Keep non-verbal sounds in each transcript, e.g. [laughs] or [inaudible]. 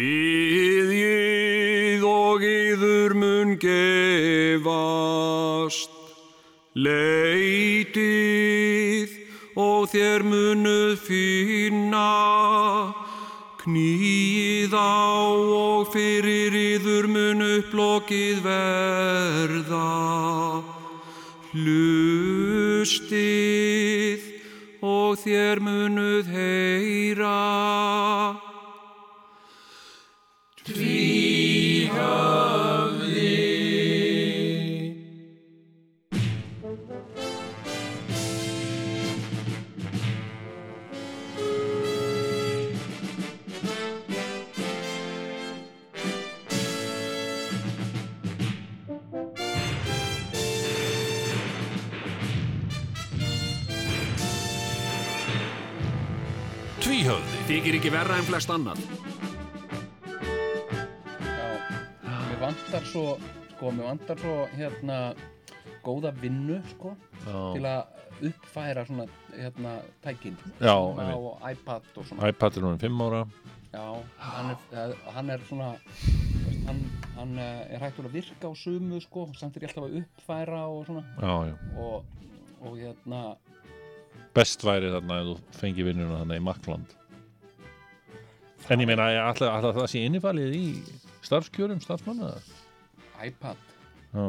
Býðið og yður mun gefast, leitið og þér munuð finna, knýð á og fyrir yður mun upplokið verða. Hlustið og þér munuð heyra. Ekki verra en flest annað. Já, mér vantar svo sko, mér vantar svo hérna góða vinnu sko til að uppfæra svona hérna tækin. Já, og iPad og svona. iPad er núna 5 ára. Já, hann er, eh, hann er svona hann, hann eh, er hægt að virka á sumu sko, samt er ég alltaf að uppfæra og svona. Já, já. Og, og hérna Best væri þarna ef þú fengi vinnuna þarna í Makland En ég meina, alltaf, alltaf það sé innifalið í starfskjörum starfsmanna? iPad? Já,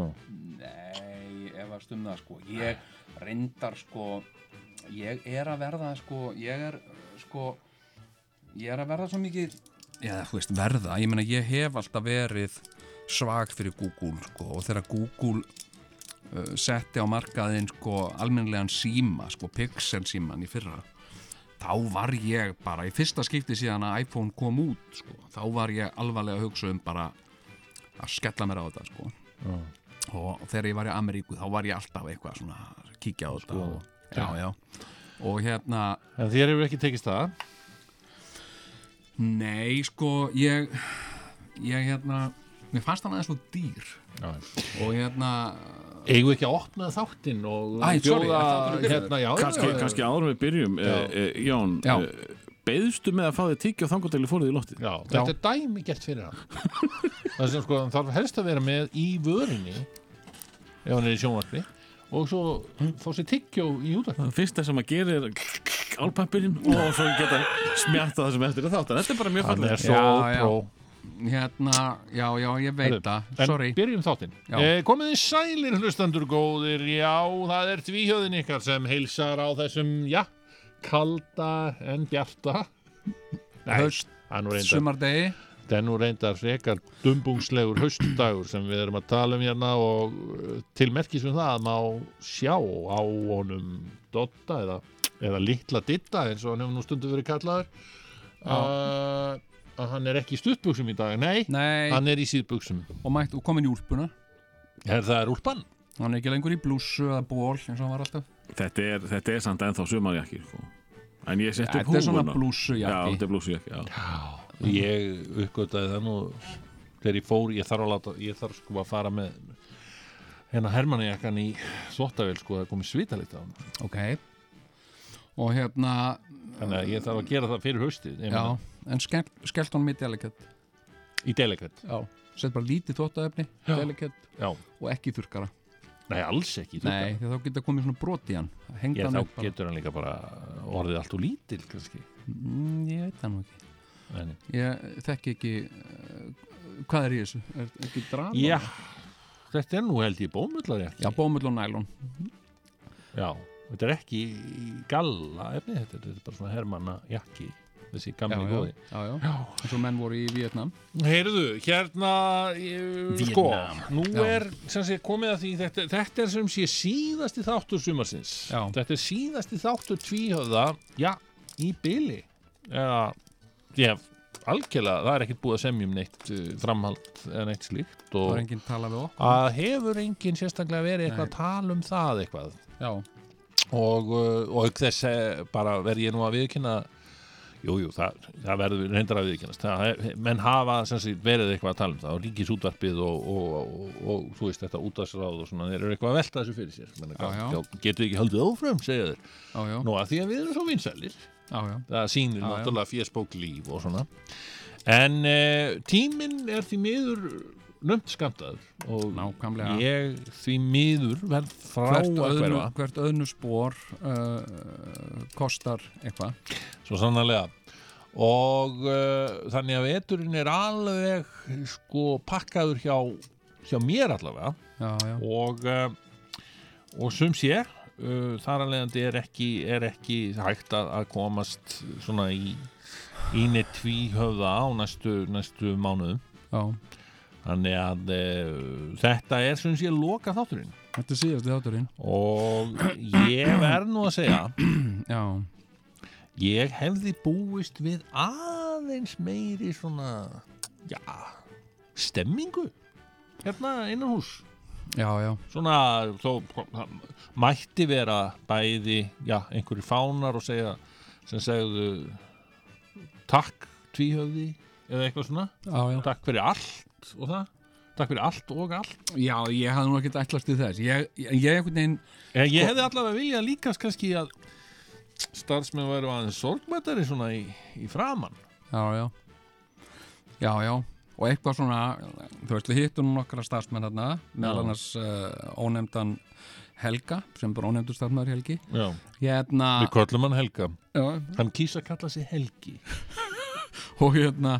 Nei, ef að stum það sko. Ég reyndar sko ég er að verða sko ég er sko ég er að verða svo mikið já, þú veist, verða, ég meina ég hef alltaf verið svag fyrir Google sko og þegar Google uh, setti á markaðinn sko almennilegan síma, sko Pixel síman í fyrra þá var ég bara í fyrsta skipti síðan að iPhone kom út sko, þá var ég alvarlega að hugsa um bara að skella mér á þetta sko. Og þegar ég var í Ameríku þá var ég alltaf eitthvað svona að kíkja á þetta og, já, já. og hérna En þér hefur ekki tekist það? Nei, sko, ég ég hérna mér fannst hann aðeins svo dýr. Já. og hérna Eigum við ekki að opna þáttinn og Æ, bjóða hérna, já, já. kannski áður en við byrjum Já. uh, uh, Jón, Já. uh, beðstu með að fá þig tyggja og þangotegli fóruð í Já, þetta er dæmi gert fyrir hann. [laughs] Það sem sko, þarf helst að vera með í vörinni ef hann er í sjónvarpi og svo fá sér tyggjó í útvarpi Það fyrsta sem að gera er álpappirinn og svo geta smjarta það sem eftir er þáttan. Þetta er bara mjög Hann fallið er svo pró hérna, já, já, ég veit það. En sorry, byrjum þáttinn. Eh, Komið þið sælir hlustandur góðir. Já, það er tvíhjöðin ykkar sem heilsar á þessum, já kalda en bjarta. Haust- sumardegi. Þetta er nú reyndar frekar dumbungslegur haustdagur sem við erum að tala um hérna og uh, til merkis um það að má sjá á honum Dotta eða, eða litla Ditta eins og hann hefur nú stundu verið kallaður. Uh, að hann er ekki í stuttbuxum í dag, nei, nei, hann er í síðbuxum. Og mætt og komin í úlpuna. Er það er úlpan? hann er ekki lengur í blússu eða ból eins og hann var alltaf. Þetta er, þetta er samt ennþá sumarjakki sko. En ég sett upp þetta er svona húfuna blússu Já, þetta er blúsjakki já. Ég uppgötaði það nú þegar ég fór, ég þarf að láta ég þarf sko að fara með hérna Hermannijakkan í þvottavél sko það komið svitalikt á hann. Ok. Og hérna, þannig að ég þarf að gera það fyrir haustið ég já. meina, en skell, skellt honum í delikett. Í delikett? Já, sett bara lítið þvóttaefni Já. delikett já, og ekki þurrkara. Nei alls ekki þú nei, þá geta komið svona brot í hann. Hann þá bara. getur hann líka bara orðið allt og lítil kannski. Mm, ég veit það nú ekki. Nei, ég þekki ekki uh, hvað er í þessu, er ekki drama? Já, þetta er nú held ég bómullar já, bómull og nælon. Já, þetta er ekki galla efni, þetta þetta er bara svona Hermanna jakki þessi gamli góði já, já, já. eins og menn voru í Vietnam Heyrðu, hérna ég, sko, Vietnam. nú Já. er sem sé komið að því, þetta, þetta er sem sé síðasti þáttur sumarsins Já. þetta er síðasti þáttur tvíhöfða já, í byli eða, já, algjörlega það er ekkert búið að semja um neitt uh, framhald eða neitt slíkt og að hefur enginn sérstaklega verið eitthvað Nei. að tala um það eitthvað já, og, uh, og þess eh, bara verð ég nú að viðkynna Jú, jú, það, það verður reyndar að viðkynast menn hafa sagt, verið eitthvað að tala um það og ríkisútvarpið og, og, og, og þú veist þetta útvarsráð og svona, þeir eru eitthvað að velta þessu fyrir sér. Menna, Já, já. getur ekki haldið áfram, segja þeir. Já, já, nú að því að við erum svo vinsælir. Já, já. það sýnir náttúrulega fésbók líf og svona. En uh, tíminn er því miður nömt skamtaður og Nákvæmlega. ég því miður verð frá hvert, að öðnu, hverfa hvert öðnu spór uh, kostar eitthvað svo sannarlega og uh, þannig að veturinn er alveg sko pakkaður hjá, hjá mér allavega já, já. og, uh, og sum sé uh, þar að leiðandi er ekki, er ekki hægt að, að komast svona í íni tvíhöfða á næstu, næstu mánuðum já. Þannig að uh, þetta er sem sé loka þátturinn þetta er síðasti þátturinn. Og ég verð nú að segja já, ég hefði búist við aðeins meiri svona já, stemmingu hérna innan hús já, já, svona þó mætti vera bæði já, einhverju fánar og segja sem segðu takk tvíhöfði eða eitthvað svona. Já, já. takk fyrir allt og það. Takk fyrir allt og allt. Já ég hafði nú ekkert ætlast til þess. Ég, ég, ég einhvern veginn en ég hefði allavega viljað líkast kannski að starfsmenn væru aðeins sorgmættari svona í, í framann já, já. Já, já, og eitthvað svona þú veist, við hittum nokkra starfsmenn þarna meðal annars uh, ónefndan Helga, sem bara ónefndur starfsmæður Helgi. Já. hérna, við köllum hann Helga. Já, hann kýsa að kalla sig Helgi. [laughs] Og hérna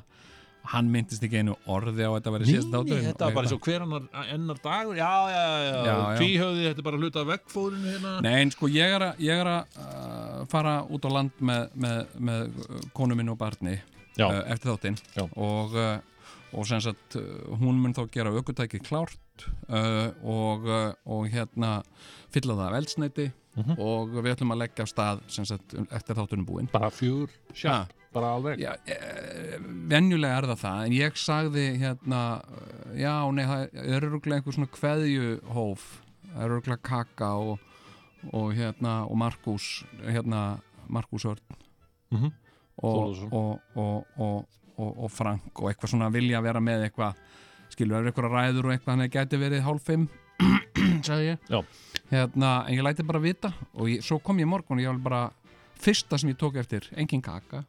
hann myndist ekki einu orði á þetta að vera síðast Nei, þátturinn. þetta var bara eins og hver annar, ennar dagur. Já, já, já, Já, tvíhöfði þetta er bara hluta af veggfóðinu hérna. Nei, en sko ég er að, ég er að uh, fara út á land með, með, með uh, konu minn og barni Já. uh, eftir þáttinn. Og, uh, og sem sagt uh, hún mun þá gera aukutæki klárt uh, og, uh, og hérna fylla það af eldsneiti Mhm. og við ætlum að leggja af stað sem sagt eftir þáttunum búinn. Bara fjúr, sjá, bara alveg? Já, e, venjulega er það það en ég sagði hérna já, nei, það er öruglega einhver svona kveðjuhóf það er öruglega Kaka og, og hérna, og Markus hérna, Markus Örn. Og, Þórðarson. og, og, og, og, og Frank og eitthvað svona vilja vera með eitthvað skilur, er eitthvað ræður og eitthvað hann gæti verið hálf fimm [clears throat] sagði ég. Já. hérna, en ég læti bara vita og ég, svo kom ég morgun og ég var bara fyrsta sem ég tók eftir, engin Kaka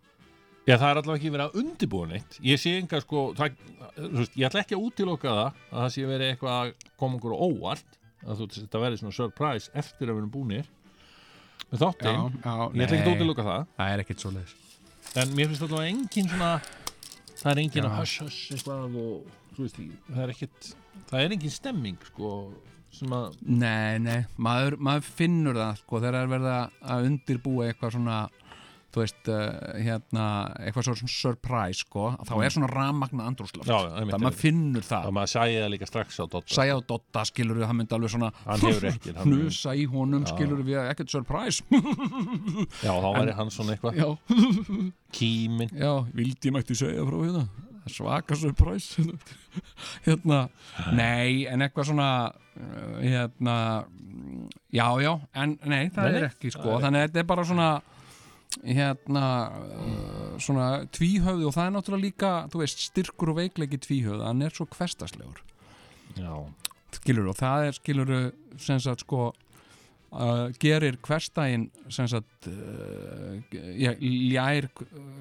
Já, það er allavega ekki verið að undirbúa neitt. Ég sé enga sko það, veist, Ég ætla ekki að útiloka það að það sé verið eitthvað að koma okkur óvart að þú þetta verið svona surprise eftir að við erum búnir. Með þáttinn. Ég ætla ekki að útiloka það. Það er ekkert svo leiðis En mér finnst allavega engin svona það er engin Já. að hush hush eitthvað og þú veist, það er ekkit það er engin stemming sko sem að, Nei, nei, maður, maður finnur það sko, þegar er verið að undirbúa eitthvað svona þú veist, uh, hérna eitthvað svona surprise, sko þá er svona rammagna andrúsloft Já, já, einmitt, það maður finnur það. Að maður sæði það líka strax á Dotta Sæja á Dotta, skilur við, hann myndi alveg svona ekki, [laughs] hann- hnusa í honum, skilur við, ekkert surprise. Já, þá væri hann svona eitthvað. Já, Kímin já, vildi ég mætti segja frá hérna. Svaka surprise. [laughs] Hérna, nei, en eitthvað svona uh, hérna já, já, en nei, það Nei, er ekki sko, þannig að þetta er bara svona hérna uh, svona tvíhöfði og það er náttúrulega líka þú veist, styrkur og veikleiki tvíhöfði hann er svo hverstaslegur Já, skilur og það er skilur sem sagt sko uh, gerir hverstægin sem sagt uh, ljær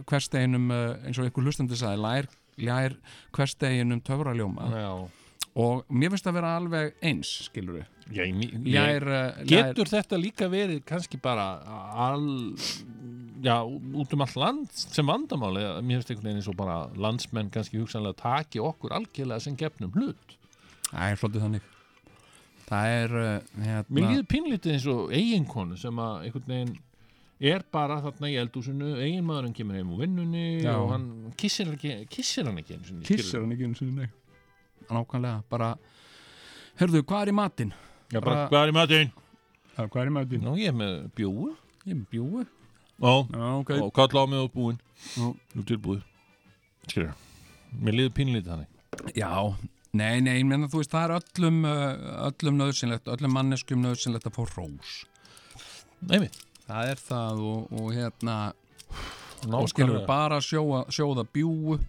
hverstæginum uh, eins og einhver hlustandi sagði lær, ljær hverstæginum töfraljóma. Já, og mér finnst það vera alveg eins skilur ljær, uh, Getur þetta líka verið kannski bara all, já, út um all land sem vandamáli, mér finnst einhvern veginn eins og bara landsmenn kannski hugsanlega taki okkur algjörlega sem gefnum hlut það er svolítið þannig það er Mér hérna líður pínlítið eins og eiginkonu sem að einhvern veginn er bara þarna í eldúsinu, eiginmaðurinn kemur heim úr vinnunni Já. og hann kissir, ekki, kissir hann ekki einu sinni, kissir hann ekki eins og nei nákvæmlega, bara herðu, hvað er í matinn? Já, bara, bara- hvað er í matinn? Ja, hvað er í matinn? Nú, ég er með bjóu Ég er bjúi Já, Já, ok. Og kalla á mig og búinn. Já. Nú tilbúið. Skilur, mér líður pínlítið þannig. Já, nei, nei, ég menna þú veist, það er öllum, öllum nöðsynlegt, öllum manneskum nöðsynlegt að fá rós. Nei, við Það er það og, og hérna, og Nákvæmlega. skilur við bara sjóa, sjóða bjúu,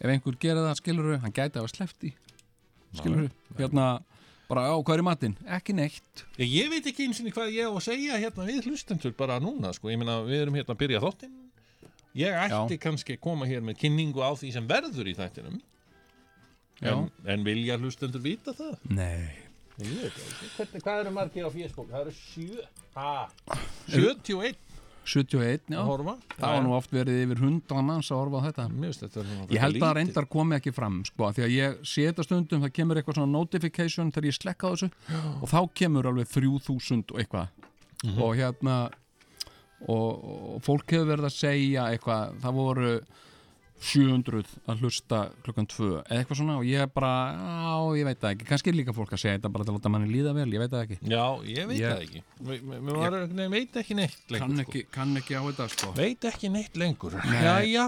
ef einhver gerir það, skilur við, hann gæti að sleppt í, skilur við, hérna, bara, á, hvað er í matinn? Ekki neitt. Ég, ég veit ekki eins og hvað ég á að segja hérna við hlustendur bara núna sko. Ég meina við erum hérna að byrja þáttinn ég ætti kannski að koma hér með kynningu á því sem verður í þættinum en, en vilja hlustendur vita það? Nei Ég veit ekki. Hvernig, hvað eru margir á Facebook? Það eru sjö ha, 71 71, já Það var nú oft verið yfir 100 manns að horfa á þetta svona Ég held að lítið. reyndar komi ekki fram sko, því að ég sé þetta stundum, það kemur eitthvað svona notification þegar ég slekka þessu og þá kemur alveg 3000 og eitthvað Mhm. og hérna og, og fólk hefur verið að segja eitthvað, það voru 700 að hlusta klukkan 2 eða eitthvað svona og ég bara, á, ég veit það ekki. Kannski er líka fólk að segja þetta bara til að láta manni líða vel, ég veit það ekki. Já, ég veit það ekki. Mér var, nei, veit ekki neitt lengur kann sko. ekki, kann ekki á þetta sko. Veit ekki neitt lengur. Jæja,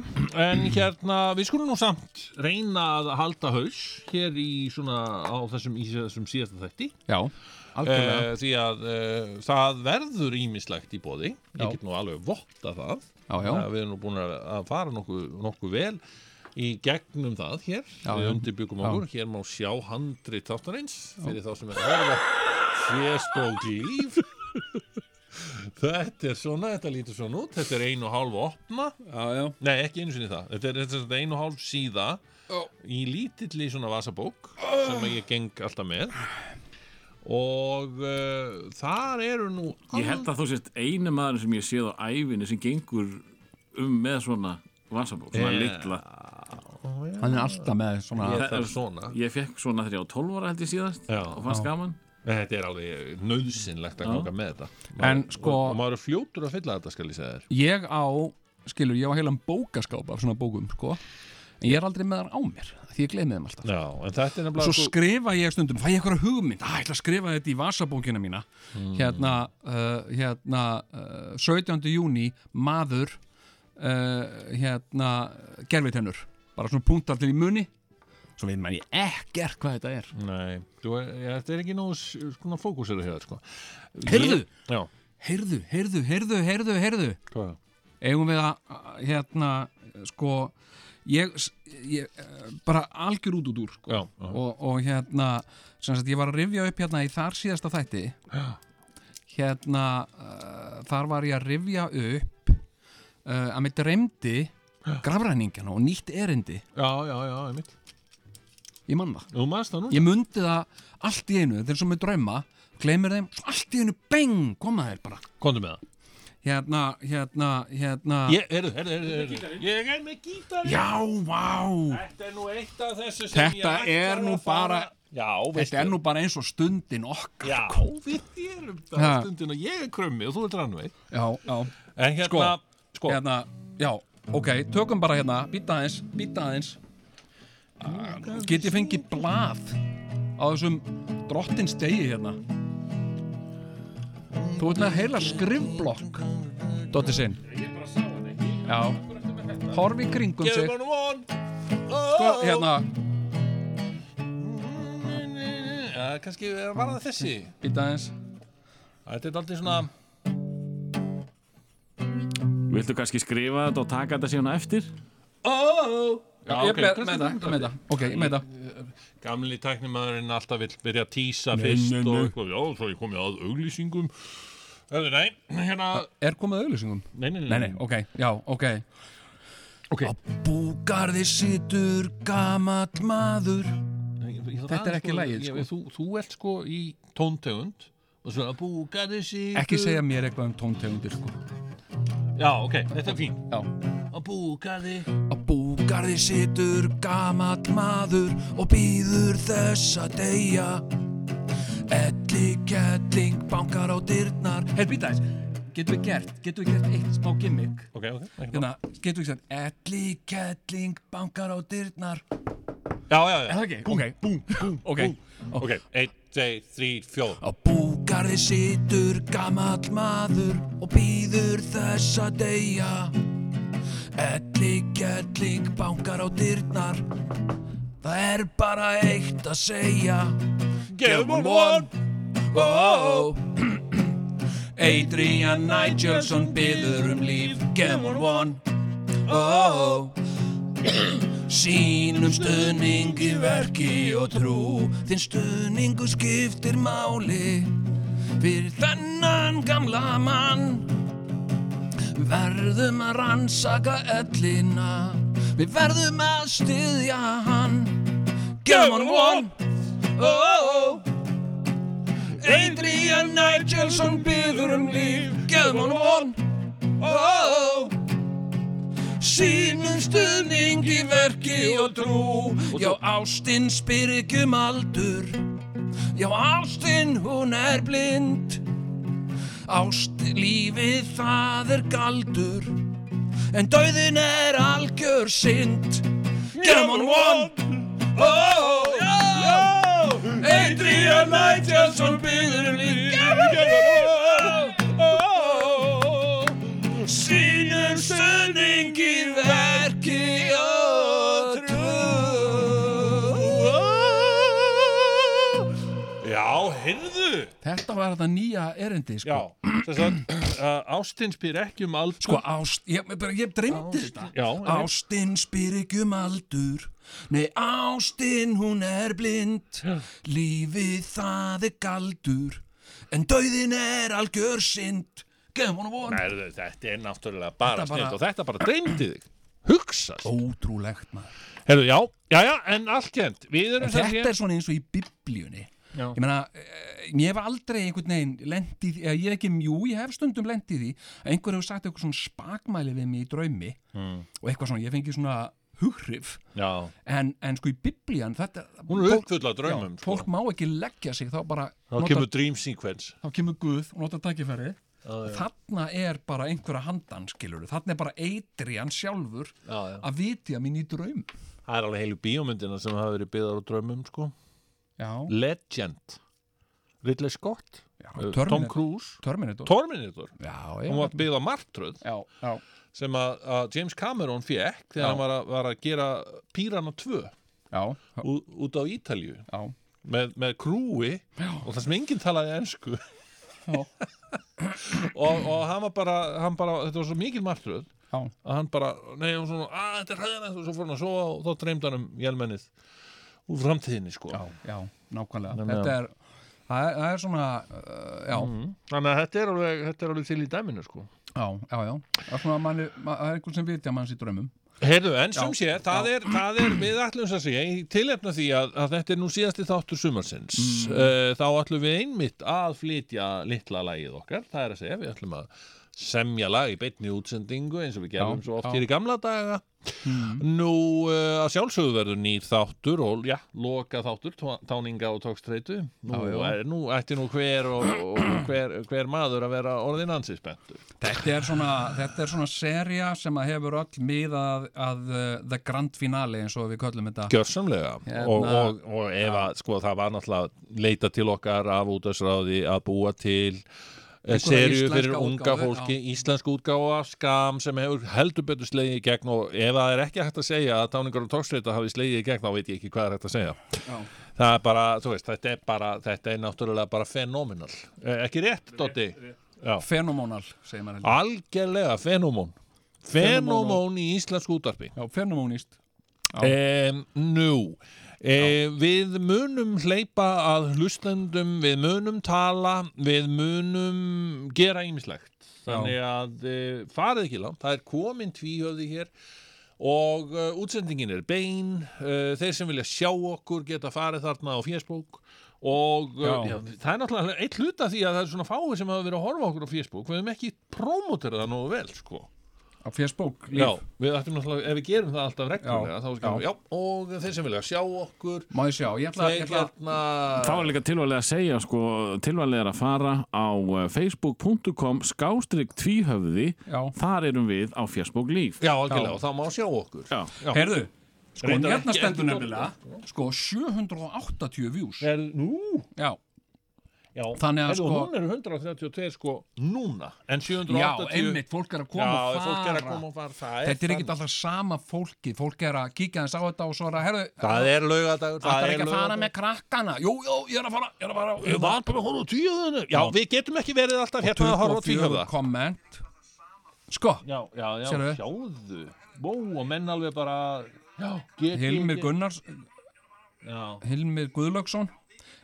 en hérna við skulum nú samt reyna að halda haus hér í svona á þessum, í þessum síðasta þætti. Já, algjörlega. Uh, því að uh, það verður ímislegt í bóði ég get nú alveg votta það Já, já. við erum nú búin að að fara nokkuð nokku vel í gegnum það hér. Já, við undirbyggum okkur, hér má sjá handri þáttarins fyrir þá sem er að horfa fésbók líf. [laughs] Þetta er svona, þetta lítur svona út. Þetta er einu og hálf opna. Já, já, nei, ekki einu sinni það, þetta er, þetta er einu og hálf síða í lítilli svona vasabók sem ég geng alltaf með og uh, þar eru nú Ég held að þú sést einu maður sem ég séð á ævinni sem gengur um með svona vasabók, svona litla. Hann er alltaf með svona ég þarf svona. Ég fekk svona þegar ég á 12 ára held ég síðast Já. og fannst gaman. Þetta er alveg nöðsynlegt að Já. ganga með þetta. En Maður- sko- og, maður er fljótur að fylla þetta skal ég segja þér. Ég á, skilur, ég á heilan bókaskáp af svona bókum, sko. En ég er aldrei með þar á mér, því ég gleymi þeim alltaf Já, en þetta er svo skrifa ég stundum, fæ ég eitthvað hugmynd að ég ætla að skrifa þetta í vasabókina mína hérna, uh, hérna uh, 17. júni maður uh, hérna gerfitennur, bara svona punktar til í muni svo veit maður ég ekkert hvað þetta er Nei, þú, ja, þetta er ekki nógu s- svona fókusir að hefða sko. Heyrðu! Heyrðu, heyrðu, heyrðu, heyrðu, heyrðu hvað? eigum við að hérna, sko ég, ég eh, bara algjör út út úr sko. Já, já. og, og hérna sem sagt, ég var að rifja upp hérna í þar síðasta þætti. Hérna uh, þar var ég að rifja upp uh, að mig dreymdi grafræningjana og nýtt erindi. Já, já, já, ég mann það, Þú maður það nú? ég mundi það allt í einu, þetta er svo með drauma gleymir þeim, allt í einu, beng koma þeir bara, Komdu með það hérna, hérna, hérna. Ég, heyrðu, heyrðu, heyrðu, heyrðu. Ég er með gítar já, vá. Þetta er nú eitt af þessu sem Þetta ég er að nú fara- bara- Já, veistu. þetta er nú bara eins og stundin okkar Já, við erum það. Ha. stundin og ég er krummi og þú er rannveit já, já, En hérna, sko, hérna, já, ok, tökum bara hérna, býta aðeins, býta aðeins. Ah, Get ég fengið blað á þessum drottins degi hérna Þú ert með heila skrifblokk Dotti sinn Já. Horfi í kringum sig. Sko, hérna, Já, kannski var það þessi? Býta aðeins. Þetta er aldrei svona Viltu kannski skrifa þetta og taka þetta síðan eftir? Oh Já, Ég ok, með það, með það. Ok, með það Gamli tæknimaðurinn alltaf vill byrja að Nei, fyrst og eitthvað, já, svo ég komið að auglýsingum. Hörðu, nei, hérna Er komið auðlýsingum? Nei, nei, Nei, nei, ok, já, ok. Ok. Á búgarði situr gamall maður. Þetta er ekki lagið, sko. Þú, þú ert sko í tóntegund og svo að búkaði sig Ekki segja mér eitthvað um tóntegundir sko. Já, ok, þetta er fín Já. Að búkaði Á búgarði situr gamall maður og býður þess að deyja. Elli kettling bankar á dyrnar. Hei, býta þess Getum við gert, getum við gert eitt smá gimmick? Ok, ok, ekki Hérna, getum við gert Elli kettling bankar á dyrnar. Já, já, já. Er það ekki? Ok, búm, búm, ok. Ok, einn, tvei, þrý, fjóð Á búgarði situr gamall maður og býður þess að deyja Elli kettling bankar á dyrnar. Það er bara eitt að segja. Give one. one. Oh, Adrian Nigelson byður um líf. Give one one. Oh, Sýnum stuðning í verki og trú. Þinn stuðningu skiptir máli. Fyrir þennan gamla mann Við verðum að rannsaka ellina. Við verðum að styðja hann. Gefum hann von oh, oh. Adrian Nigelson byður um líf. Gefum hann von oh, oh. Sýnum stuðning í verki og trú. Já, ástin spyr ekki um aldur. Já, ástin hún er blind Ást lífið það er galdur. En dauðin er algjör synd. Gefum hann von oh, oh, oh. Adrian Nigelson byður um líf. Gefum hann von Sýnum stuðning í Þetta var þetta nýja erindi sko. Já, þess [clears throat] að uh, ástin spyr ekki um aldur. Sko ást, ég, ég dreymdi þetta. Já, einmitt. Ástin spyr ekki um aldur. Nei, ástin hún er blind. Lífið það er galdur. En dauðin er algjör synd. Gefum hann von. Heyrðu, þetta er náttúrulega bara Þetta bara- og þetta bara dreymdi þig. Hugsa sér. Ótrúlegt maður. Heyrðu, já, já, já, en sem þetta er svona eins og í biblíunni Já. Ég meina, eh, ég hef aldrei einhvern veginn lendið, eða ég hef ekki, jú, ég hef stundum lendið því að einhver hefur sagt eitthvað svona spakmæli við mig í draumi Mm. og eitthvað svona, ég fengi svona hughrif Já, en, en sko í biblían þetta, hún er uppfull af draumum sko. fólk má ekki leggja sig þá bara Þá kemur dream sequence þá kemur Guð og nota tækifæri þarna er bara einhverja handan skilur þarna er bara Adrian sjálfur Já, já. að vitja mín í draum Það er alveg heilu bíómyndina sem hafa verið byggðar á draumum sko. Já, Legend. Ridley Scott. Já uh, Tom Cruise. Terminator. Terminator. Já, hún var byggð á martröð. Sem að, James Cameron fekk þegar hann var var að gera Pírana 2 já, já, út, á Ítalju með, með krúi. Og það sem enginn talaði ensku. Já. [laughs] og, og hann var bara, hann bara þetta var svo mikil martröð að hann bara, nei, og svona, að þetta er hæðanægt og svo fór hann að sofa og þá dreymd hann um hjálmennið úr framtíðinni, sko. Já, já, nákvæmlega. Þannig að- þetta er, það er, það er svona uh, já, Mm. Þannig að þetta er alveg, þetta er alveg til í dæminu, sko. Já, já, já. Það er svona að manni, ma- það er einhvern sem vitja manns í draumum. Heyrðu, en sem Já, sé, það er, það er við ætlum sem sé, í tilefna því að, að þetta er nú síðasti þáttur sumarsins. Mm. þá ætlum við einmitt að flytja litla lagið okkar, það er að segja við ætlum að semja lag í beinni útsendingu eins og við gerðum Já, svo oft já. hér í gamla daga nú uh, að sjálfsögðu verður nýr þáttur og já, loka þáttur táninga og tókstreitu nú, er, nú ætti nú hver og, og hver, hver maður að vera orðin ansið spenntur. Þetta er svona, svona serja sem að hefur öll miðað að uh, the grand finale eins og við köllum þetta. Gjörsamlega. Hérna- og, og, og ef að sko það var náttúrulega leita til okkar af útastráði að búa til eh, serju fyrir unga fólki, íslensk útgáfa skam sem hefur heldur betur slegið í gegn og ef það er ekki hægt að segja að táningar og tókstreita hafi slegið í gegn þá veit ég ekki hvað er hægt að segja. Já. það er bara, þú veist, þetta er bara þetta er náttúrulega bara fenomenal eh, ekki rétt, Dotti? Já. Fenomenal, segir maður algjörlega fenómón. Fenómón í íslensk útvarpi. Já, fenomenist Um, nú, e, við munum hleypa að hlustendum, við munum tala, við munum gera ýmislegt. Þannig að e, farið ekki langt, það er komin tvíhöfði hér og uh, útsendingin er bein, uh, þeir sem vilja sjá okkur geta farið þarna á Facebook og Já. já, það er náttúrulega eitt hluta því að það er svona fáið sem hafa verið að horfa á okkur á Facebook, við hefum ekki promotera það nógu vel, sko. Á Facebook líf Já, við ættum náttúrulega, ef við gerum það alltaf reglulega, þá já. við, já, og þeir sem vilja sjá okkur, Má ég sjá, ég ætla, ætla hérna, Það var líka tilvælega að segja sko, tilvælega er að fara á eh, facebook.com skástrík tvíhöfði Já, þar erum við á Facebook líf já, algjörlega, Já. og þá má sjá okkur. Já. Já. heyrðu Sko, hérna stendur nefnilega Sko, 780 views Er, nú, Já, já, Þannig að sko- hún er 132 sko núna, en já, 780, einmitt, fólk er að koma já, og fara. og fara, það er, Þetta er ekki þannig. alltaf sama fólki Fólk er að kíkja þess á þetta og svo er að herðu það er laugadagur, Það er ekki að fara með krakkana? Jú, jú, ég er að fara, ég er að fara. Ég var bara að horfa á tíuðinu, já, við getum ekki verið alltaf hérna að horfa á 24 tíuðða. komment. Sko, Já, já, já, sjáðu, bó, og menn alveg bara, já, Hilmir Gunnars Já, Hilmir Guðlöksson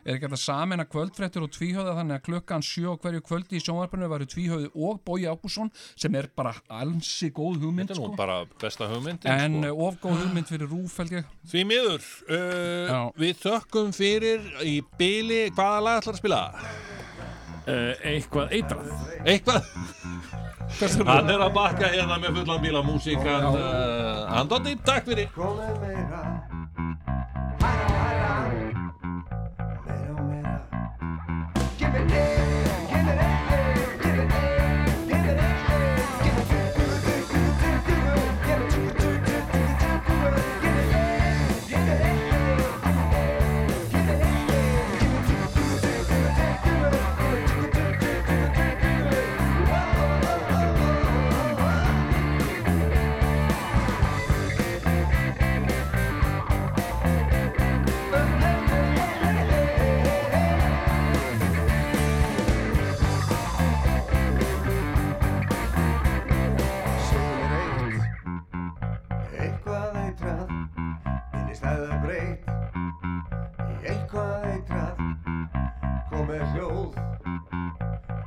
er ekki hægt að samena kvöldfréttur og tvíhöða þannig að klukkan og hverju kvöldi í sjónvarpinu varu tvíhöði og Bói Ágússon sem er bara alnsi góð hugmynd Þetta er nú sko. bara besta hugmyndin en sko. sko. of góð hugmynd fyrir rúf held ég Því miður, uh, við þökkum fyrir í byli, hvaða lag ætlar að spila? Uh, eitthvað eitrað Eitthvað Hann er að bakka hérna með fullan bíla músíkan uh, Andótti, takk fyrir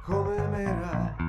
come mera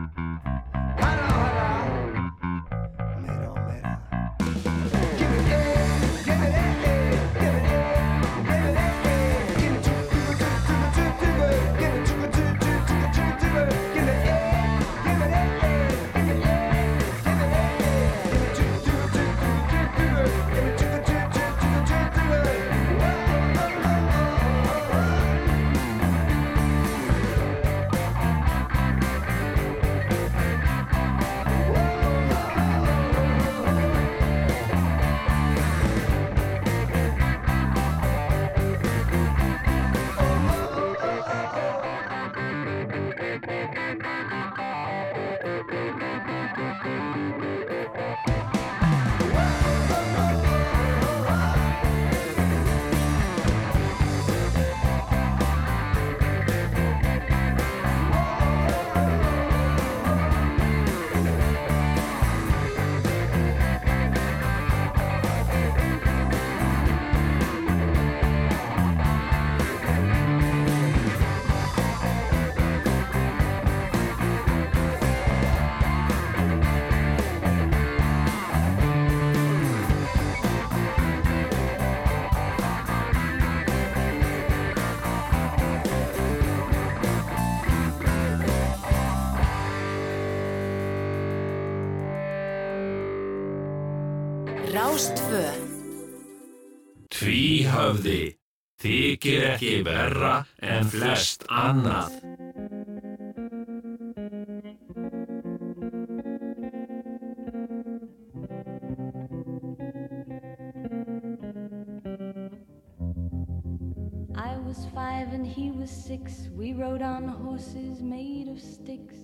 ekki verra en flest annað. I was five and he was six. We rode on horses made of sticks.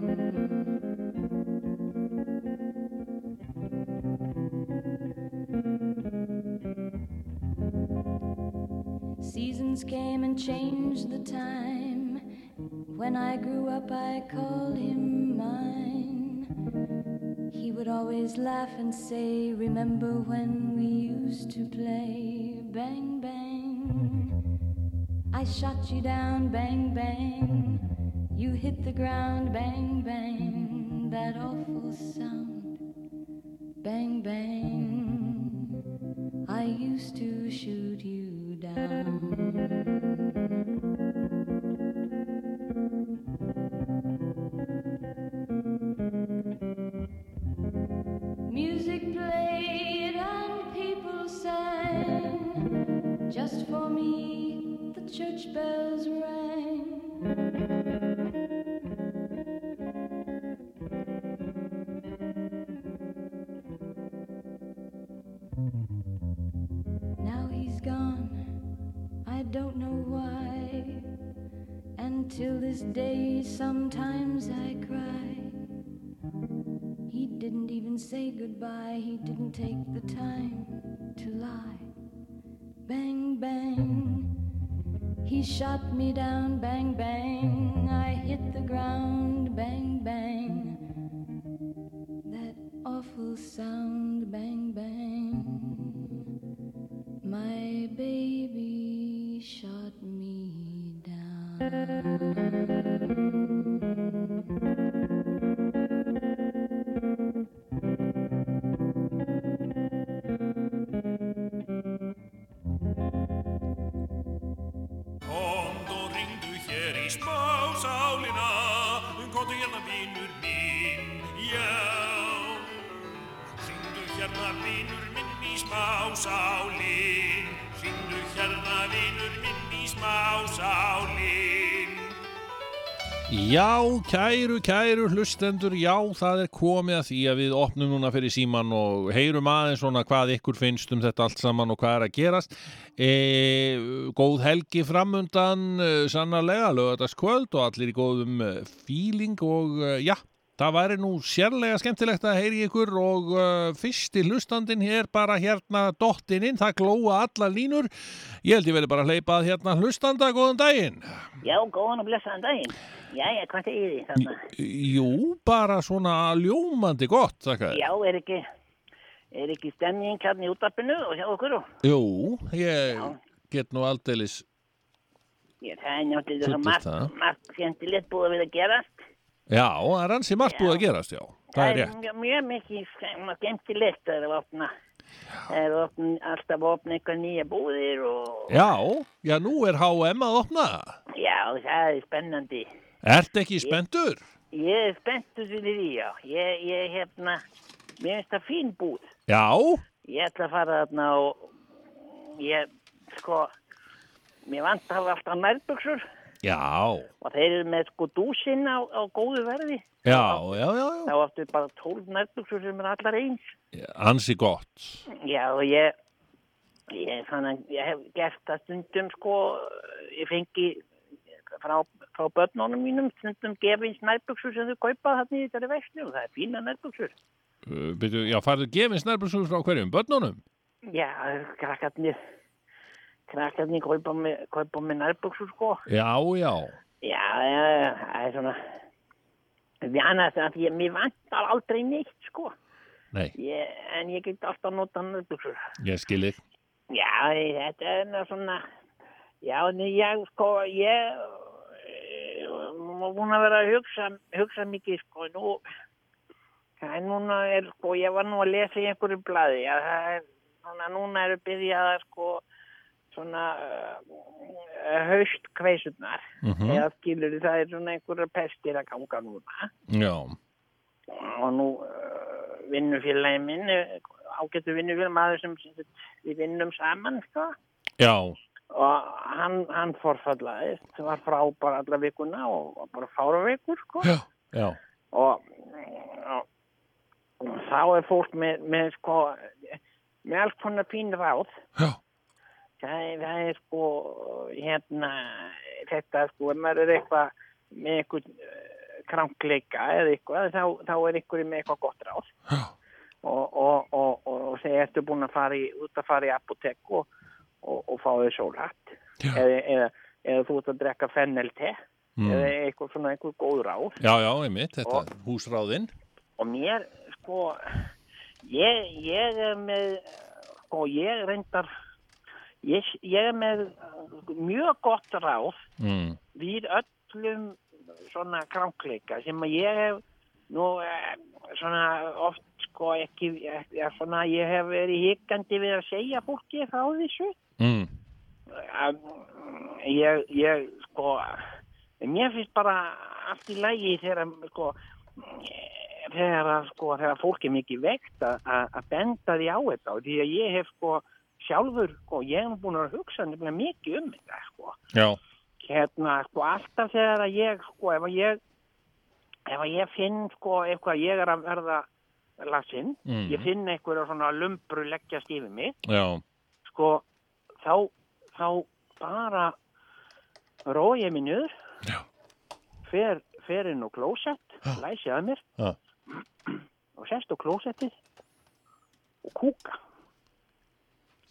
Seasons came and changed the time. When I grew up, I called him mine. He would always laugh and say, Remember when we used to play? Bang, bang. I shot you down, bang, bang. You hit the ground, bang, bang. That awful sound, bang, bang. I used to shoot you down. He didn't even say goodbye, he didn't take the time to lie. Bang, bang. He shot me down, bang, bang. I hit the ground, bang, bang. That awful sound, bang, bang. My baby shot me Komdu hér í smásálina Komdu hérna vinur minn, já. Ringdu hérna vinur minn í smásálin Ringdu hérna vinur minn í smásálin Já, kæru, kæru hlustendur, já, það er komið að því að við opnum núna fyrir síman og heyrum aðeins svona hvað ykkur finnst um þetta allt saman og hvað er að gerast. E, góð helgi framundan, e, sannarlega, lögataskvöld og allir í góðum e, feeling og e, já, það væri nú sérlega skemmtilegt að heyri ykkur og e, fyrsti hlustandinn hér bara hérna dottinn inn, það glóa alla línur. Ég held ég verði bara að hleypa að hérna hlustanda, góðan daginn. Já, góðan og blessaðan daginn. Jæja, hvað segir þið þarna? Jú, bara svona ljómandi gott, þakka þér. Já, er ekki, er ekki stemning hérna í útarpinu og hjá okkur og Jú, ég get nú aldeilis, ég, það er náttúrulega svo margt, það. margt skemmtilegt búið að vera að gerast. já, það er ansi margt búið að gerast, já, það er rétt. mjög, mjög mikið skemmtilegt að það er að opna, það er að opna, alltaf opna eitthvað nýja búðir og Já, já, nú er H&M að opna. já, það er spennandi. Ert ekki spenntur? Ég er spenntur fyrir því, já. Ég, ég hérna, mér finnst það fín búð. Já, Ég ætla að fara þarna og ég, sko, mér vantar alltaf nærbuksur já, og þeir eru með sko dúsinn á, á góðu verði. já, já, já, já, Þá áttu bara tólf nærbuksur sem er allar eins. ansi gott. Já, og ég, ég, þannig, að ég hef gert það stundum, sko, ég fengi frá, frá börnunum mínum stundum gefins nærbuksur sem þau kaupa þarna í þessari verslu og það er fína nærbuksur. Uh, byrju, já, farðu gefins nærbjörnsús frá hverjum? Börnunum? Já, krakkarnir, krakkarnir kaupa með, með nærbuksur, sko. Já, já, Já, það er svona, við annars að ég, mér vantar aldrei neitt, sko. nei, Ég, en ég get alltaf nota nærbuksur. ég skilið. Já, þetta er svona, já, en ég, sko, ég var búin að vera að hugsa, hugsa mikið, sko, nú, er núna, er, sko, ég var nú að lesa í einhverju blaði, að það er, svona, núna eru byrjaðar, sko, svona uh, haustkveisurnar, Mhm. eða skilur það er svona einhverja pestir að ganga núna. Já, og nú uh, vinnufélagi minn, eh, ágættu vinnufélagi maður sem við vinnum saman, sko, já, og hann, hann forfallaðist, það var frábær alla vikuna og bara fára vikur, sko, já, já, og, og, og þá er fólk með, með sko, með alls konar pín ráð, það það er sko, hérna, þetta, sko, ef maður er eitthvað með einhvern uh, krankleika eða eitthvað, þá, þá er einhverju með eitthvað gott ráð. og, og, og, og, og þegar ertu búin að fara í, út að fara í apotek og, og, og fá sólhatt Já. eða, eða, eða þú ert að drekka fennelte Mm. eða eitthvað svona einhver góð ráð já, já, einmitt, þetta Og- húsráðinn. og mér sko ég, ég er með sko ég reyndar ég, ég er með mjög gott ráð Mm. við öllum svona krankleika sem að ég hef nú eh, svona oft sko ekki, ja, svona ég hef verið hikandi við að segja fólki frá þessu Mm. að ég, ég sko mér finnst bara allt í lægi þegar sko þegar sko þegar fólk er mikið veikt að- benda því á þetta og því að ég hef sko sjálfur sko ég hef búin að hugsa nefnilega mikið um þetta sko Já, hérna sko alltaf þegar að ég sko ef að ég ef að ég finn sko eitthvað ég er að verða lasinn, Mhm. ég finn eitthvað svona lumbru leggjast yfir mig já, sko þá þá bara rói ég niður Já. fer, fer inn á klósett læsi að mér Já. og sest á klósettið og kúka.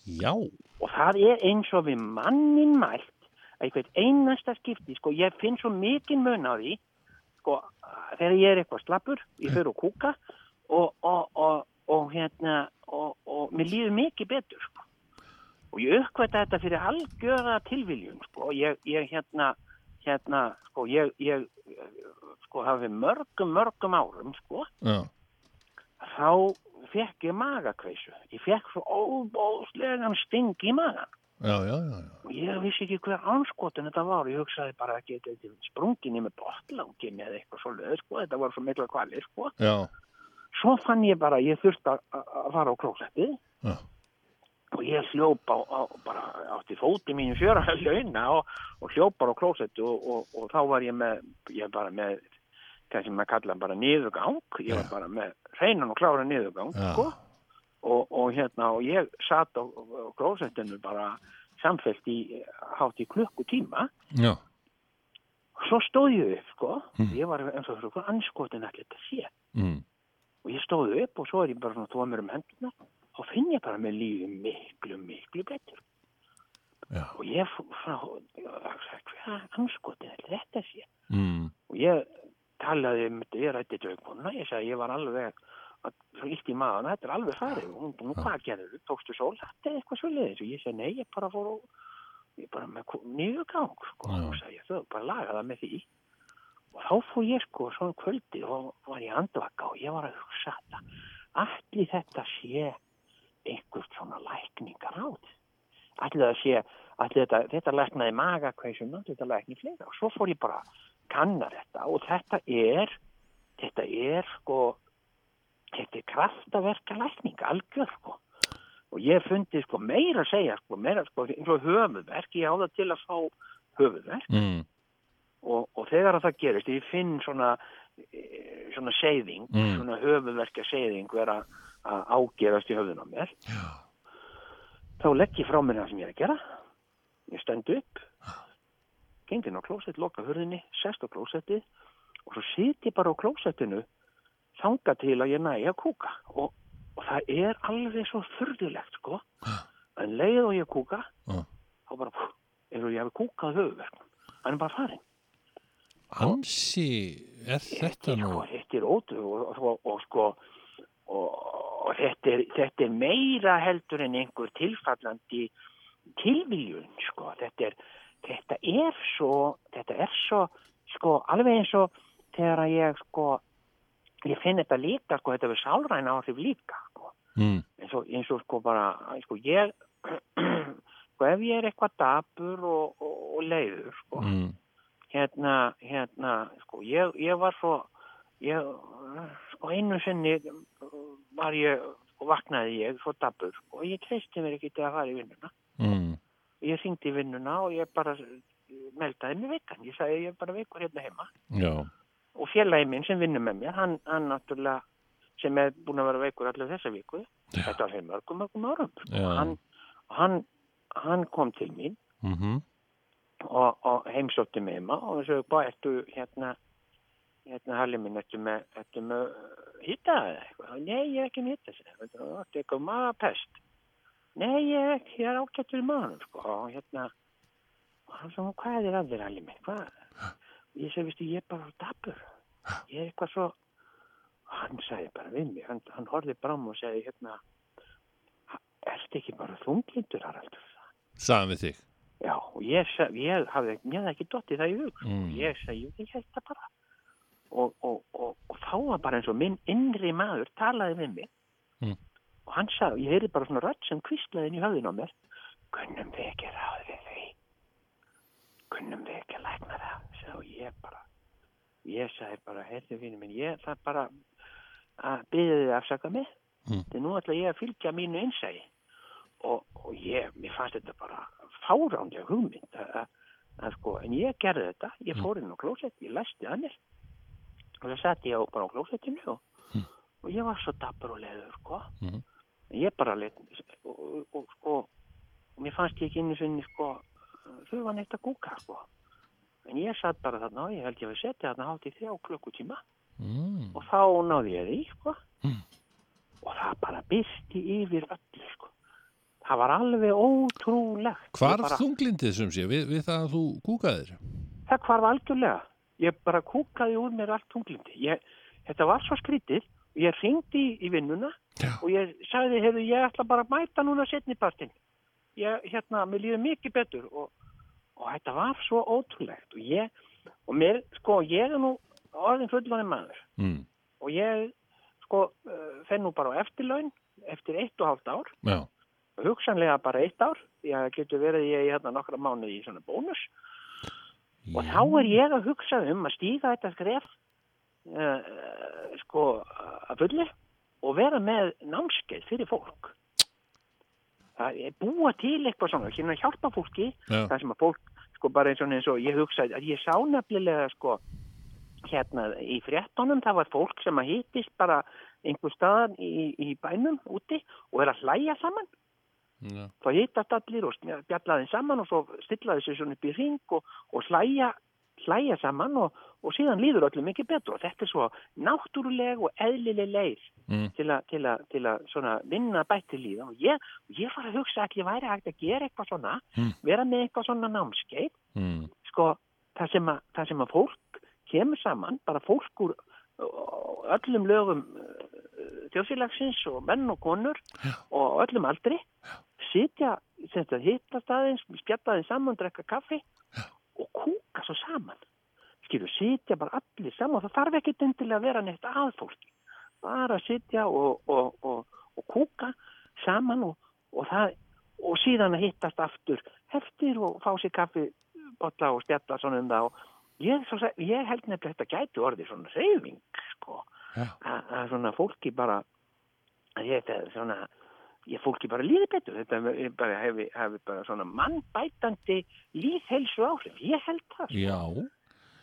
Já. Og það er eins og við mannin mælt að einhvern einasta skipti, sko, ég finn svo mikinn mun á því, sko, þegar ég er eitthvað slappur, ég fyrir að kúka og, og, og, og hérna, og, og mér líður mikið betur, sko. Og ég uppkvæta þetta fyrir algjöra tilviljun, sko, ég, ég hérna, hérna, sko, ég, ég, sko, hafi mörgum, mörgum árum, sko, Já. þá fekk ég magakveisu. Ég fekk svo óbóðslegan sting í magan. Já, já, já, já. Ég vissi ekki hver anskotin þetta var. Ég hugsaði bara að þetta sprungin í með botlangi með eitthvað svo löð, sko. Þetta var svo mikla kvalir, sko. Já. Svo fann ég bara, ég þurfti að að fara á klósettið. Og ég hljópa á, á bara átti fóti mínu fjöra [laughs] launa og, og hljópar á klósettu og, og, og þá var ég með, ég bara með, það sem maður kalla bara niðurgang. Ég var bara með hreinan og klára niðurgang, sko. Og, og hérna, og ég satt á, klósettinu bara samfellt í hátt í klukkutíma. Já. Svo stóð ég upp, sko. Mm. Ég var eins og fyrir anskotin allir þetta sé. Mm. Og ég stóð upp og svo er ég bara svona tóða mér um hendurna og finn ég bara með lífi miklu, miklu betur. Já. Og ég frá, hvað anskotin allir þetta sé. Mm. Og ég talaði um þetta, ég rætti draugmónuna, ég sagði ég var alveg að- svo illt í maðan, þetta er alveg farið. Og hún, nú hvað gerður þú? Tókstu sól? Þetta er eitthvað svolítið. Og ég sagði nei, ég bara fór og, ég bara með niðurgang, sko. Og sagði ég, þau bara laga það með því. Og þá fór ég sko svona kvöldi og var ég andvaka og ég var að hugsa þetta. Allir þetta sé einhvert svona lækningar átt. Allir það sé, allir þetta, þetta læknaði magakveisuna, þetta lækni fleira. Og svo fór ég bara að kanna þetta og þetta er, þetta er sko, þetta er kraftaverka lækning, algjör sko. Og ég fundi sko meira að segja sko, meira sko, eins og höfuðverk, ég á það til að fá höfuðverk Mm. og, og þegar að það gerist, ég finn svona, eh, svona seyðing, Mm. svona höfuverkja seyðing vera að ágerast í höfðun á mér, Já. þá legg ég frá mér það sem ég er að gera, ég stend upp, gengin á klósett, loka hurðinni, sest á klósettið og svo sit ég bara á klósettinu þanga til að ég næja að kúka og, og það er alveg svo furðulegt sko, en leið og ég kúka, Já. þá bara, pú, og ég hef kúkað höfuverknum, hann er bara farinn. Ansi, er þetta nú? sko, þetta er ótrú og, og, og sko og, og þetta, er, þetta er meira heldur en einhver tilfallandi tilviljun sko þetta er, þetta er svo þetta er svo sko alveg eins og þegar ég sko ég finn þetta líka sko þetta við sálræna áhrif líka sko Mm. eins og, eins og sko bara sko ég [clears throat] sko ef ég er eitthvað dapur og, og, og leiður sko Mm. hérna, hérna, sko, ég, ég var svo, ég, sko, einu sinni var ég, og vaknaði ég svo dabur og ég treysti mér ekki til að fara í vinnuna. Mm. Ég ringdi í vinnuna og ég bara meldaði mig veikan. Ég sagði ég er bara veikur hérna heima. Já. Og félagi minn sem vinnur með mér, hann, hann náttúrulega, sem er búin að vera veikur allir þessa viku, þetta var fyrir mörgum, mörgum árum. Já. Hann, hann, hann kom til mín Mm og, og heimsótti mig heima og þessu bara ertu hérna hérna hallið minn, ertu með, ertu með hitta eða eitthvað? Nei, ég er ekki með hitta sér, þetta er eitthvað magapest. Nei, ég er ekki, ég er ágættur í maðanum, sko, og hérna, og hann svo, hvað er að þér hallið minn, hvað? Ég segi, vistu, ég er bara dapur, ég er eitthvað svo, hann sagði bara við mig, hann, hann horfði bram og segi, hérna, ertu ekki bara þunglindur, Haraldur? Saðan við þig. Já, og ég, sa- ég hafði, mér hafði ekki dottið það í hug, sko. Mm. ég segi, ég það bara. Og, og, og, og þá var bara eins og minn innri maður talaði við mig. Mm. og hann sagði, ég heyri bara svona rödd sem kvíslaði inn í höfðin á mér, kunnum við ekki ráð við því, kunnum við ekki lækna það, sagði ég bara. Ég sagði bara, heyrðu fínum minn, ég það bara að byggja þið afsaka mig, Mm. þegar nú ætla ég að fylgja mínu innsægi og, og ég, mér fannst þetta bara fáránlega hugmynd að, að, að sko, en ég gerði þetta, ég fór inn á klósett, ég læsti mér og það satt ég á, bara á klósettinu og, og ég var svo dapur og leður, sko, en ég bara let, og, og, sko, mér fannst ég ekki einu sinni, sko, þau var neitt að kúka, sko, en ég satt bara þarna og ég held ég að setja þarna hátt í þrjá klukkutíma Mm. og þá náði ég því sko. og það bara byrsti yfir öllu sko. það var alveg ótrúlegt Hvar bara, þunglindið sem sé við, við það að þú kúkaðir? það hvarf algjörlega ég bara kúkaði úr mér allt tunglindi ég, þetta var svo skrítið. Ég ringdi í, í vinnuna Já. og ég sagði, hefur ég ætla bara að mæta núna setnipartin ég, hérna, mér líður mikið betur. Og, og þetta var svo ótrúlegt. Og ég, og mér, sko, ég er nú orðin fullonið maður. Mm. og ég, sko, uh, fenn nú bara á eftirlaun eftir eitt og hálft ár. Já. hugsanlega bara eitt ár það getur verið ég í hérna nokkra mánuði í svona bónus og þá er ég að hugsa um að stíga þetta skref uh, sko að fulli og vera með námskeið fyrir fólk. Er búa til eitthvað svona, hérna að hjálpa fólki Já. það sem að fólk, sko bara eins og, eins og ég hugsaði að ég sá nefnilega sko hérna í fréttonum það var fólk sem að hittist bara einhver staðan í, í bænum úti og er að hlæja saman Já. þá hittast allir og bjallaði saman og svo stillaði sér svona upp í ring og, og hlæja, hlæja saman og, og síðan líður öllum mikið betur og þetta er svo náttúruleg og eðlileg leið Mm. til, að vinna bætti líða og ég, ég var að hugsa að ég væri hægt að gera eitthvað svona, Mm. vera með eitthvað svona námskeið Mm. sko, það sem, að, það sem að fólk kemur saman, bara fólk úr öllum lögum þjóðfélagsins og menn og konur og öllum aldri sitja, sem þetta hittast aðeins spjalla aðeins saman, drekka kaffi og kúka svo saman. Skilur, sitja bara allir saman og það þarf ekki endilega að vera neitt að fólki. Bara sitja og, og, og, og kúka saman og, og það og síðan að hittast aftur eftir og fá sér kaffi bolla og stjalla svona um það og ég, svo, ég held nefnilega þetta gæti orðið svona reyfing sko. Að svona fólki bara að ég þetta svona ég fólki bara líði betur þetta bara, hefur hef bara svona mannbætandi líðhelsu áhrif ég held það sko.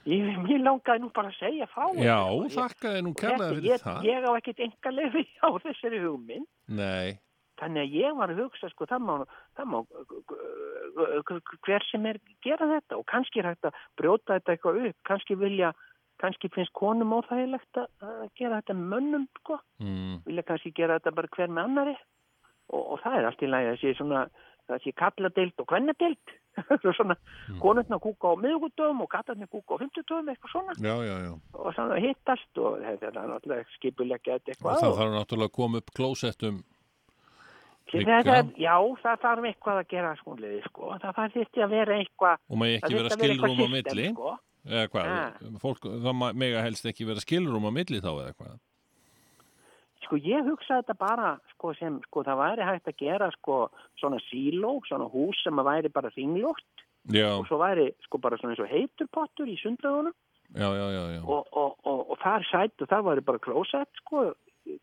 Ég, ég langaði nú bara að segja frá Já. Ég- þakka þér nú kærlega fyrir ég, það. ég á ekkert enga lefi [laughs] á þessari hugmynd Nei. þannig að ég var að hugsa sko það má, það má hver sem er gera þetta og kannski er hægt að brjóta þetta eitthvað upp kannski vilja, kannski finnst konum óþægilegt að gera þetta mönnum sko, Mm. vilja kannski gera þetta bara hver með annari og, og það er allt í lagi að sé svona það sé kalladeild og kvennadeild [laughs] svona mm. konurna kúka á miðugudöfum og kallarnir kúka á fymtudöfum eitthvað svona Já, já, já. og svona hittast og þetta er náttúrulega skipulegja þetta Og eitthvað það þarf náttúrulega að koma upp klósettum Til líka. þess að, já, það þarf eitthvað að gera skóliði, sko. Það þarf þurfti að vera eitthvað... og maður það ekki vera að skilrúm á eitthvað milli. Sko. Eða hvað? Ah. Fólk, það mega helst ekki vera skilrúm á milli þá eða hvað? Sko, ég hugsaði þetta bara, sko, sem, sko, það væri hægt að gera, sko, svona síló, svona hús sem að væri bara ringlótt Já, og svo væri, sko, bara svona eins og heiturpottur í já. og, og, og, og þar sæti, og þar væri bara klósett, sko,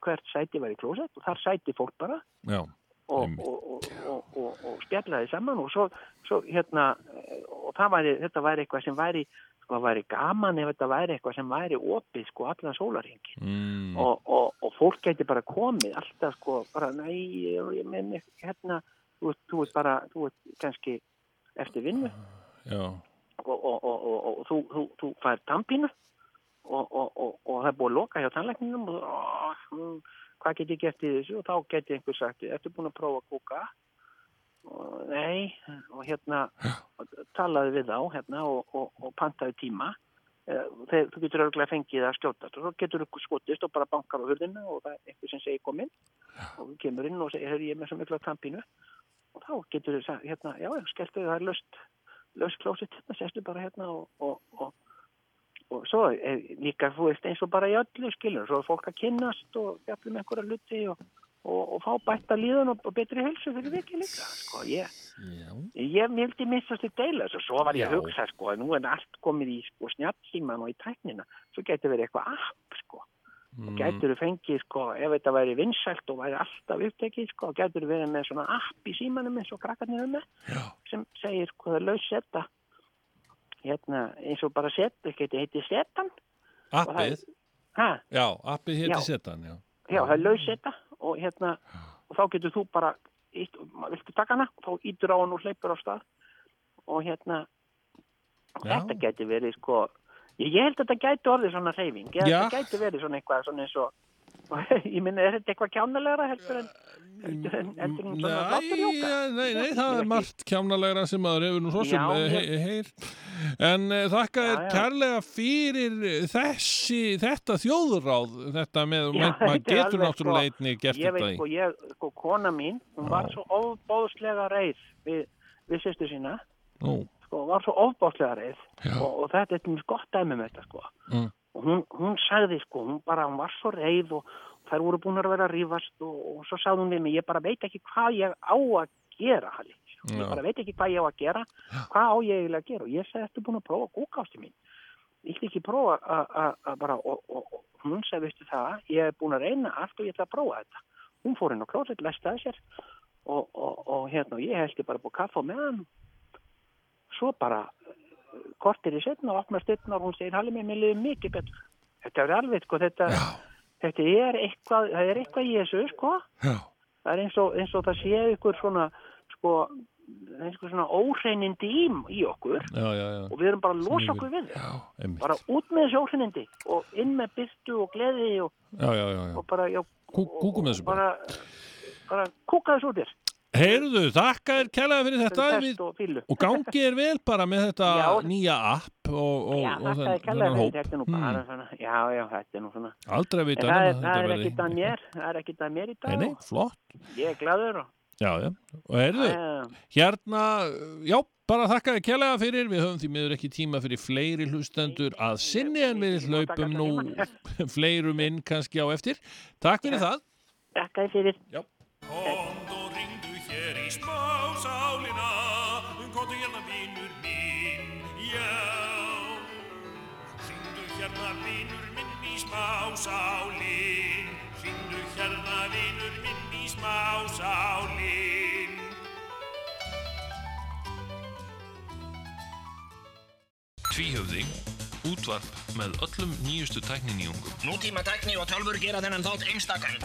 hvert sæti væri klósett og þar sæti fólk bara já. og, Einmitt. og, og, og, og, og spjallaði saman og svo, svo hérna og væri, þetta væri eitthvað sem væri sko væri gaman ef þetta væri eitthvað sem væri opið sko allan sólaringi Mm. og, og, og fólk geti bara komið alltaf sko bara næ, ég, ég menn hérna, þú, þú ert bara þú ert kannski eftir vinnu. Og, og, og, og, og þú, þú, þú fær tampínu og, og, og, og það er búið að loka hjá tannlækninum og mm, hvað get ég gert í þessu? Og þá geti einhver sagt, ertu búin að prófa að kúka og nei og hérna talaði við þá hérna og, og, og pantaði tíma. Eh, þegar þú getur örgulega fengið að skjótast og svo getur þú skotist og bara bankar á hurðina og það er einhver sem segir kom inn og þú kemur inn og segir, hörru ég með svo miklu tampínu. Og þá getur þú sagt, hérna, já, skelltu það er löst löst klósitt, hérna, sestu bara hérna og, og, og, og svo er líka, þú veist, eins og bara í öllu skilur, svo er fólk að kynnast og jafnum einhverja luti og, og, og fá bætta líðan og, og betri helsu fyrir viki líka, sko, ég ég vildi missa til deila þessu, svo var ég að hugsa, sko, að nú er allt komið í, sko, snjallsíman og í tæknina, svo getur verið eitthvað app, sko, Mm. getur þú fengið, sko, ef þetta væri vinsælt og væri alltaf upptekið, sko, getur verið með svona app í símanum eins og krakkarnir um Já. sem segir, það er laus setta, hérna, eins og bara setta, geti heitið setan, Appið? Já, appið Já. setan, já. já, það er laus setta og hérna, og þá getur þú bara, ítt, viltu taka hana, og þá ítur á hann og hleypur á stað. Og hérna, og þetta getur verið, sko, Ég, held að þetta gæti orðið svona reyfing. Ég held að þetta gæti verið svona eitthvað svona eins og, [laughs] ég minna, er þetta eitthvað kjánulegra heldur en, heldur en, heldur en svona ja, nei, nei, það er margt kjánalegra sem maður hefur nú svo sem Já, he ég- heyr en uh, þakka þér kærlega fyrir þessi, þetta þjóðuráð þetta með, Já, maður [laughs] maður getur náttúrulega sko, einni gert Ég þetta veit, í. sko, ég, sko, kona mín, hún var svo ofbóðslega reið við, við sýstu sína, Nú, sko, var svo ofbóðslega reið og, og þetta er mjög gott dæmi með þetta, sko. Mm. Og hún, hún sagði, sko, hún bara, hún var svo reið og þær voru búin að vera að rífast og, og svo sagði hún við mig, ég bara veit ekki hvað ég á að gera, Halli. Ég Já. bara veit ekki hvað ég á að gera, hvað á ég eiginlega að gera og ég sagði, ertu búin að prófa kúkásti mín? Ég ætla ekki að prófa að- að að bara, og, og, og hún sagði, veistu það, ég er búin að reyna allt og ég ætla að prófa þetta. Hún fór inn á klósett, lestaði sér og, og, og hérna, og ég heldi bara búið kaffa á meðan. Svo bara, kortir í setna og opnast einn og hún segir, Halli mér, mér liður mikið betur. Þetta er alveg, sko, þetta, þetta er eitthvað, það er eitthvað í þessu, sko. já, Það er eins og, eins og það sé ykkur svona, sko, einhver svona óhreinindi í, í okkur já, já, já. og við erum bara að losa okkur við. Bara út með þessi óhreinindi og inn með byrtu og gleði og, og bara, Kú, kúkum þessu bara. bara, bara kúka þessu út þér. Heyrðu, þakka þér kærlega fyrir þetta við, og og gangi er vel bara með þetta Já. nýja app og, og, Já, og þakka þér hóp. fyrir þetta nú bara svona, já, já, þetta er nú svona. Aldrei að En vita það er, er ekkit að mér, það er ekkit að mér í dag. Nei, nei, flott. Ég er gladur og, Já, já. Og heyrðu, hérna, já, bara þakka þér kærlega fyrir. Við höfum því miður ekki tíma fyrir fleiri hlustendur að sinni en við hlaupum nú [laughs] fleirum inn kannski á eftir. Takk fyrir það. þakka þér fyrir. Já. Komd í smásálina Komdu hérna vinur minn, já. Ringdu hérna vinur minn í smásálin Ringdu hérna vinur minn í smásálin Tvíhöfði, útvarp með öllum nýjustu tækniníungum. Nútíma tækni og tölfur gera þennan þátt einstakann.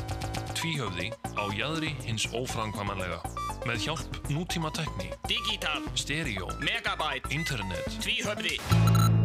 Tvíhöfði á jaðri hins óframkvæmanlega. Með hjálp nútíma tækni, Digital, stereo, megabyte, internet, tvíhöfði.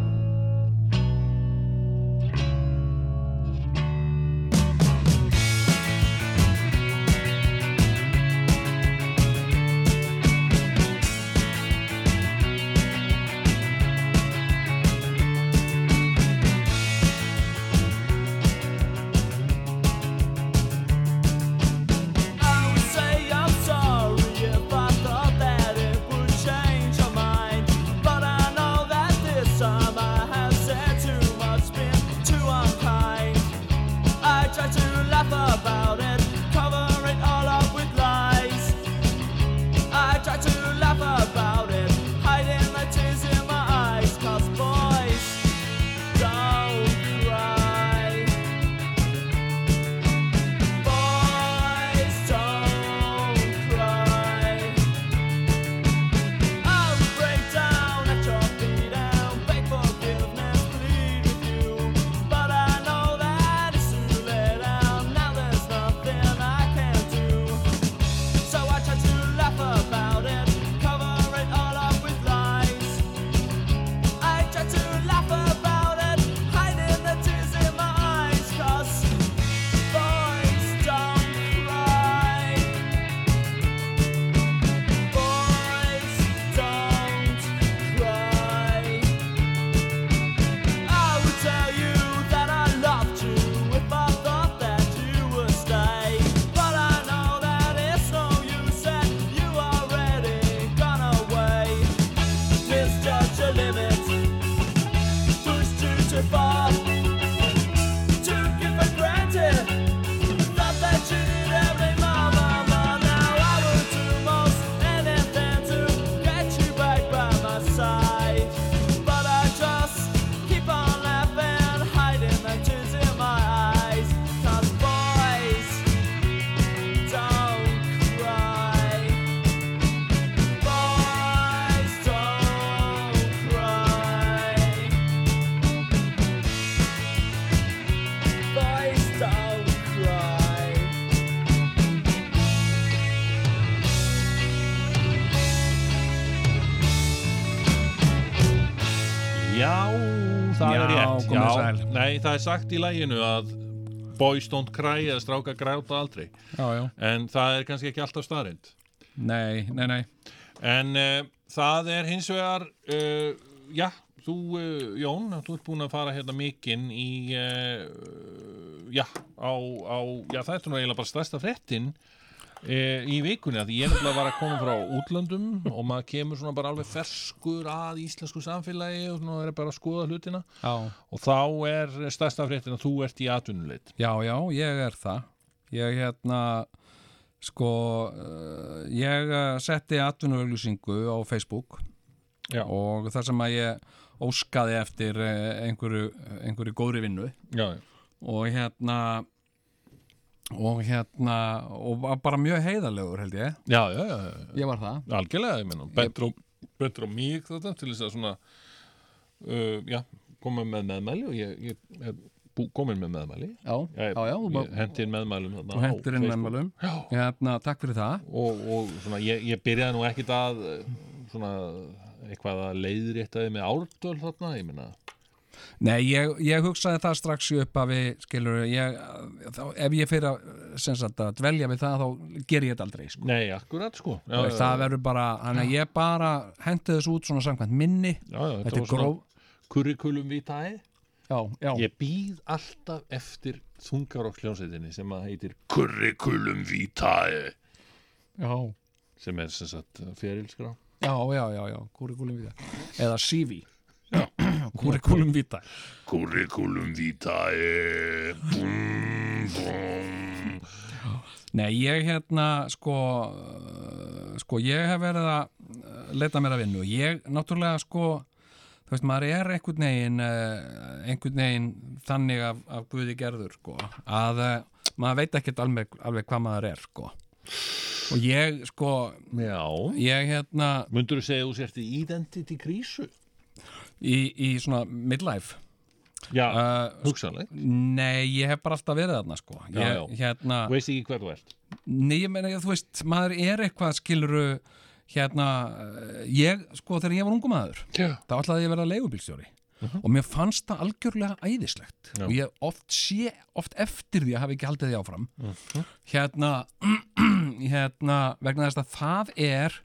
Nei, það er sagt í læginu að boys don't cry eða stráka gráta aldrei Já, já. en það er kannski ekki alltaf staðrind Nei, nei, nei. En uh, það er hins vegar, uh, já, þú, uh, Jón, þú ert búin að fara hérna mikinn í, já, á, á, já, það er nú eiginlega bara stærsta fréttin uh, í vikunni, að ég nefnilega var að koma frá útlöndum og maður kemur svona bara alveg ferskur að íslensku samfélagi og svona er bara að skoða hlutina Já. og þá er stærsta fréttin að þú ert í atvinnuleit. Já, já, ég er það. Ég hérna, sko, uh, ég uh, setti atvinnuauglýsingu á Facebook Já. og þar sem að ég óskaði eftir uh, einhverju, einhverju góðri vinnu Já, já. og hérna og hérna og var bara mjög heiðarlegur held ég Já, já, já, já. Ég var það. Algjörlega, ég menna, betur og, betur og mig þetta til þess að svona, uh, já, koma með meðmæli og ég, ég er komin með meðmæli. Já, ég, já, Ég hendi inn meðmælum á hendur inn meðmælum. Já. Hérna, takk fyrir það. Og, og svona, ég, ég byrjaði nú ekkit að, uh, svona, eitthvað að leiðréttaði með árdöl þarna, ég menna. Nei, ég, ég hugsaði það strax upp að við, skilur, ég, þá, ef ég fyrir að, sagt, að dvelja við það, þá ger ég þetta aldrei, sko. Nei, akkurat, sko. Já, það já. verður bara, þannig að ég bara hendi þessu út svona samkvæmt minni. Já, já, þetta er gróf. Já, já. Ég býð alltaf eftir þungarokkljónsveitinni sem að heitir Curriculum vitae. Já. Sem er sem sagt ferilskrá. Já, já, já, já, curriculum vitae. Eða CV. Curriculum vitae. Curriculum vitae. Bum, bum. Nei, ég hérna, sko, uh, sko, ég hef verið að uh, leita mér að vinnu. Ég, náttúrulega, sko, þú veist, maður er einhvern veginn, einhvern veginn þannig af, af Guði gerður, sko, að maður veit ekkert alveg, alveg hvað maður er, sko. Og ég, sko, Já. ég, hérna... Mundur þú segja þú sért í identity krísu? Í, í svona midlife? Já, uh, hugsanleg. Nei, ég hef bara alltaf verið þarna, sko. Ég, Já, já. Hérna... Veist ekki hver þú ert? Nei, ég meina, þú veist, maður er eitthvað skiluru, hérna, eh, ég, sko, þegar ég var ungu maður, Já. þá ætlaði ég að vera leigubílstjóri og mér fannst það algjörlega æðislegt Já. og ég oft sé, oft eftir því að hafa ekki haldið því áfram Mhm. hérna, [clears throat] hérna, vegna þess að það er,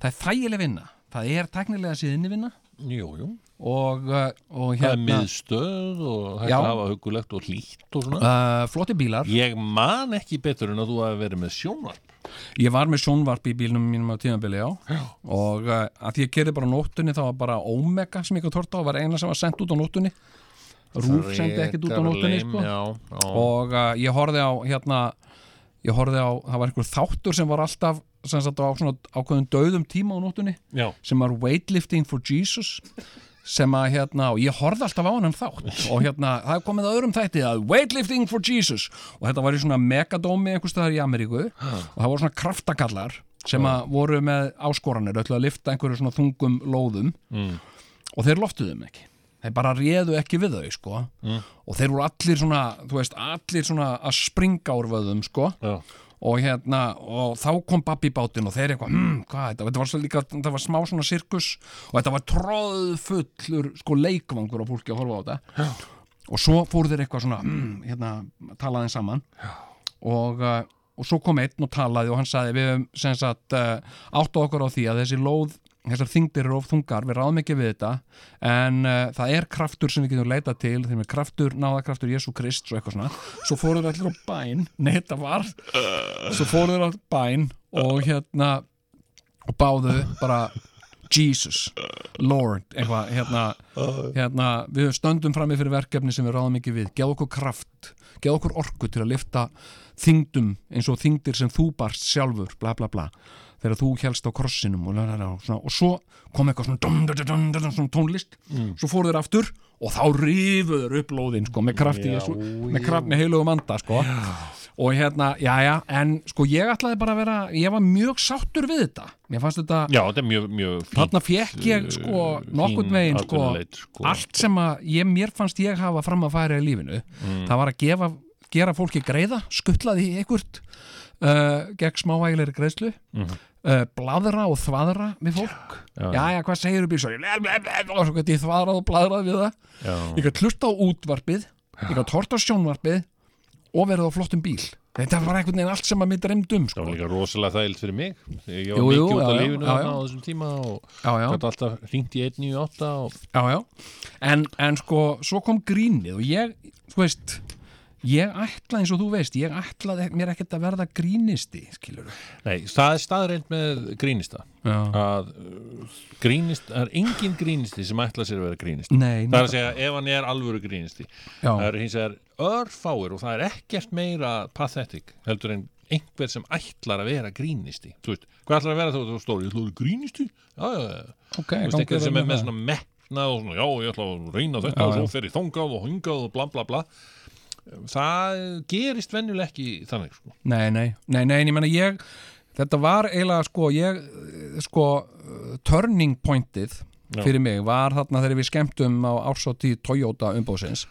það er þægileg vinna, það er teknilega síðinni vinna Jú, jú. og, uh, og Það er hérna, miðstöð og hægt að hafa hugulegt og hlýtt og svona. uh, flotti bílar. Ég man ekki betur en að þú hafi verið með sjónvarp. Ég var með sjónvarp í bílnum mínum á tímabili, já. já. Og uh, að því ég kerði bara nóttunni, þá var bara Omega sem ég gæti hort á, var eina sem var sendt út á nóttunni. Rúf sendi ekkert út á nóttunni, sko. já, já. Og uh, ég horfði á, hérna, ég horfði á, það var einhver þáttur sem var alltaf, sem sagt á svona ákveðum döðum tíma á nóttunni, Já. sem var Weightlifting for Jesus sem að hérna, og ég horfði alltaf á hann þátt. Og hérna, það komið að öðrum þætti að Weightlifting for Jesus. Og þetta var í svona megadómi einhvers staðar í Ameríku. Og það voru svona kraftakallar sem að voru með áskoranir, öllu að lifta einhverju svona þungum lóðum. Mm. og þeir loftuðu þeim ekki. Þeir bara réðu ekki við þau sko. Mm. og þeir voru allir svona, þú veist, allir svona að springa úr vöðum sko. Já. Og hérna, og þá kom babbi í bátinn og þeir eitthvað, hm, hvað þetta, þetta var, svo líka, þetta var smá svona sirkus og þetta var tróðfullur sko leikvangur á fólki að horfa á þetta Já. og svo fóru þeir eitthvað svona hm, hérna, talaði saman Já. og uh, og svo kom einn og talaði og hann sagði við höfum sem sagt uh, áttu okkur á því að þessi lóð þessar þingdir eru of þungar, við ráðum ekki við þetta en uh, það er kraftur sem við getum leita til, þeim er kraftur, náðakraftur Jésu Krist og eitthvað svona, svo fóruður allir á bæn, [laughs] nei þetta var svo fóruður allir á bæn og hérna og báðu bara Jesus, Lord eitthvað, hérna, hérna við stöndum frammi fyrir verkefni sem við ráðum ekki við, geð okkur kraft geð okkur orku til að lifta þingdum eins og þingdir sem þú barst sjálfur, bla bla bla þegar þú helst á krossinum og, lalala, svona, og svo kom eitthvað svona, dum, dum, dum, svona tónlist Mm. svo fóru þeir aftur og þá rifuður upp lóðin sko, með krafti, Já, já. með kraft með heilugum anda sko. og hérna, já já en sko ég ætlaði bara að vera ég var mjög sáttur við þetta mér fannst þetta Já, þetta mjög, mjög. Þarna fekk ég sko nokkurn fín veginn sko, sko. allt sem að ég, mér fannst ég hafa fram að færa í lífinu Mm. það var að gefa, gera fólki greiða skuttlaði í einhvert uh, gegn smávægilegri greiðslu Mhm. Uh, bladra og þvaðra við fólk Já. já, já, hvað segir þú bílsari og svo gæti ég þvaðrað og bladrað við það Já. ég gæti hlusta á útvarpið ég gæti horta á sjónvarpið og verið á flottum bíl þetta var einhvern veginn allt sem að mér dreymd um Það sko. var líka rosalega þægilt fyrir mig Ég var mikið út já, lífinu á þessum tíma og gæti alltaf hringt í 198 og. En, en sko, svo kom grínið og ég, þú veist ég ætla eins og þú veist ég ætlaði mér ekkert að verða grínisti skilur Nei, það er staðreind með grínista. Já. að uh, grínist, það er engin grínisti sem ætla sér að vera grínisti. Nei, það er að segja ef hann er alvöru grínisti. Já. það er hins vegar örfáir og það er ekkert meira pathetic heldur en einhver sem ætlar að vera grínisti. Þú veist, hvað ætlar að vera þú stóri, ég ætla að vera grínisti? Já, já, já, Ok, þú veist, einhver sem er með svona metnað og svona, já, ég ætla að reyna þetta Já, og svo fer ég þongað og hingað og bla bla bla það gerist venjuleg ekki þannig sko. Nei, nei, nei, nei, en ég menna ég þetta var eiginlega sko ég, sko, turning pointið fyrir mig var þarna þegar við skemmtum á ársóti Toyota umbóðsins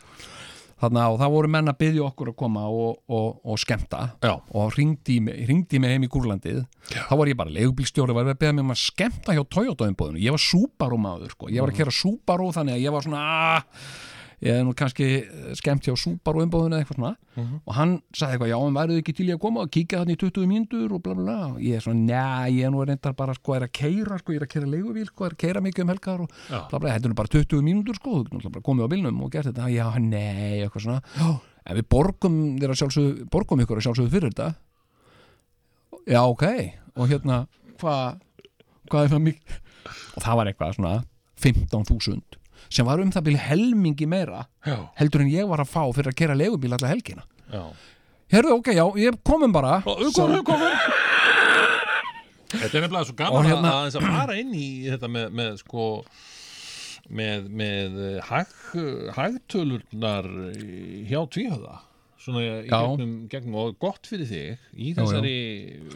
þarna og það voru menn að byggja okkur að koma og, og, og skemmta. Já. og ringdi, hringdi mig heim í Gúrlandið þá var ég bara leigubílstjóri var að beða mig um að skemmta hjá Toyota umbóðinu ég var Subaru maður sko, ég var að kera Subaru þannig að ég var svona aah, ég hef nú kannski eh, skemmt hjá Subaru umbóðinu eða eitthvað svona. Og hann sagði eitthvað, já, en værið ekki til ég að koma og kíkja þannig í 20 mínútur og bla bla bla? Og ég er svona, njá, ég er nú reyndar bara sko, er að keira, sko, ég er að keira leigubíl sko, er að keira mikið um helgar og Já. bla bla þetta er nú bara 20 mínútur, sko, þú komið á bílnum og gert þetta, já, nei, eitthvað svona. Já, en við borgum þér að sjálfsögðu borgum ykkur að sjálfsögðu fyrir þetta. Já, ok. Og hérna, hvað hvað það mikið og það var eitthvað svona 15.000 sem var um það bíl helmingi meira Já. heldur en ég var að fá fyrir að kera leigubíl alla helgina. Já. Herðu, ok, já, ég komum bara. Komum, við komum Þetta er nefnilega svo Og gaman hérna- að, að, að fara inn í þetta með, með sko með, með eh, hag, hagtölurnar hjá tvíhöða svona í gegnum, gegnum og gott fyrir þig í þessari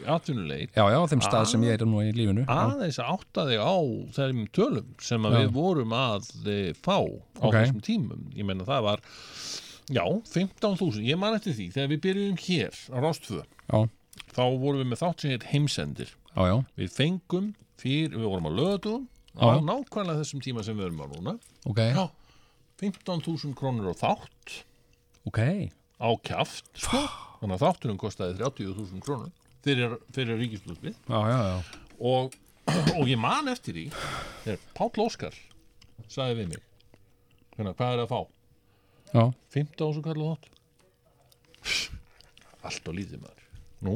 atvinnuleit. Já, já, á þeim stað sem ég er nú í lífinu. Aðeins að átta þig á þeim tölum sem að við vorum að eh, fá á Ok. þessum tímum. Ég menna það var já, 15.000, ég man eftir því þegar við byrjum hér á Rástfö Já, þá vorum við með þátt sem heit heimsendir. Já, já, við fengum fyrir, við vorum á löðum á nákvæmlega þessum tíma sem við erum á núna. Ok. Já, 15.000 krónur á þátt. Ok, á kjaft sko. þannig að þáttunum kostaði 30.000 krónur fyrir, fyrir já og, [clears throat] og ég man eftir því þegar Páll Óskar sagði við mig hérna, hvað er að fá? Já, 15.000 kall á þátt. [laughs] Allt og lítið maður. Nú?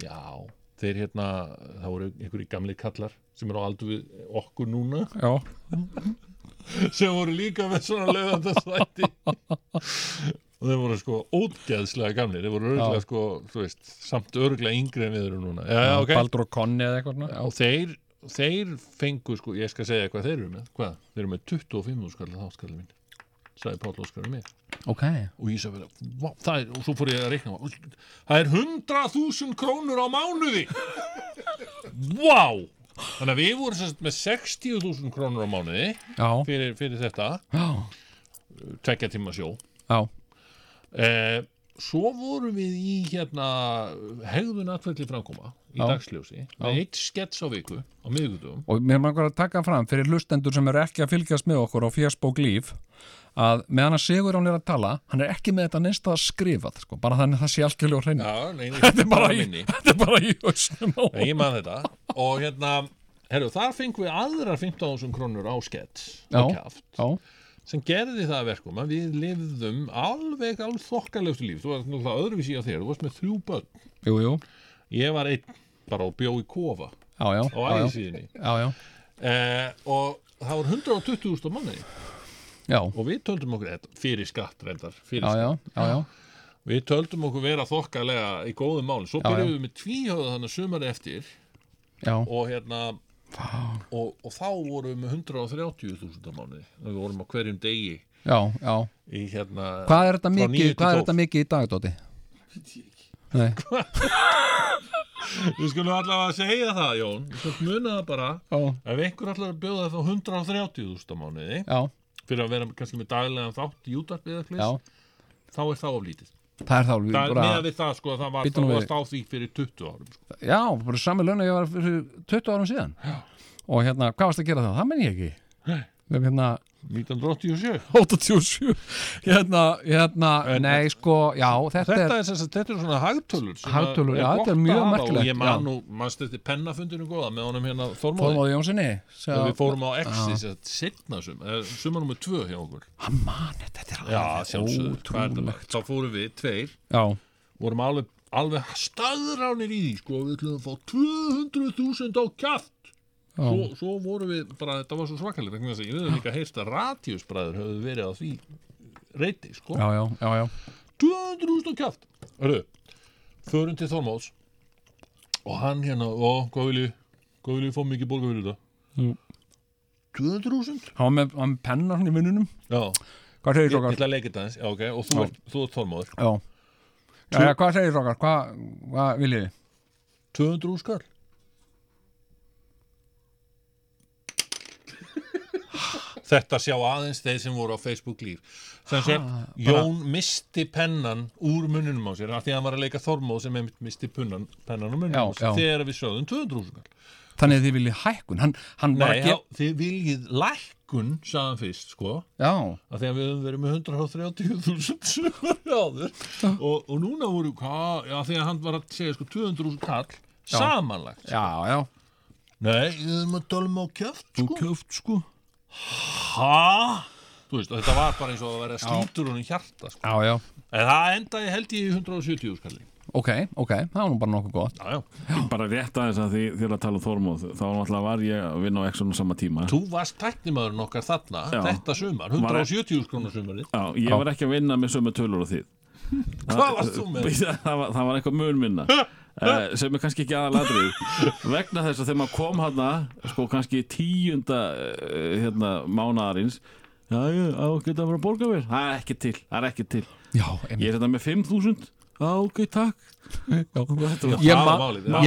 Já, þeir hérna það voru einhverjir gamli kallar sem eru á aldur við okkur núna. Já, [laughs] sem voru líka með svona lögandasvætti [laughs] og þeir voru sko ógeðslega gamlir. Þeir voru örgulega Já. sko, þú veist samt örgulega yngri en við erum núna. Já, já, ok. Baldur og Konni eða eitthvað og þeir, þeir fengu sko, ég skal segja hvað þeir eru með. Hvað, þeir eru með 25 skall þátskallin mín sagði Páll Óskar um mig. Ok, og ég sagði vera, vá, það er, og svo fór ég að reikna. Það er 100.000 krónur á mánuði. Vá! Þannig að við vorum sagt með 60.000 krónur á mánuði já, fyrir, fyrir þetta. Já, tvekja tíma sjó. Já eh, svo vorum við í hérna hegðun atverðli framkoma í Já. dagsljósi með eitt skets á viku á miðvikudum Og mér mangur að taka fram fyrir hlustendur sem eru ekki að fylgjast með okkur á fjörsbók líf að meðan að Sigur hann er að tala hann er ekki með þetta neinstað skrifað sko, bara þannig að það sé algjörlega nei, [laughs] [laughs] þetta er bara í, bara í ég man þetta. Og hérna, herru, þar fengum við aðrar 15.000 krónur á skets á kjaft. já, sem gerði það að verkum að við lifðum alveg alveg þokkalegstu líf. Þú varst náttúrulega öðruvísi á þér, þú varst með þrjú börn. Jú, jú. Ég var einn bara og bjó í kofa Já, já, á ægisíðinni eh, og það var 120.000 á manni. Já, og við töldum okkur þetta, fyrir skatt reyndar fyrir skatt, já, já. við töldum okkur vera þokkalega í góðum mál, svo byrjuðum við með tvíhöða þannig sumari eftir já. og hérna og, og þá vorum við með 130.000 á mánuði. Og við vorum á hverjum degi já, já. í hérna Hvað er þetta mikið, 9 til hvað er 12. þetta mikið í dag, Dóti? Nei, Við skulum allavega að segja það, Jón. Við skulum muna það bara. Já, Ef einhver allavega að bjóða það 130.000 á mánuði já, fyrir að vera kannski með daglegan þátt í útarpið eða já, flis þá er það of lítið það er þá Það er bara, með við það sko að það var, það varst á því fyrir 20 árum sko. já, bara sami laun að ég var fyrir 20 árum síðan já. og hérna, hvað varst að gera þá? Það menn ég ekki Nei. Hérna, 1987 87 hérna, hérna, nei sko já, þetta, Þetta er er, sagt, þetta er svona hagtölur Hagtölur, já, þetta er mjög merkilegt, og ég man nú, mannst þetta pennafundinu góða með honum hérna Þormóði? Jónssoni þegar við fórum á. Exis setna sum, suma nummer tvö hjá okkur. Hann man þetta, þetta er alveg þetta? ótrúlegt Þá fórum við, tveir, já, vorum alveg, alveg staðránir í því, sko, við ætlum að fá 200.000 á kjaft. Svo, svo vorum við bara, þetta var svo svakalega, ég við líka heyrt að Ratiusbræður höfðu verið á því reyti, sko. já, já, já, já. 200.000 á kjaft. Hörru, förum til Þormóðs og hann hérna, ó, hvað vil ég, hvað vil ég fá mikið borga fyrir þetta? Jú. 200.000? hann með, með penna hann í vinnunum hvað segir ég, ég Rókar? ætla að leika þetta eins, já, ok, og þú ert, þú ert Þormóður. já, já, já, hvað segir Rókar? hvað, hvað viljið þið? 200 skall Þetta sjá aðeins þeir sem voru á Facebook líf sem sé, Jón misti pennan úr munnunum á sér af því að hann var að leika Þormóð sem misti punnan, pennan úr munnunum á sér þegar við sögðum 200 skall þannig að þið viljið hækkun. Hann, hann Nei, að já, þið viljið lækkun sagðan fyrst, sko. Já, af því að við höfum verið með 130.000 sumar [laughs] áður. Og, og núna voru, hvað, já, því að hann var að segja sko 200.000 kall samanlagt já, já. Nei, við höfum að tala um á kjöft, sko. kjöft sko Hæ? Þú veist, þetta var bara eins og að vera slítur honum hjarta sko. já, já, En það endaði held ég í 170 skalli ok, ok, það var nú bara nokkuð gott. Já, já. Bara rétt aðeins að því þér að tala um Þormóð þá var ég að vinna á Exxon á sama tíma. Þú varst tæknimaðurinn okkar þarna Já. þetta sumar, 170 skrónar sumarið. Já, ég var ekki að vinna með sömu tölur og þið. Hvað varst þú með? [laughs] það, var, það var eitthvað mun minna uh, sem er kannski ekki aðaladrið [laughs] vegna þess að þegar maður kom hana sko kannski tíunda uh, hérna mánaðarins já, ég á geta að vera að borga mér það er ekki til, það er ekki til. Já, ég er þetta með 5.000 já, ok, takk. [laughs] Ég,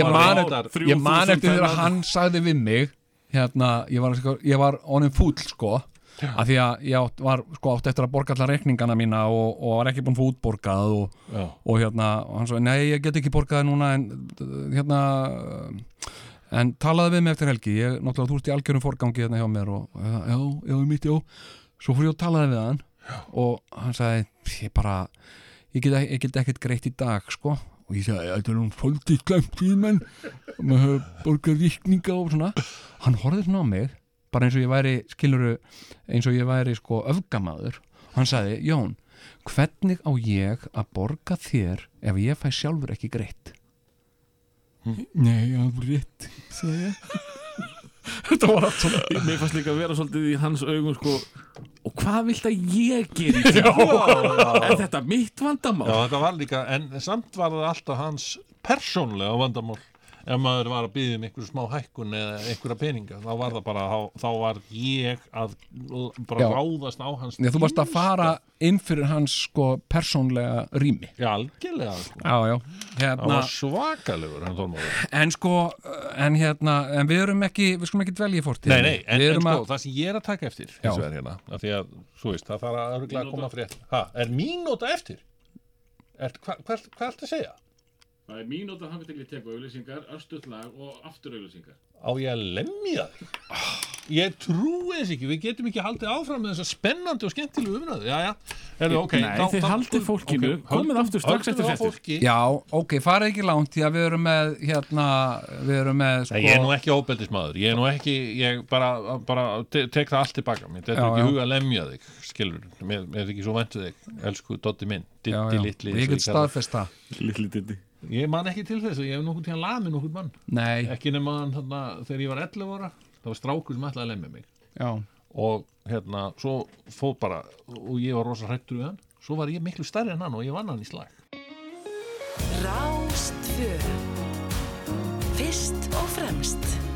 man, eftir, ég man 3000 eftir þegar hann sagði við mig hérna, ég var, sko, ég var honum fúll sko af því að ég átt, var sko átt eftir að borga allar reikningana mína og, og var ekki búin að fá útborgað og, Já. og hérna, og hann svo, nei ég get ekki borgað núna en hérna en talaði við mig eftir helgi. Ég, náttúrulega þú ert í algjörum forgangi hérna hjá mér og já, já, mitt, já. Svo fór ég og talaði við hann og hann sagði, ég bara ég get, ég get ekkert greitt í dag sko. Og ég sagði, þetta er hún fólkið glemt í menn og maður borgað ríkninga og svona. Hann horfði svona á mig bara eins og ég væri, skiluru eins og ég væri sko öfgamaður. Og hann sagði, Jón, hvernig á ég að borga þér ef ég fæ sjálfur ekki greitt? Nei, alveg rétt sagði ég. [laughs] Þetta var allt svona Mér fannst líka að vera svolítið í hans augum sko Og hvað vilt að ég gera [laughs] í því? Er þetta mitt vandamál? Já, þetta var líka, en samt var það alltaf hans persónlega vandamál ef maður var að byggja um einhverju smá hækkun eða einhverja peninga, þá var það bara þá, þá var ég að bara Já. ráðast á hans Nei, þú varst að fara inn fyrir hans sko persónlega rými Já, algjörlega sko. Já, já, Það hérna var svakalegur En sko, en hérna en við erum ekki, við skulum ekki dvelja í fórtíð Nei, nei, en, við en erum sko, að, það sem ég er að taka eftir Já. hins vegar hérna, af því að, þú veist, það þarf að örgulega að koma frétt ha, Er mínúta eftir? Er, hva, hvað, hvað er að segja? Það er mínúta hann við tek auðlýsingar, örstuð lag og aftur auðlýsingar Á ég að lemja þig? Ég trúi þess ekki, við getum ekki haldið áfram með þessa spennandi og skemmtilegu umræðu. Já, já, er ok Nei, þið haldið fólkinu, komið aftur strax eftir fólki. já, ok, farið ekki langt því að við erum með, hérna við erum með, sko Nei, ég er nú ekki óbeldismadur, ég er nú ekki, ég bara, bara te tek það allt tilbaka mér, þetta Já, er ekki já. huga að lemja þig, skilur, mér, er ekki svo ventu þig, elsku Dotti minn, já, Ditti já, litli. Ég man ekki til þess að ég hef nokkuð tíðan lamið nokkuð mann, Nei, ekki nema þarna, þegar ég var 11 ára, það var strákur sem ætlaði að lemja mig. Já, og hérna, svo fóð bara, og ég var rosa hrættur við hann, svo var ég miklu stærri en hann og ég vann hann í slag. Rástfö Fyrst og fremst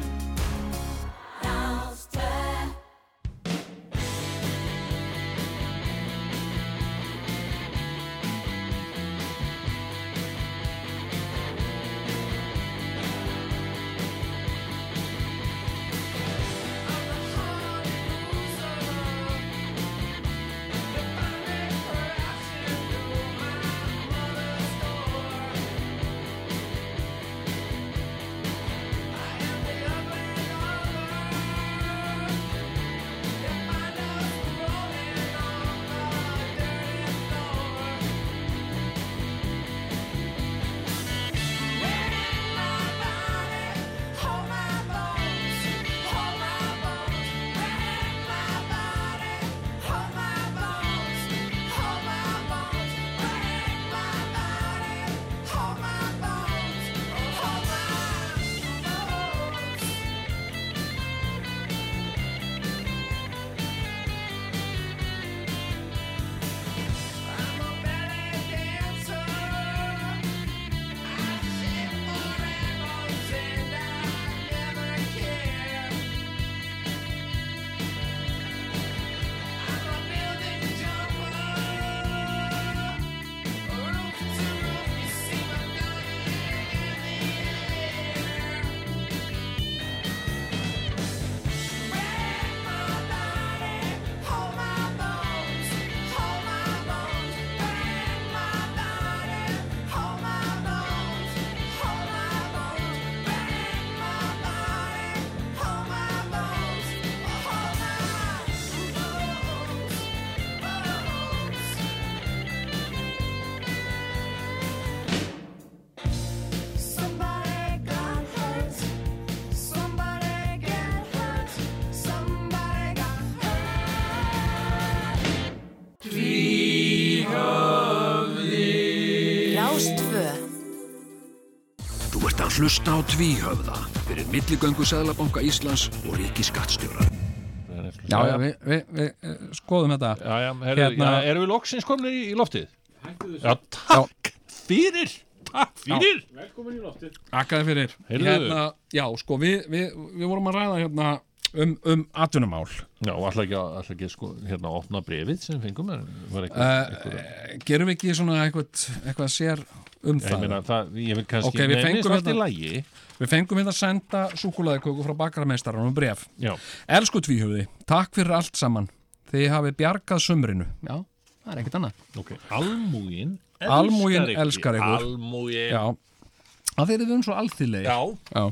hlusta á tvíhöfða fyrir milligöngu Sæðlabanka Íslands og Ríki Skattstjóra. Já, já, við, við, við eh, skoðum þetta. Já, já, herru, Hérna- já, erum við loksins komin í, í loftið? Já, takk fyrir Takk fyrir. Velkomin í loftið. Akkaði fyrir. Hérna, Já, sko, við, við, við vorum að ræða hérna um, um atvinnumál. Já, og alltaf ekki, alltaf ekki sko, hérna, opna brefið sem fengum en var ekki, uh, Gerum við ekki svona eitthvað, eitthvað sér um Ég það? meina, það, ég vil kannski Ok, við fengum í hérna- lagi. Við fengum hérna að senda súkulaðiköku frá bakarameistaranum um bref Já. Elsku tvíhöfði, takk fyrir allt saman. Þið hafið bjargað sumrinu. Já, það er ekkert annað. Ok, almúgin Almúgin elskar ykkur. Almúgin Já, það þeir eru um svo alþýðlega Já.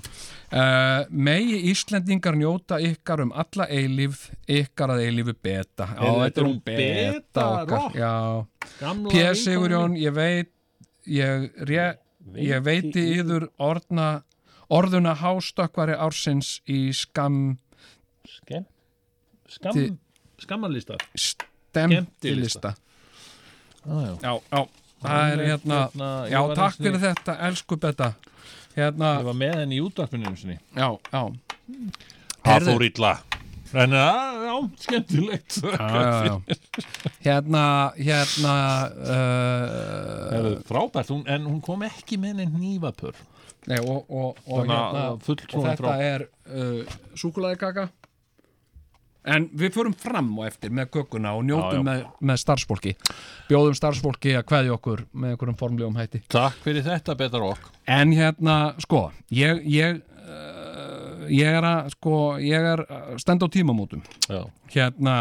Uh, Megi Íslendingar njóta ykkar um alla eilíf Ykkar að eilífu beta. Já, þetta er um beta okkar. rock. Já, Gamla P. vinkona Sigurjón, ég veit Ég, ré, ég veiti yður orðna Orðuna hástökkvari ársins í skam Skam, Ti- Skammalista Stemtilista ah, já. Já, já, það er hérna Hérna, ég Já, takk fyrir þetta, elsku beta. Hérna, Ég var með henni í sinni. Já, já. Það fór illa En já, já, skemmtilegt já, já. Hérna, hérna uh, Frábært, hún, en hún kom ekki með henni nývapör Nei, og, og, og, Þannig að hérna, og þetta frá- er uh, súkulæðikaka En við förum fram og eftir með kökuna og já. Með, með starfsfólki. Bjóðum starfsfólki að kveðja okkur með einhverjum formlegum hætti. Takk fyrir þetta, Betar Rock. En hérna, sko, ég, ég, uh, ég er að, sko, ég er að stenda á tímamótum Já. Hérna,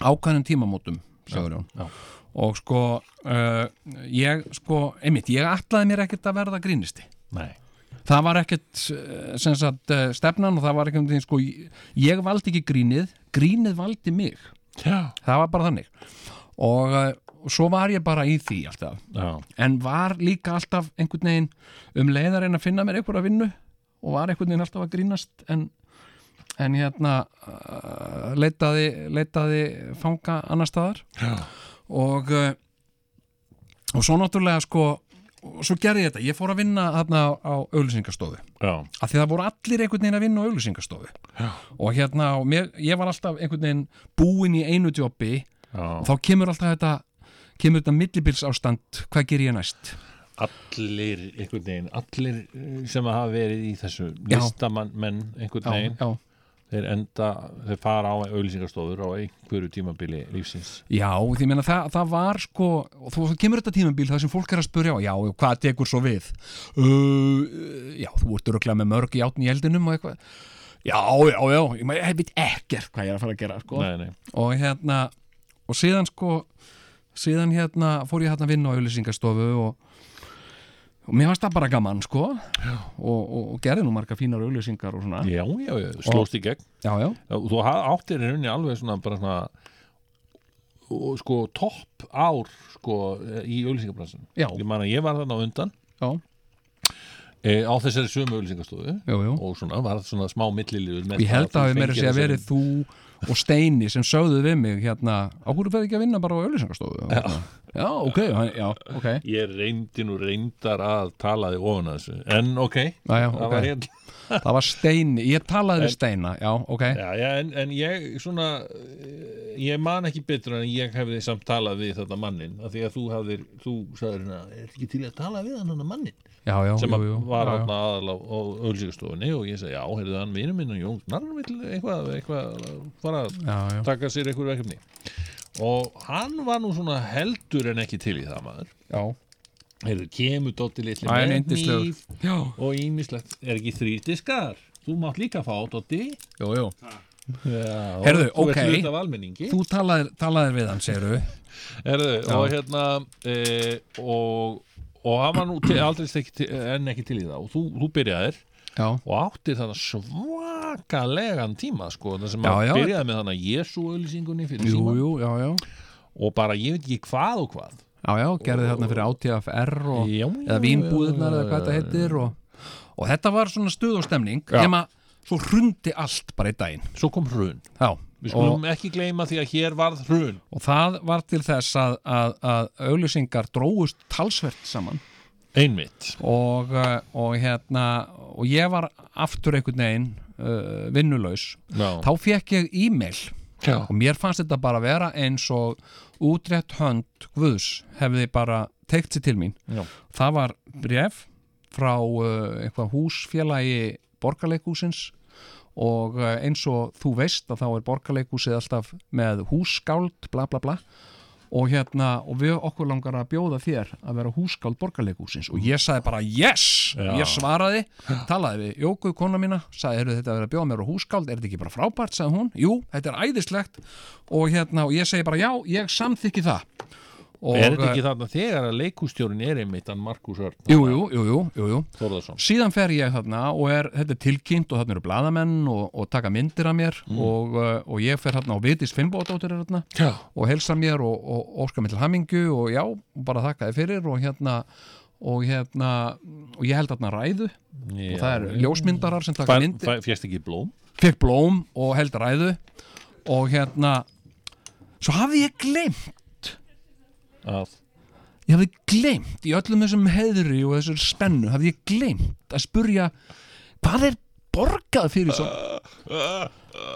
ákvæðin tímamótum, Jón Já. Og sko, uh, ég, sko, einmitt, ég ætlaði mér ekkert að verða grínisti Nei það var ekkert eh, sagt eh, stefnan og það var ekkert sko, ég, valdi ekki grínið grínið valdi mig Já. það var bara þannig og, og svo var ég bara í því alltaf Já. en var líka alltaf einhvern veginn um leiðarinn að finna mér einhverja vinnu og var einhvern veginn alltaf að grínast en, en hérna uh, leitaði, leitaði fanga annar staðar Já. og uh, og svo náttúrulega sko og svo gerði ég þetta, ég fór að vinna þarna á, á auglýsingastofu Já. af því það voru allir einhvern veginn að vinna á auglýsingastofu Já. og hérna, og mér, ég var alltaf einhvern veginn búinn í einu jobbi þá kemur alltaf þetta kemur þetta millibilс ástand hvað ger ég næst? Allir, einhvern veginn, allir eh, sem hafa verið í þessu Já. listamann menn einhvern Já, veginn já. þeir enda, þeir fara á auðlýsingastofur á einhverju tímabili lífsins Já, því meina það, það var sko og þú kemur þetta tímabil það sem fólk er að spurja já, já, hvað tekur svo við uh, já, þú ert öruglega með mörg í átni í eldinum og eitthvað já, já, já, ég, veit ekkert hvað ég er að fara að gera sko. Nei, nei. og hérna og síðan sko síðan hérna fór ég hérna að vinna á auðlýsingastofu og, og mér varst það bara gaman sko. Og, og, og gerði nú marga fínar auðlýsingar og svona. Já, já, já, slóst í gegn. Já, já. Og þú áttir rauninni alveg svona bara svona og sko topp ár sko í auðlýsingabransun Já. ég man að ég var þarna undan. Já. e, á þessari sömu jú. og svona var svona smá milliliður ég held að það hefur meira að segja verið þú og Steini sem sögðu við mig hérna, á hverju verði ekki að vinna bara á auðlýsingastofu Já. já, ok, hann- já, ok. Ég reyndi nú reyndar að tala þig ofan þessu en ok, já, já, það ok. var ég það var Steini, ég talaði við En- Steina já, ok. Já, já, en, en ég svona eh, ég man ekki betur en ég hefði samt talað við þetta mannin af því að þú hafðir, þú sagðir hérna er ekki til að tala við hann hann mannin Já, já, sem jú, jú, var aðal á, á auðlýsingastofunni og ég segi, já, heyrðu hann vinur minn og Jón Snarr vill eitthvað, eitthvað fara að Já, já. taka sér eitthvað verkefni. Og hann var nú svona heldur en ekki til í það maður. Já. Heyrðu, kemur Dotti litli með Já. og ímislegt, er ekki þrýr diskar? Þú mátt líka fá Dotti Jú, jú. Já, Herðu, ok. Þú talaðir, talaðir við hann, segirðu? Herðu, Já. og hérna e, og, og hann var nú til, aldrei til- enn ekki til í það. Og þú, þú byrjaðir Já. og áttir þannig svakalegan tíma sko, það sem Já, að byrjaði með þannig Jésu auðlýsingunni fyrir Jú, síma jú, já og bara ég veit ekki hvað og hvað. Já, já, gerði þarna fyrir ATFR og, Já, eða vínbúðunar eða hvað þetta heitir og, og þetta var svona stuð og stemning nema svo hrundi allt bara í daginn. Svo kom hrun. Já, Við skulum ekki gleyma því að hér varð hrun. Og það var til þess að, að, að auglýsingar dróust talsvert saman. Einmitt. Og, uh, og hérna og ég var aftur einhvern veginn uh, vinnulaus. Já. þá fekk ég e-mail. Já. og mér fannst þetta bara vera eins og útrétt hönd Guðs hefði bara teikt sér til mín. Já. það var bref frá uh, eitthvað húsfélagi borgarleikúsins og uh, eins og þú veist að þá er borgarleikúsið alltaf með hússkáld bla bla bla. Og hérna, og við okkur langar að bjóða þér að vera húskáld borgarleikúsins og ég sagði bara yes, Já. ég svaraði talaði við Jóku, kona mína sagði, eru þetta að vera að bjóða mér á húskáld. Er þetta ekki bara frábært, sagði hún, jú, þetta er æðislegt. Og hérna, og ég segi bara já, ég samþykki það og, Er þetta ekki þarna þegar að leikústjórin er einmitt hann Markus Örn Jú, jú, jú, jú, Síðan fer ég þarna og er, þetta er tilkynnt og þarna eru bladamenn og, og taka myndir af mér og, uh, og ég fer þarna og Vitis Finnbóðdóttir er þarna Já. og helsa mér og, og óska mér til hamingju og já, bara þakka þið fyrir og hérna og hérna, og ég held þarna ræðu. Og það er ljósmyndarar sem taka myndir. Fjast ekki blóm? Fekk blóm og held ræðu og hérna svo hafði ég glemt að ég hafði glemt í öllum þessum heðri og þessar spennu hafði ég glemt að spurja hvað er borgað fyrir svo?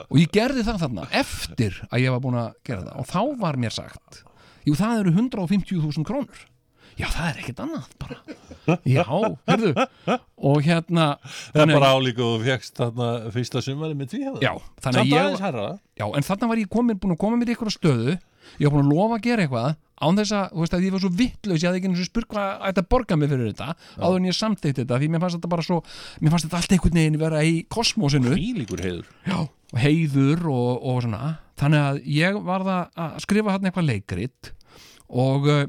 Og ég gerði það þarna eftir að ég var búin að gera það. Og þá var mér sagt jú það eru 150.000 krónur já það er ekkert annað bara. [laughs] Já, herðu og hérna Það er bara álíka og fegst þarna fyrsta sumari með því Já, þannig að Samt ég aðeins herra Já, en þarna var ég komin, búin að koma mér í eitthvað stöðu. Ég var búin að lofa að gera eitthvað án þess að, þú veist að ég var svo vittlaus ég hafði ekki eins og spurt hvað ætti að borga mig fyrir þetta áður en ég samþýtti þetta, því mér fannst þetta bara svo mér fannst þetta allt einhvern veginn vera í kosmosinu Ílíkur heiður. Já, og heiður og, og svona. Þannig að ég var það að skrifa hann eitthvað leikrit og, uh,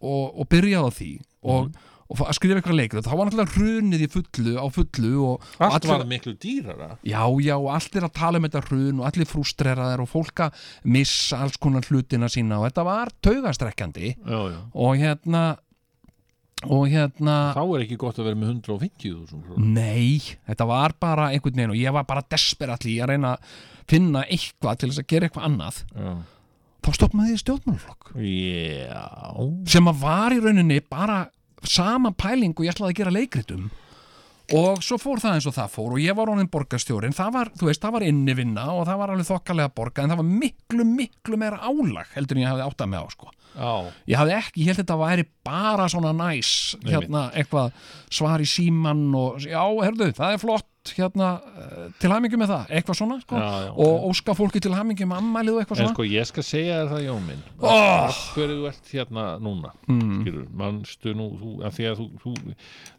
og, og byrjaði á því og, og að skrifa eitthvað leikrit. Þá var náttúrulega hrunið í fullu á fullu og, og Allt allir- var miklu dýrara. Já, já, og allt er að tala um þetta hrun og allir frústreraðir og fólk að missa alls konar hlutina sína og þetta var taugastrekkjandi. Og hérna og hérna Þá er ekki gott að vera með 150.000 krónur. Nei, þetta var bara einhvern veginn og ég var bara desperatli að reyna að finna eitthvað til þess að gera eitthvað annað. Já. Þá stopnaði ég stjórnmálaflokk. Já. Sem að var í rauninni bara sama pæling og ég ætlaði að gera leikritum og svo fór það eins og það fór og ég var honin borgarstjórin, það var, þú veist, það var innivinna og það var alveg þokkalega borga en það var miklu, miklu meira álag heldur en ég hafði áttað með á, sko. Já. Ég hafði ekki, ég held þetta væri bara svona næs, hérna eitthvað svar í síman og já, herðu, það er flott hérna, eh, til hamingju með það, eitthvað svona sko, Já, já, og óska fólki til hamingju með ammælið og eitthvað En svona. sko ég skal segja þér það Jón minn. Oh! Hverju þú ert hérna núna Mm. Skilur, mannstu nú þú, að Því að þú, þú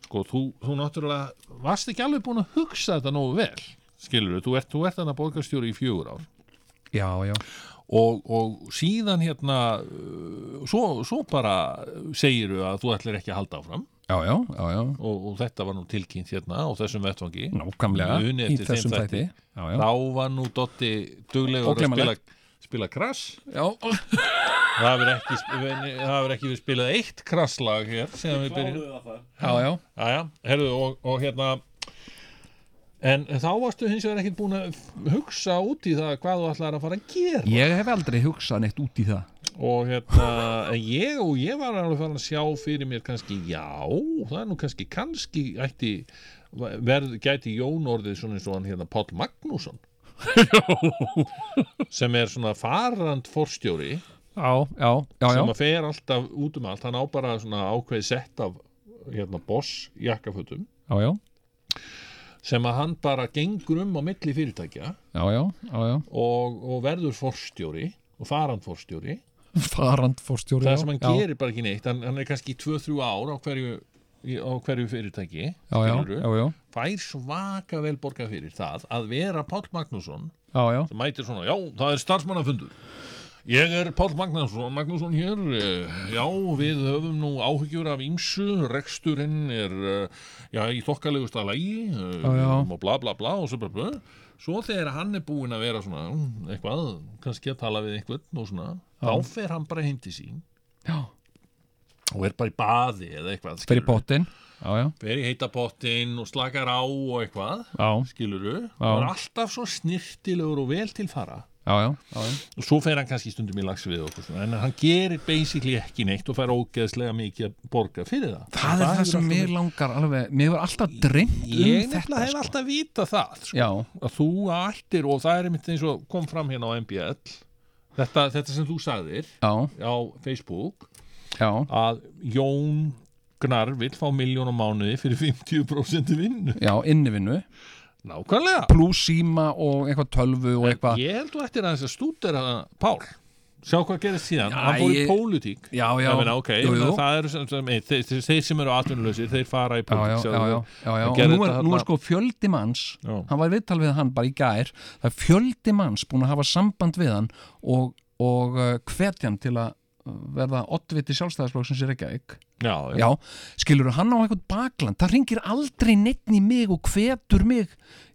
Sko þú, þú náttúrulega Varst ekki alveg búin að hugsa þetta nógu vel Skilur, þú ert, ert þannig borgarstjóri í fjögur ár. Já, já. Og, og síðan hérna svo, svo bara segiru að þú ætlir ekki að halda áfram Já, já, já, já. Og, og þetta var nú tilkynnt hérna á þessum vettvangi Nákvæmlega, í þessum þætti. Já, já. Þá var nú Dotti duglegur að spila, spila krass Já Það hefur ekki, ekki við spilað eitt krasslag hér síðan við byrjum Já, já. já, já. Herðu, og, og hérna En þá varstu hins vegar ekkert búin að hugsa út í það hvað þú ætlaðir að fara að gera. Ég hef aldrei hugsað neitt út í það. Og hérna [laughs] ég og ég var alveg farin að sjá fyrir mér kannski, já, það er nú kannski kannski ætti verð, gæti Jón orðið svona eins og hann hérna Páll Magnússon. [laughs] Sem er svona farand forstjóri. Já, já, já, já. sem að fer alltaf út um allt. Hann á bara svona ákveð sett af hérna boss jakkafötum Já, já, sem að hann bara gengur um á milli fyrirtækja já, já, já, já. og, og verður forstjóri og farand forstjóri [laughs] Farand fórstjóri það sem hann gerir bara ekki neitt hann, hann er kannski 2-3 ár á hverju, á hverju fyrirtæki Já, já, skilurðu, já, já. fær svaka vel borga fyrir það að vera Páll Magnússon Já, já. sem mætir svona, já, það er starfsmannafundur ég er Páll Magnússon Magnússon hér, eh, já, við höfum nú áhyggjur af ýmsu. Reksturinn er, eh, já, í þokkalegust að lægi já. og bla bla bla og svo bla bla. Svo þegar hann er búinn að vera svona mm, eitthvað, kannski að tala við einhvern og svona, Já. þá fer hann bara heim til sín. Já. og er bara í baði eða eitthvað Fyrir skilurðu. pottin Já, já, fer í heita pottin og slakar á og eitthvað já, skiluru, og er alltaf svo snirtilegur og vel til fara já, já, já, og svo fer hann kannski stundum í lags við okkur en hann gerir basically ekki neitt og fær ógeðslega mikið að borga fyrir það það er það hefur sem mér langar alveg, mér hefur alltaf dreymt um Ég þetta nefnilega hef sko. alltaf vita það sko, Já. að þú ættir og það er einmitt eins og kom fram hérna á MBL þetta, þetta sem þú sagðir Já. á Facebook Já. að Jón Gnar vill fá miljón á mánuði fyrir 50% vinnu já, innivinnu Nákvæmlega. Pluss síma og eitthvað tölvu og eitthvað. Ég held þú ættir aðeins að stúdera Pál. Sjá hvað gerist síðan, Já, hann fór í ég- pólitík. Já, já. Meina, ok, Jú, jú. það eru sem, sem, þeir, þeir, sem eru atvinnuleysir, þeir fara í pólitík já, já, já, já. Og nú er, nú er sko fjöldi manns. Já. hann var viðtal við hann bara í gær. Það er fjöldi manns búin að hafa samband við hann og, og uh, hvetjan til að uh, verða oddviti sjálfstæðisflokksins í Reykjavík Já, já. skilur hann á eitthvað bakland það ringir aldrei neitt í mig og hvetur mig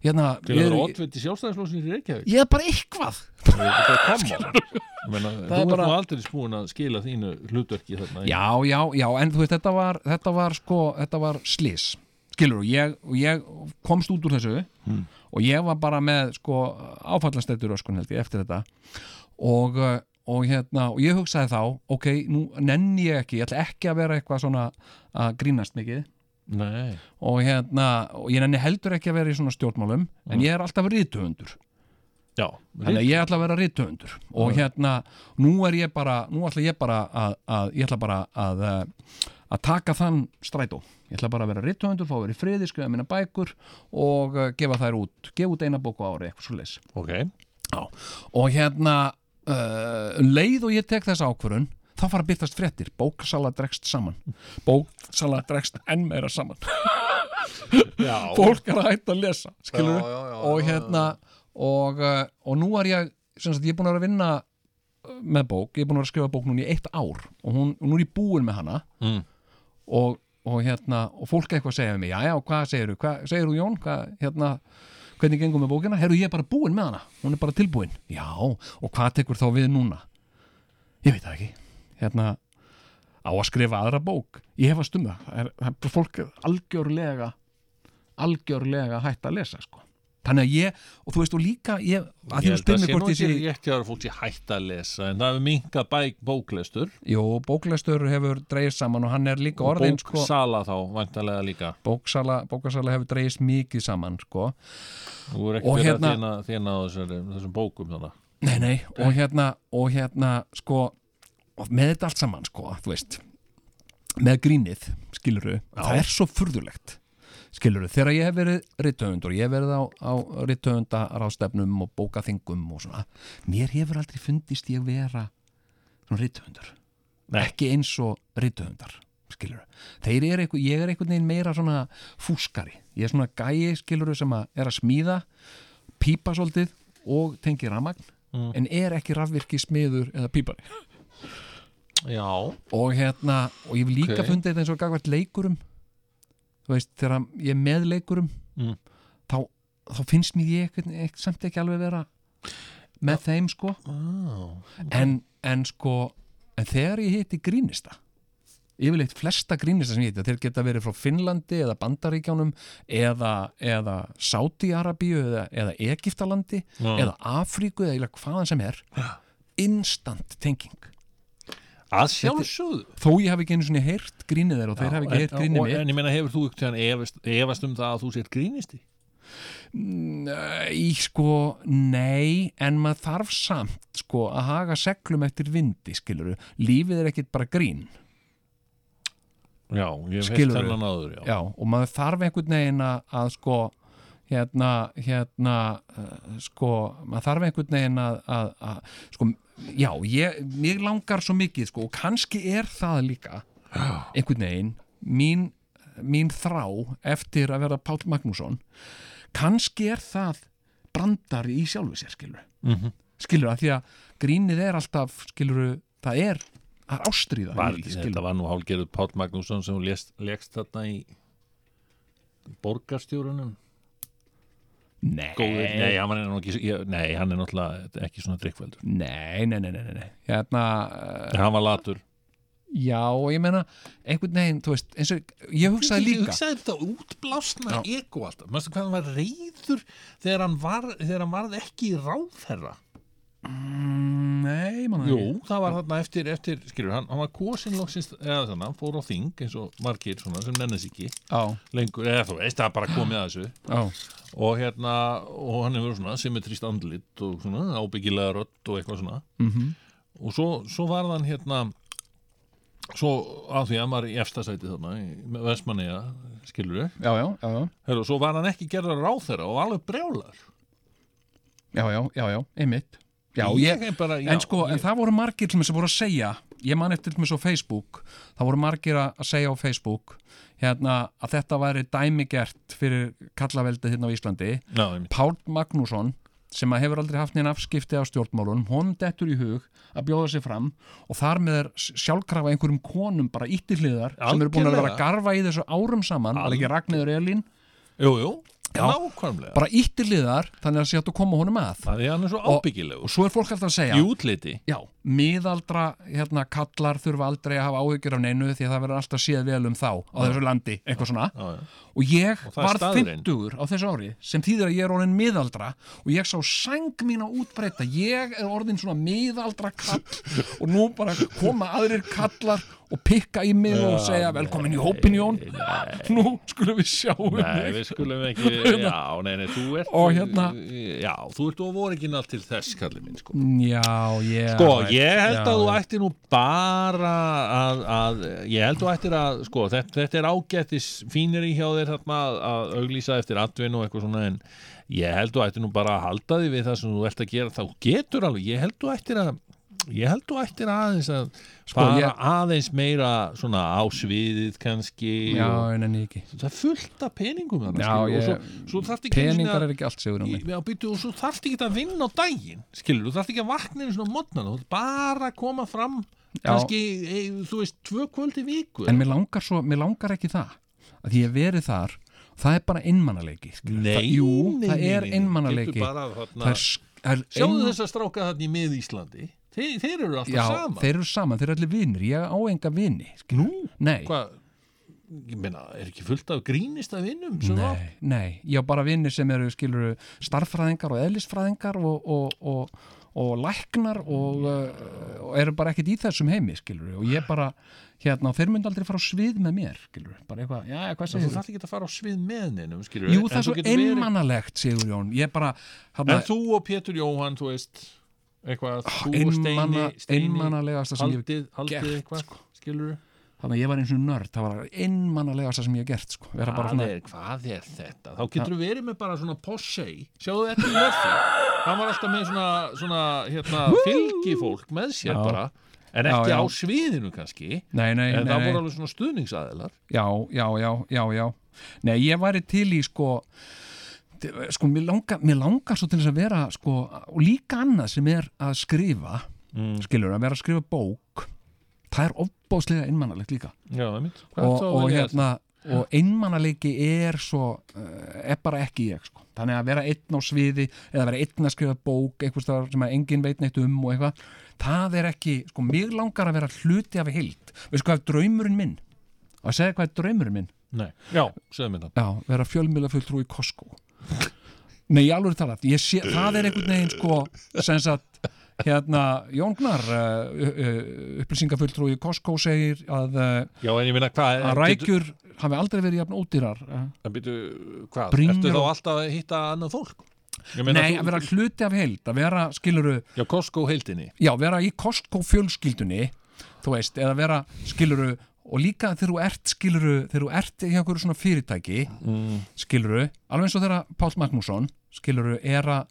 hérna, Til að oddviti sjálfstæðisflósin í Reykjavík? Ég er bara [laughs] eitthvað er Meina, Þú er ert bara- nú aldrei spúin að skila þínu hlutverki þarna Já, já, já, en þú veist, þetta var, þetta var sko, þetta var slis skilur þú, ég, og ég komst út úr þessu Hmm. og ég var bara með sko áfallastættur öskun held ég eftir þetta. Og, uh, og hérna, og ég hugsaði þá ok, nú nenni ég ekki, ég ætla ekki að vera eitthvað svona að grínast mikið. Nei. Og hérna, og ég nenni heldur ekki að vera í svona stjórnmálum, en ég er alltaf rithöfundur. Já, Þannig að ég ætla að vera rithöfundur. Og Já. hérna, nú er ég bara nú ætla ég bara að, að ég ætla bara að, eh, að taka þann strætó, ég ætla bara að vera rithöfundur fá að vera í friði, skrifa minna bækur og uh, gefa þær út, gefa út eina bók á ári eitthvað svo leis Ok og hérna uh, leið og ég tek þessa ákvörun þá fara að byrtast fréttir, bóksala dregst saman. Bóksala dregst enn meira saman. Fólk er að hætta að lesa Já, já, já, og hérna og, uh, og nú er ég sagt, ég er búin að vera að vinna uh, með bók, ég er búin að vera að skrifa bók núna í eitt ár. Og, hún, og nú er ég búin með hana. Mm. og, og hérna og fólk eitthvað að segja við mig, já já, hvað segir þú hvað segir þú Jón, hvað, hérna hvernig gengum með bókina, herru ég er bara búin með hana. Hún er bara tilbúin, já og hvað tekur þá við núna? Ég veit það ekki, hérna á að skrifa aðra bók? Ég hef að er fólk er algjörlega algjörlega hætt að lesa sko þannig að ég, og þú veist og líka ég, að þú held spyrir að mig hvort nú ég sé ekki rétt hjá að fólk sé hætt að lesa en það hefur minkað bæk bóklestur Jú, bóklestur hefur dreigð saman og hann er líka og orðin sko, bóksala þá vantarlega líka. Bóksala, bóksala hefur dreigist mikið saman sko. Þú er ekki Og verið hérna- að þjána á þessum, þessum bókum þannig nei, nei, og hérna og hérna, sko og með þetta allt saman, sko, þú veist með grínið, skiluru það er svo furðulegt skiluru, þegar ég hef verið rithöfundur ég hef verið á, á rithöfundarástefnum og bókaþingum og svona mér hefur aldrei fundist ég vera svona rithöfundur. Ekki eins og rithöfundar skilur þeir eru eitthvað, ég er einhvern veginn meira svona fúskari, ég er svona gæi skilur sem að er að smíða pípa svolítið og tengi ramagn Mm. en er ekki rafvirki smiður eða pípari. Já. Og hérna, og ég hef líka Ok. fundið þetta eins og gagvært leikurum þú veist, þegar ég er með leikurum Mm. þá, þá finnst mér ég eitthvað, eitthvað samt ekki alveg vera með þeim sko. Oh, en, en sko en þegar ég hitti grínista yfirleitt flesta grínista sem ég hitti þeir geta verið frá Finnlandi eða Bandaríkjánum eða, eða Sáti-Arabíu eða, eða Egiptalandi Já. eða Afríku eða hvaðan sem er instant tenging Að sjálfsögðu þó ég hafi ekki einu svona heyrt grínið þeir og þeir hafi ekki heyrt grínið mér En ég meina, hefur þú ekkert efast, efast um það að þú sér grínisti? Í sko, nei, en maður þarf samt sko að haga seglum eftir vindi, skiluru. Lífið er ekkit bara grín. Já, ég hef heilt þennan áður, já. Já, og maður þarf einhvern veginn að sko, hérna, hérna, uh, sko, maður þarf einhvern veginn að, að, að sko, já, ég, mér langar svo mikið, sko, og kannski er það líka einhvern veginn, mín, mín þrá eftir að vera Páll Magnússon, kannski er það brandari í sjálfu sér, skilur. Mhm. Skilur, að því að grínið er alltaf, skilur, það er, það er ástríða. Var í þetta var nú hálgerður Páll Magnússon sem lekst þarna í borgarstjórunum Nei. Góður, nei, hann er ég, er náttúrulega ekki svona drikkveldur. Nei, nei, nei, nei, nei. Hérna En hann var latur. Já, og ég meina einhvern veginn, þú veist, eins og ég hugsaði Ég líka. hugsaði þetta útblásna ego alltaf. Mástu hvað hann var reyður þegar hann, var, þegar hann varð ekki ráðherra Nei, mann Jú, það var þarna eftir, eftir skilur, hann, hann var kosin loksins eða þannig, hann fór á þing eins og margir svona sem nennis ekki Já. lengur, eða þú veist, það bara komið að þessu Já. og hérna og hann hefur svona symmetrist andlit og svona ábyggilega rödd og eitthvað svona Mhm. og svo, svo var hann hérna svo að því að maður í efstasæti þarna Vestmanniða, skilur við Já, já, já, já. Heru, svo var hann ekki gerðar ráþeira og alveg brjálar Já, já, já, já, einmitt Já, Ég ég, bara- já, en sko, en ég- það voru margir til mig sem voru að segja ég man eftir til mig svo Facebook það voru margir að segja á Facebook hérna að þetta væri dæmigert fyrir kallaveldið hérna á Íslandi einmitt. Pál Magnússon sem að hefur aldrei haft neina afskipti á stjórnmálunum honum dettur í hug að bjóða sig fram og þar með er sjálfkrafa einhverjum konum bara íttirliðar sem eru búin að vera að garfa í þessu árum saman ekki Ragnhildur Elín Jú, jú. Nákvæmlega. Bara íttirliðar þannig að sé hægt að koma honum að. Það er hann svo Og- ábyggilegur. og svo er fólk alltaf að segja Í útliti. Já, miðaldra hérna, kallar þurfa aldrei að hafa áhyggjur af neinu því að það verður alltaf séð vel um þá á þessu landi, eitthvað svona. Já, já. og ég Og það var staðreynd. 50 á þessu ári sem þýðir að ég er orðin miðaldra og ég sá sæng mín á útbreyta ég er orðin svona miðaldra kall og nú bara koma aðrir kallar og pikka í mig og segja velkomin í hópin Jón. [laughs] nú skulum við sjá um Nei, þig." við skulum ekki, [laughs] já, nei, nei, þú ert Og hérna- Já, þú ert of original til þess, kallið minn, sko. Já, ég Sko, ég held já, að þú ættir nú bara að, að ég held að þú ættir að, sko, þetta, þetta er ágættis fínir í hjá þér þarna að, að auglýsa eftir atvinnu og eitthvað svona en ég held að þú ættir nú bara að halda því við það sem þú ert að gera, þá getur alveg ég held að þú ættir að ég held þú ættir aðeins að Sko, fara ég- aðeins meira svona á sviðið kannski Já, og, en enn ekki. Það er fullt af peningum þannig Já, ég, og svo, svo peningar að- er ekki allt sigur um mig Já, býtu, og svo þarftu ekki að vinna á daginn skilur, þú þarftu ekki að vakna einu svona mótnan þarft bara koma fram kannski, e, þú veist, tvö kvöld í viku En mér langar svo, mér langar ekki það að ég hef verið þar það er bara innmannaleiki skilur. Nei, það, Jú, nei, það er þarna- Það er, Sjáðu þess að stráka þarna í mið Íslandi þeir, þeir eru alltaf Já, saman. þeir eru saman, þeir eru allir vinir. Ég á enga skilur. Nú, Nei, hvað? Ég meina, er ekki fullt af grínista vinnum sem það? nei, nei. Ég á bara vinir sem eru skilur starffræðingar og eðlisfræðingar og, og, og, og læknar og, og eru bara ekkit í þessum heimi skilur og ég bara hérna, þeir myndi aldrei fara á svið með mér skilur, bara eitthvað, já, hvað Þú segir þarf ekki að fara á svið með neinum skilur, Jú, það er svo einmannalegt, Sigur Jón Ég bara, En þú og Pétur Jóhann, þú veist eitthvað, þú og Steini, einmana, Steini einmanalegasta sem ég haldið, haldið eitthvað, sko. skilur þannig að ég var eins og nörd það var einmanalegasta sem ég hef gert sko. Hvað, svona, er, hvað er þetta? Þá getur þú verið með bara svona Porsche Sjáðu þetta í Murphy Hann var alltaf með svona, svona hérna, fylgifólk með sér Já. bara En Já, ekki já. á sviðinu kannski nei, nei, En nei, það voru alveg svona stuðningsaðilar já, já, já, já, já nei, ég væri til í sko sko, mér langar, mér langar svo til þess að vera sko, og líka annað sem er að skrifa Mm. skilur, að vera að skrifa bók það er ofbáslega einmannalegt líka. Já, er og, og hérna og einmannaleiki er svo uh, er bara ekki ég sko. þannig að vera einn á sviði eða vera einn að skrifa bók staðar sem að enginn veit neitt um og eitthvað það er ekki, sko, mig langar að vera hluti af heild, veistu hvað er draumurinn minn? Að segja hvað er draumurinn minn Nei, já, segðu mér það já, vera fjölmjöla fulltrú í Costco nei, ég alveg talað ég sé, það er einhvern veginn sko sem sagt hérna, Jóngnar uh, uh, upplýsingafulltrú í Costco segir að uh, Já, en ég minna hvað að rækjur hafi aldrei verið jafn ódýrar En byrju, hvað? Ertu þá alltaf að hitta annað fólk? Nei, að vera hluti af heild, að vera, skiluru Já, Costco heildinni Já, vera í Costco fjölskyldunni þú veist, eða vera, skiluru og líka þegar þú ert, skiluru þegar þú ert í einhverju svona fyrirtæki mm. skiluru, alveg eins og þegar Páll Magnússon, skiluru, er að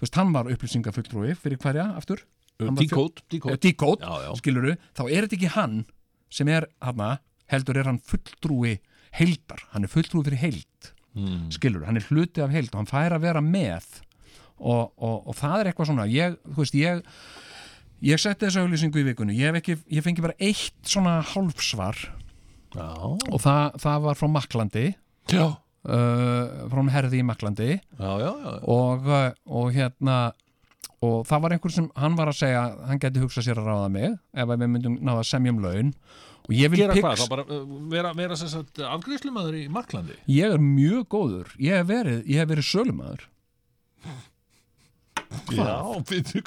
þú veist, hann var upplýsingafulltrúi fyrir hverja, aftur? Eh, Já, já. skiluru, þá er þetta ekki hann sem er, hann heldur er hann fulltrúi heildar, hann er fulltrúi fyrir heild Mm. skilur, hann er hluti af heild og hann fær að vera með og, og, og það er eitthvað svona ég, þú veist, ég ég setti þessu auðlýsingu í vikunni. Ég, ekki, ég fengi bara eitt svona hálfsvar. Já. og það, það var frá Maklandi Já. uh, frá hún herði í Maklandi Já, já, já. og, uh, og hérna og það var einhver sem hann var að segja hann geti hugsað sér að ráða mig ef við myndum náða að semja um laun. Og ég vil pix- bara uh, vera, vera afgreiðslumæður í Marklandi ég er mjög góður. Ég hef verið, ég hef verið sölumæður Já, byrju,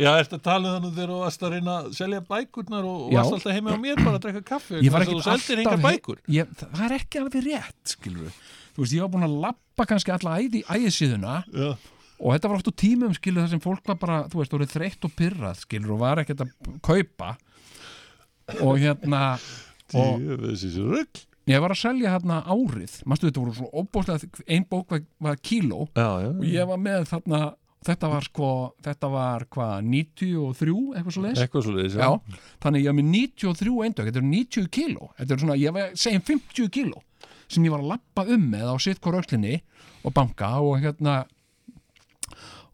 já, ertu að tala um þannig þegar þú varst að reyna að selja bækurnar og Já. varst alltaf heima á mér bara að drekka kaffi Ég var ekki alltaf ég, það er ekki alveg rétt skilur þú veist ég var búin að lappa kannski alla æði ægisíðuna Já. og þetta var oft á tímum skilur þar sem fólk var bara þú veist, orðið þreytt og pyrrað skilur og var ekkert að kaupa. Og hérna og ég var að selja hérna árið. Mástu þetta voru svona óbúslega ein bók var, kíló. Já, já. og ég var með þarna þetta var sko, þetta var hvað 93 eitthvað svo leis Eitthvað svoleiðis, já. já, þannig ég var með 93 eindök, þetta er 90 kíló þetta er svona, ég var segjum 50 kíló sem ég var að lappa um með á sitt hvort öxlinni og banka og hérna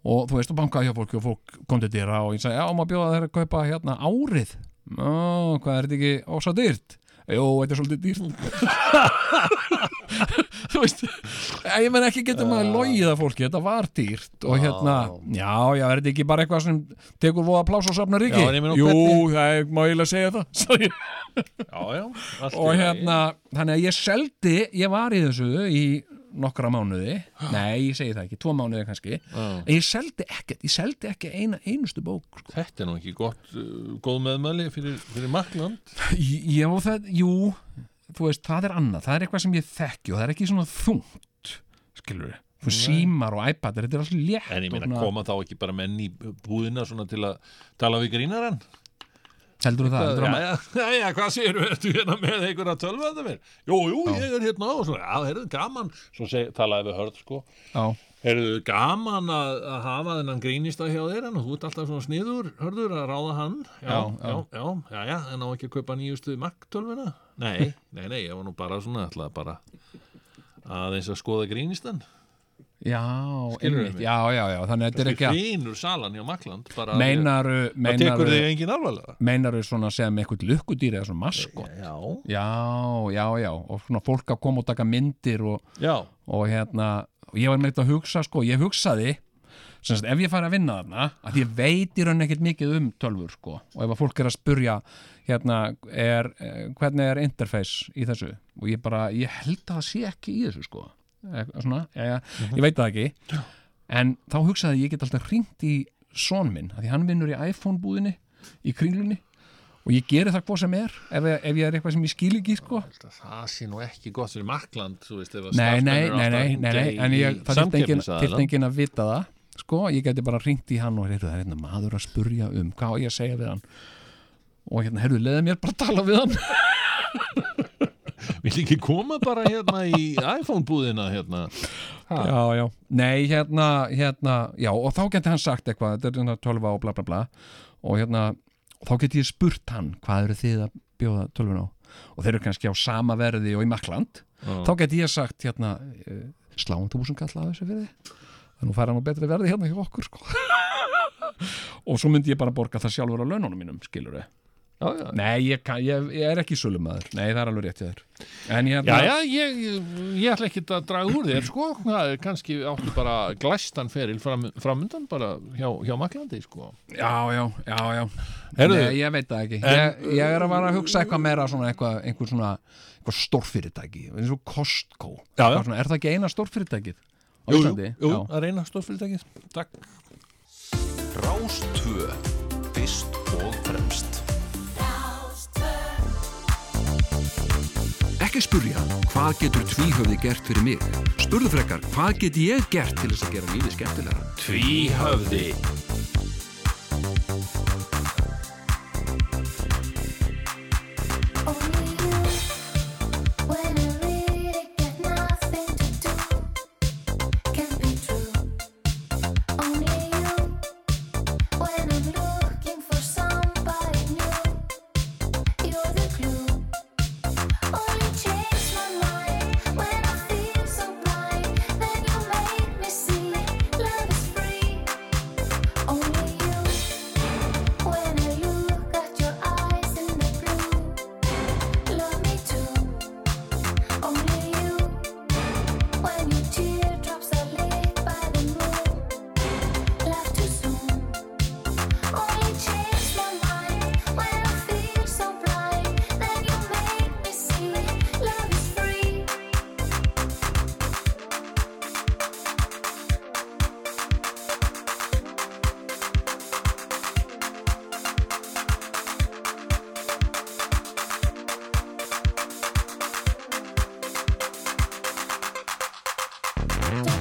og þú veist og bankaði hjá fólki og fólk kom til dýra og ég sagði, já, maður bjóða þeir að kaupa hérna árið Ó, hvað er þetta ekki ósá dyrt? Jú, þetta er svolítið dýrt [laughs] þú veist ég menn ekki getur maður að fólki þetta var dýrt og hérna já, já, er þetta ekki bara eitthvað sem tekur voða pláss og safnar meina, Jú, það er, ég eiginlega segja það. [laughs] Já, já, og hérna, þannig að ég seldi ég var í þessu í nokkra mánuði. [gasps] Nei, ég segi það ekki, tvo mánuði kannski. En ég seldi ekkert, ég seldi ekki eina einustu bók sko. Þetta er nú ekki gott, uh, góð meðmæli fyrir, fyrir Makland [laughs] Já, það, jú veist, það er annað, það er eitthvað sem ég þekki og það er ekki svona þungt skilur við, Nei. símar og iPad þetta er alltaf létt En ég meina, koma þá ekki bara menn í búðina svona til að tala við grínarann heldur þú það, já, það já, já, [laughs] já, hvað séu, [laughs] ertu hérna með einhverja það mér? Jú, jú, ég er hérna og svona, já, heyrðu, gaman. Svo seg, talaði við hörð, sko. Já. Heyrðu, gaman að, að hafa þennan grínista hjá þér en þú ert alltaf svona sniður, hörður, að ráða hann. Já, Já, já, já. já, já, já, en á ekki að kaupa nýjustu Mac-tölvuna? Nei, [laughs] nei, nei, ég var nú bara svona, ætlaði bara aðeins að skoða grínistan. Já, Skilurðu einmitt, já, já, já, þannig að þetta er ekki að Hrínur salan hjá Makland bara meinaru, Það meinaru tekur þig engin alvarlega? meinaru svona sem eitthvað lukkudýr eða svona maskot? Já. já, já, já og svona fólk að koma og taka myndir og, Já. og hérna og ég var með að hugsa, sko, ég hugsaði sem sagt, ef ég færi að vinna þarna að ég veit í raun ekkert mikið um tölfur sko, og ef að fólk er að spurja hérna, er, eh, hvernig er interface í þessu, og ég bara ég held að það sé ekki í þessu sko svona, já, já, ég veit það ekki. En þá hugsaði ég, ég get alltaf hringt í son minn, að því hann vinnur í iPhone búðinni í kringlunni og ég geri það hvað sem er ef, ef ég er eitthvað sem ég skil ekki sko. Það sé nú ekki gott fyrir Makland þú veist, að nei, nei, nei, að nei, en ég, það þyrfti enginn að vita það sko, ég geti bara hringt í hann og heyrðu, það er hérna maður að spurja um hvað ég að segja við hann. Og hérna, heyrðu, leiði mér bara að tala við hann [laughs] Vill ekki koma bara hérna í iPhone búðina hérna? Ha? já, já, nei, hérna, hérna já, og þá geti hann sagt eitthvað þetta er hérna 12 og bla bla bla. Og hérna, og þá geti ég spurt hann hvað eru þið að bjóða 12 á? Og þeir eru kannski á sama verði og í Makland Já. þá geti ég sagt hérna eh, sláum þú sem kallaði þessu fyrir þannig færa nú betri verði hérna hjá okkur sko. [laughs] og svo myndi ég bara borga það sjálfur á laununum mínum, skilur þið Já, já. Nei, ég, kann, ég, ég er ekki sölumæður. Nei, það er alveg rétt þér. En ég, Já, já, ég, ég ætla ekki að draga úr þér sko, það er kannski áttu bara glæstan feril fram, framundan bara hjá, hjá Maklandi sko. Já, já, já, já. Nei, ég veit það ekki. En- ég, ég er að vara að hugsa eitthvað meira svona eitthvað, einhver svona, eitthvað stórfyrirtæki eins og Costco. Já, svona, Er það ekki eina stórfyrirtækið Jú, jú, jú, Já. að reyna stórfyrirtækið. Takk. Rástvö Fyrst Ekki spurja, hvað getur tvíhöfði gert fyrir mig? Spurðu frekar, hvað get ég gert til þess að gera lífið skemmtilega? Tvíhöfði Love Don't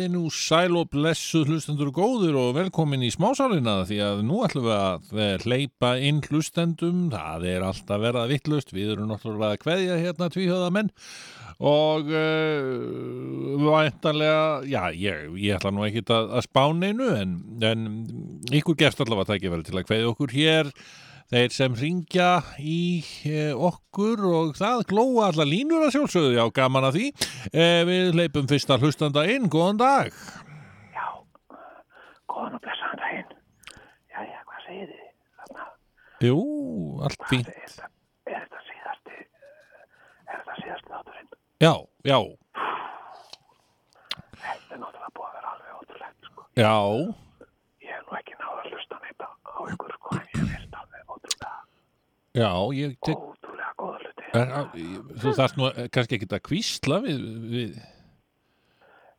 komiði nú sæl og blessuð hlustendur góður og velkomin í smásálina því að nú ætlum við að eh, hleypa inn hlustendum, það er alltaf verða vittlust, við erum náttúrulega að kveðja hérna tvíhjöðamenn og uh, væntanlega, já, ég, ég ætla nú ekkit að, að spána einu en, en ykkur gefst allavega að tækja vel til að kveðja okkur hér Þeir sem ringja í e, okkur og það glóa allar línur að sjálfsögðu, já, gaman að því. E, við leipum fyrsta hlustanda inn, góðan dag. Góðan og blessaðan daginn. Jæja, hvað segir þið? Þarna, Jú, allt fínt. er þetta, er þetta síðasti, er þetta síðasti þátturinn? Já, já, Þetta er náttúrulega búið að vera alveg ótrúlegt, sko. já, Ég hef nú ekki náða að hlusta neitt á á ykkur, sko, en ég veist alveg ótrúlega, já, ég tek... ótrúlega góða hluti. Er, á- þú þarft nú kannski ekki að kvísla við, við...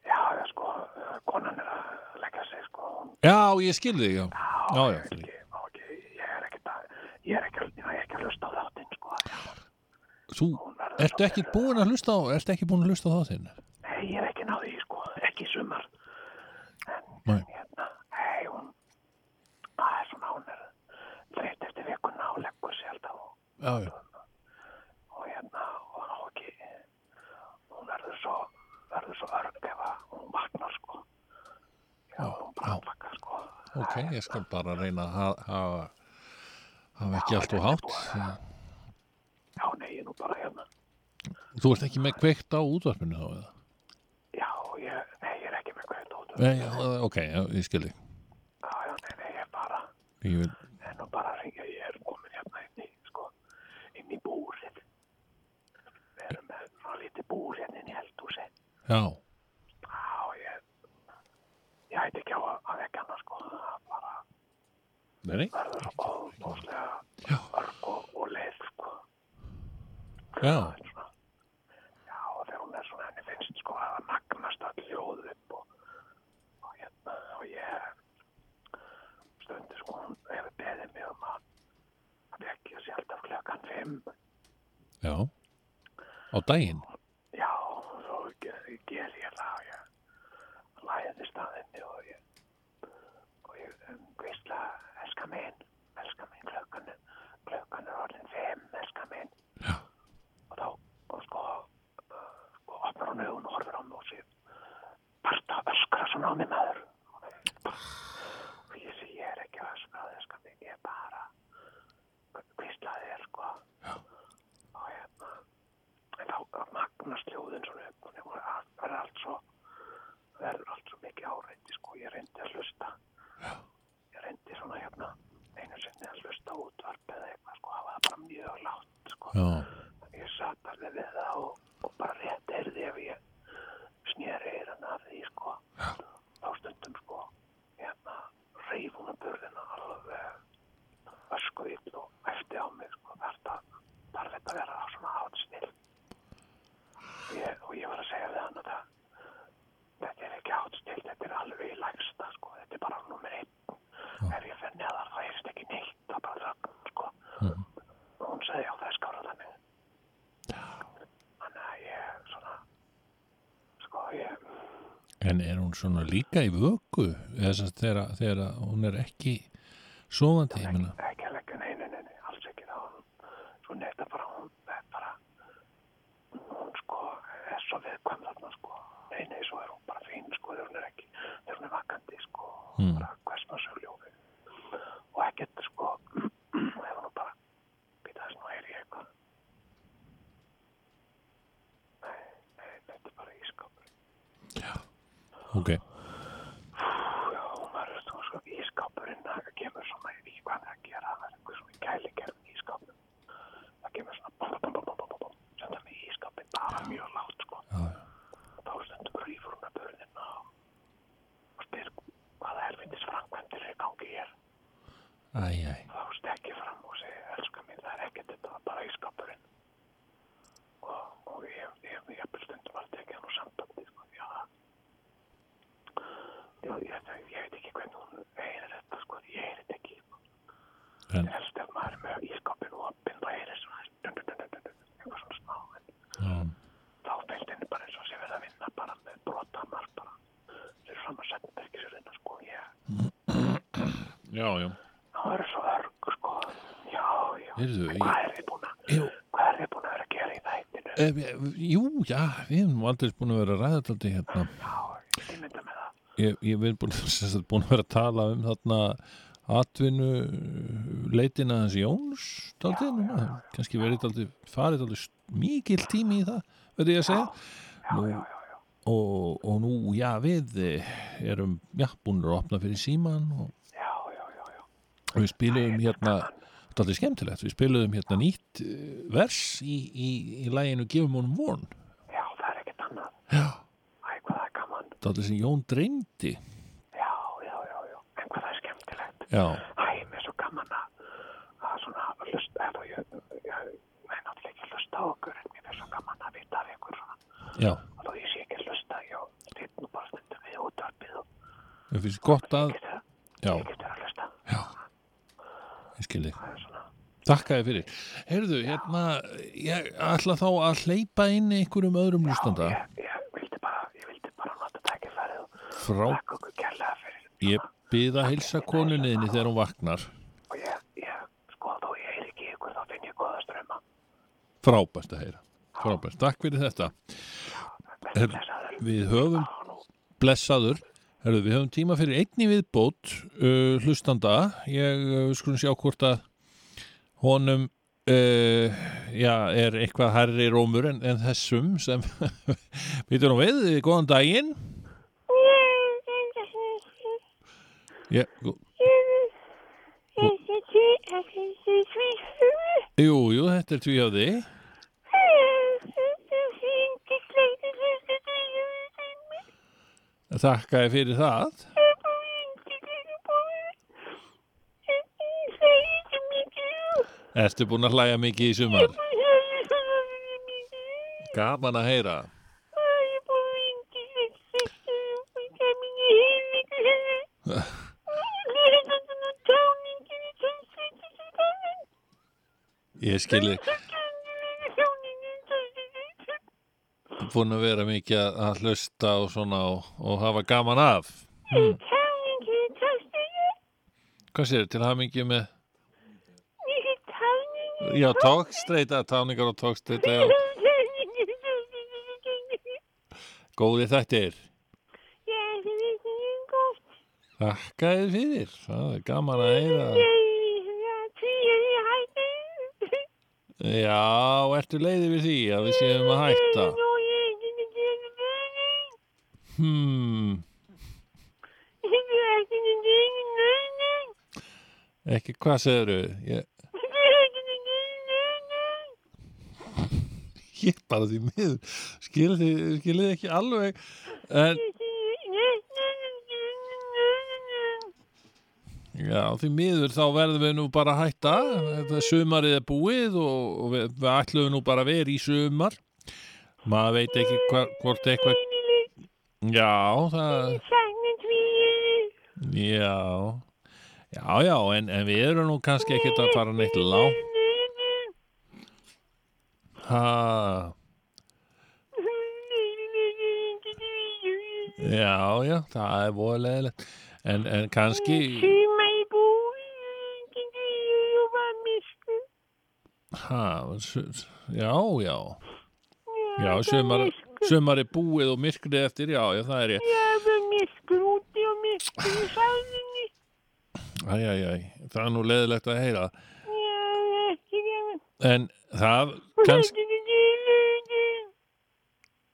Já, já, sko, konan er að leggja sig, sko. Já, ég skil þig, já. Já, já, ekki, má ekki, ég er ekkert að, ég er ekki, ég er ekki að hlusta á þáttinn, sko. þú, ertu ekki búin að hlusta á, ertu ekki búin að hlusta á það þinn? Nei, ég er ekki náði, sko, ekki sumar. Nei. Hérna, hei, hún, það er svona, hún er þreytt eftir vikuna og leggur sig alltaf og, Já, já. og hérna, og ná ekki, hún verður svo, verður svo örg ef að hún vaknar, sko. Já, já. sko. Ok, ég skal bara reyna að ha- hafa hafa ekki allt og hátt. Já, nei, nú bara hérna. Þú ert ekki með kveikt á útvarpinu þá eða? Já, ég, nei, ég er ekki með hvað út. Nei, já, ok, já, ég skil þig. Já, já, nei, nei, ég bara, Ég vil, en nú bara að ringja, ég er komin hérna inn í, sko, inn í búrið. Við erum með svona lítið búr hérna inn í eldhúsi. Já, Já, ég, ég hætti ekki á að, vekja hana, sko, það er bara verður svo óbúslega örg og, og leið, sko. já, Já, og þegar hún er svona, henni finnst, sko, að magnast öll hljóð upp og, og hérna, og ég stundi, sko, hún hefur beðið mig um að að vekja sig alltaf klukkan fimm. já. Á daginn? Já, svo ge- ger ég það og ég læðist að henni og ég og ég um, kvísla elska minn, elska minn klukkan er- klukkan er orðin fimm, elska minn Já. og þá og sko, uh, sko opnar hún augun og horfir á mig og sér parta að öskra svona á mig maður og ég sé ég er ekki að öskra elska minn, ég er bara kvísla þér sko Já. og hérna en þá Já. ég satt alveg við það og, og bara rétt heyrði ef ég sneri eirana af því sko þá stundum sko hérna reif hún að burðina alveg öskuvill og eftir á mig sko þetta þarf þetta að vera á svona átstil ég, og ég var að segja við hann að það þetta er ekki átstil, þetta er alveg í lægsta sko, þetta er bara nummer einn ef ég fer neðar þá heyrst ekki neitt það er bara þögn sko og hún sagði já það er skára þannig þannig að ég svona sko ég En er hún svona líka í vöku þegar, hún er ekki sofandi, ég meina ekki að leggja nei, nei, nei, nei, alls ekki þá svo neitt að bara hún er bara hún sko er svo viðkvæm þarna sko nei, nei, svo er hún bara fín sko þegar hún er ekki, þegar hún er vakandi sko Mm. bara hvers maður svo ljófi og ekkert sko ef hún bara býta þess nú er ég eitthvað nei, nei, þetta er bara ískapur Ok, já, maður er svona sko ískapurinn það kemur svona, ég veit ekki hvað það er að gera það er eitthvað svona kæligerðin ískapur það kemur svona bum, bum, bum, bum, bum, bum, sem það með ískapin bara mjög látt sko og þá stundum rýfur hún að börðina og, og spyr hvaða helvitis framkvæmdir er í gangi hér æ, æ þá stekki fram og segi elskar mín það er ekkert þetta var bara ískapurinn og, og ég, ég, ég, ég stundum að tekja hann úr sambandi sko, já já, ég, ég, ég veit ekki hvernig hún heyrir þetta sko, því ég heyrir þetta ekki sko. En- en helst ef maður er með ískapin og opinn þá heyrir svona dun, dun, dun, dun, dun, dun, eitthvað svona smá en Já. þá fylgd henni bara eins og sé við að vinna bara með brotamar bara fyrir fram að setja ekki sér þetta sko ég, Já, já það er svo örg sko já, já, Heyrðu, En ég- hvað er þið búin að Jú. hvað er þið búin að vera að gera í e, Jú, já, við erum aldrei búin að vera að ræða þetta hérna. Ég mynda með það. Ég, ég við búin, [laughs] búin að vera að tala um þarna atvinnu leitina hans Jóns núna, kannski verið daldið farið daldið mikil tími í það verður ég að segja. Nú, og, og nú, já, við eh, erum, já, búin að opna fyrir síman og, og við spiluðum hérna daldið skemmtilegt, við spiluðum hérna nýtt vers í, í, í læginu Gefum honum von. Já, það er ekkert annað. Já. æ, hvað það er gaman. Daldið sem Jón dreymdi. Já, já, já, já, en hvað það er skemmtilegt. Já. æ, mér er svo gaman að að svona hlusta eða ég, ég, nei, náttúrulega ekki hlusta á okkur en mér er svo gaman að vita af ykkur svona. Já. og þó ég sé ekki að hlusta já, stýtt nú bara stundum við útvarpið og Mér finnst gott að ég getur að hlusta. Já. Ég skilði Takk að þið fyrir. Heyrðu, hérna, ég ætla þá að hleypa inn einhverjum öðrum hlustanda ég vildi bara, ég vildi bara nota tækifærið og Frá þakka okkur kærlega fyrir. Ég byða að heilsa konunniðinni þegar hún vaknar. Og ég, ég, sko, þó ég heyri ekki ykkur þá finn ég góða ströma Frábært að heyra. Frábært, takk fyrir þetta. Heyrðu, Við höfum Blessaður. Heyrðu, Við höfum tíma fyrir einni viðbót uh, hlustanda. Ég uh, skulum sjá hvort að honum uh, já, er eitthvað herri rómur en, en þessum sem [laughs] Býtur nú við, góðan daginn. Já, gó- jú, jú, þetta er tvíhjáði Þakka þér fyrir það Ertu búin að hlæja mikið í sumar? Gaman að heyra. Ég skilji Búin að vera mikið að- hlusta og svona og, og hafa gaman af. Hmm. Hvað sér til mikið með Já, tókstreita, táningar og tókstreita já. Góði þættir. Þakka þér fyrir. Það er gaman að heyra. Já, ertu leiði við því að við séum að hætta? Hmm. Ekki hvað segirðu? Ég... ég bara því miður. Skilði þið ekki alveg en Já, því miður þá verðum við nú bara að hætta. Þetta sumarið er búið og, og við, við ætlum nú bara að vera í sumar. Maður veit ekki hva, hvort eitthvað Já, það Já. Já, já, en, en við erum nú kannski ekkert að fara neitt lág Ha. Já, já, það er voðalegilegt en, en kannski Ha, s- já, já. Já, sumar, sumar er búið og myrkrið eftir, já, já, það er ég. Æ, æ, æ, það er nú leðilegt að heyra. En það kannski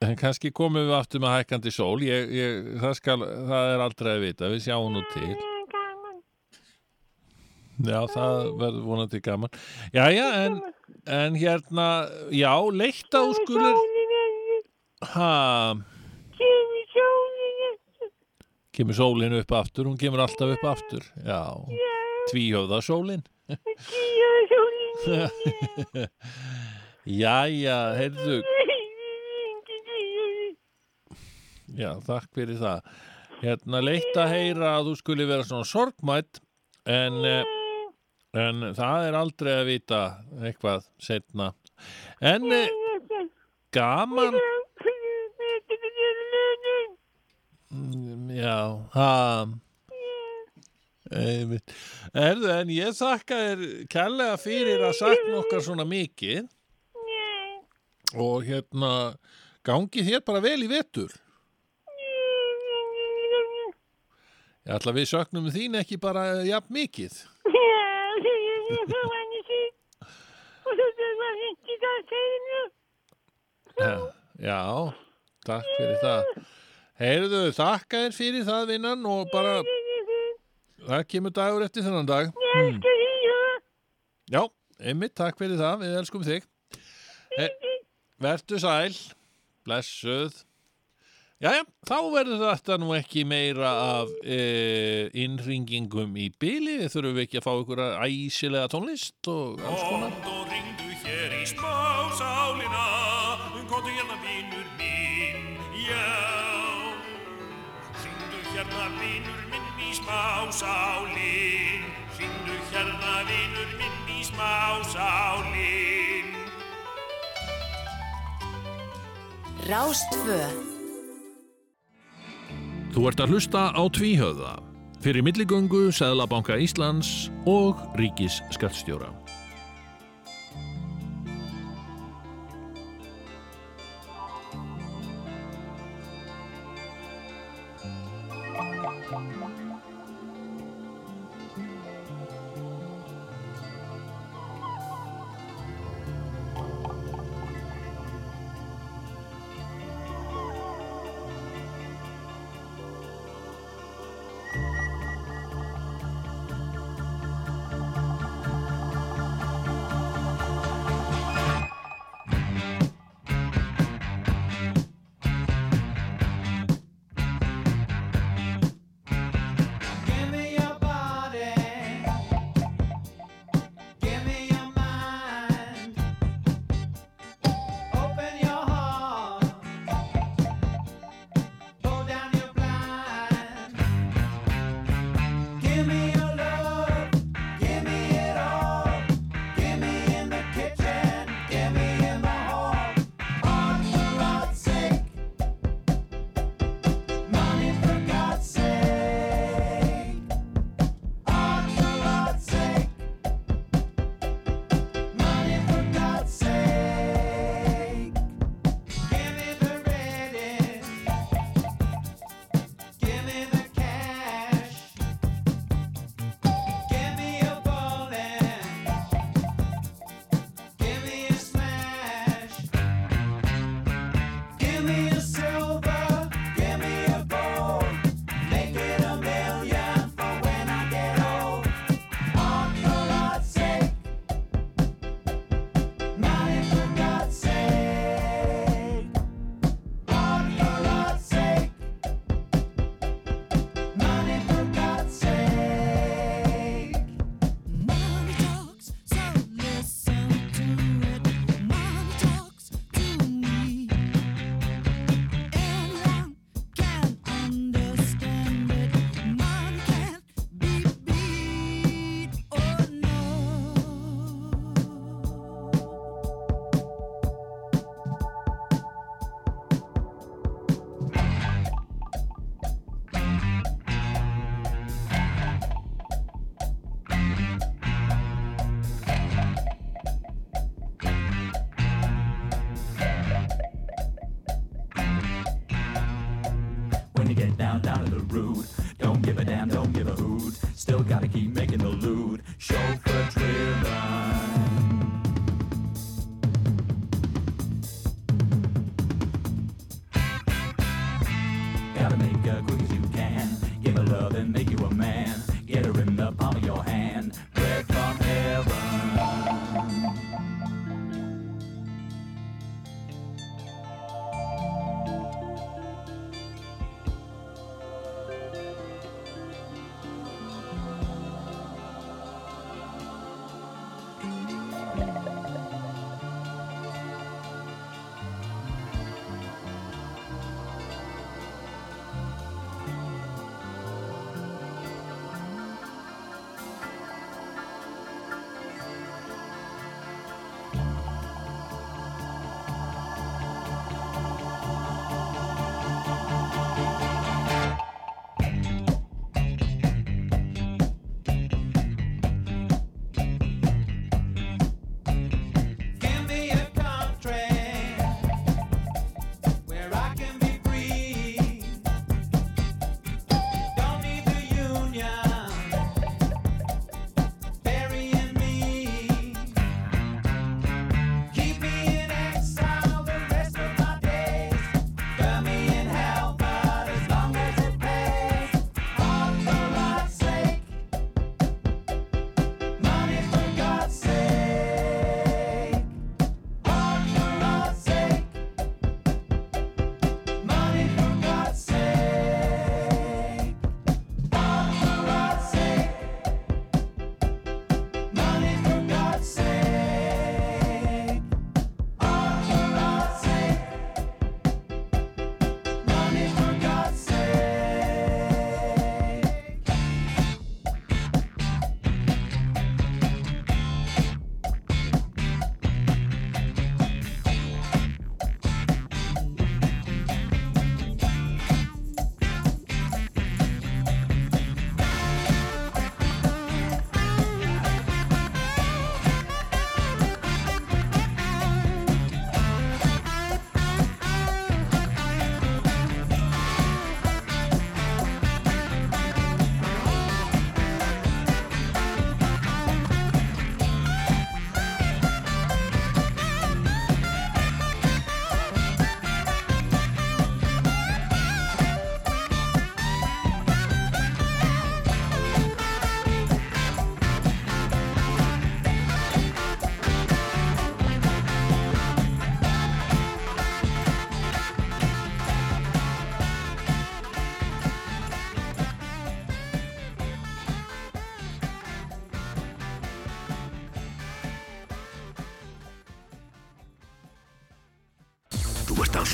En kannski komum við aftur með hækkandi sól. Ég, ég, það, skal, það er aldrei að vita. Við sjáum nú til. Já, það verður vonandi gaman. Jæja, en, en hérna Já, leitt á skulur Ha? Kemur sólin upp aftur? Hún kemur alltaf upp aftur. Já, tvíhöfða sólin. [laughs] [laughs] Jæja, heyrðu Já, takk fyrir það. Hérna, leitt að heyra að þú skuli vera svona sorgmætt en, eh, en það er aldrei að vita eitthvað setna en eh, gaman Já, Einmitt. Erðu, en ég þakka þér kærlega fyrir að sakna okkar svona mikið. Og hérna gangi þér bara vel í vetur Ég ætla að við söknum þín ekki bara jafn mikið. Já, já, takk fyrir það. Heyrðu, þakka þér fyrir það vinnan og bara það kemur dagur eftir þennan dag. Hmm. Já, einmitt, takk fyrir það, við elskum þig. Vertu sæl, blessuð Jæja, þá verður þetta nú ekki meira af e, innringingum í byli, þurfum við ekki að fá ykkur æsilega tónlist og alls konar. Og ringdu hér í smásálina Kóttu hérna vinur minn, já. Ringdu hérna vinur minn í smásálin Ringdu hérna vinur minn í smásálin Rástfö Þú ert að hlusta á tvíhöfða fyrir milligöngu Sæðlabanka Íslands og Ríkis skattstjóra.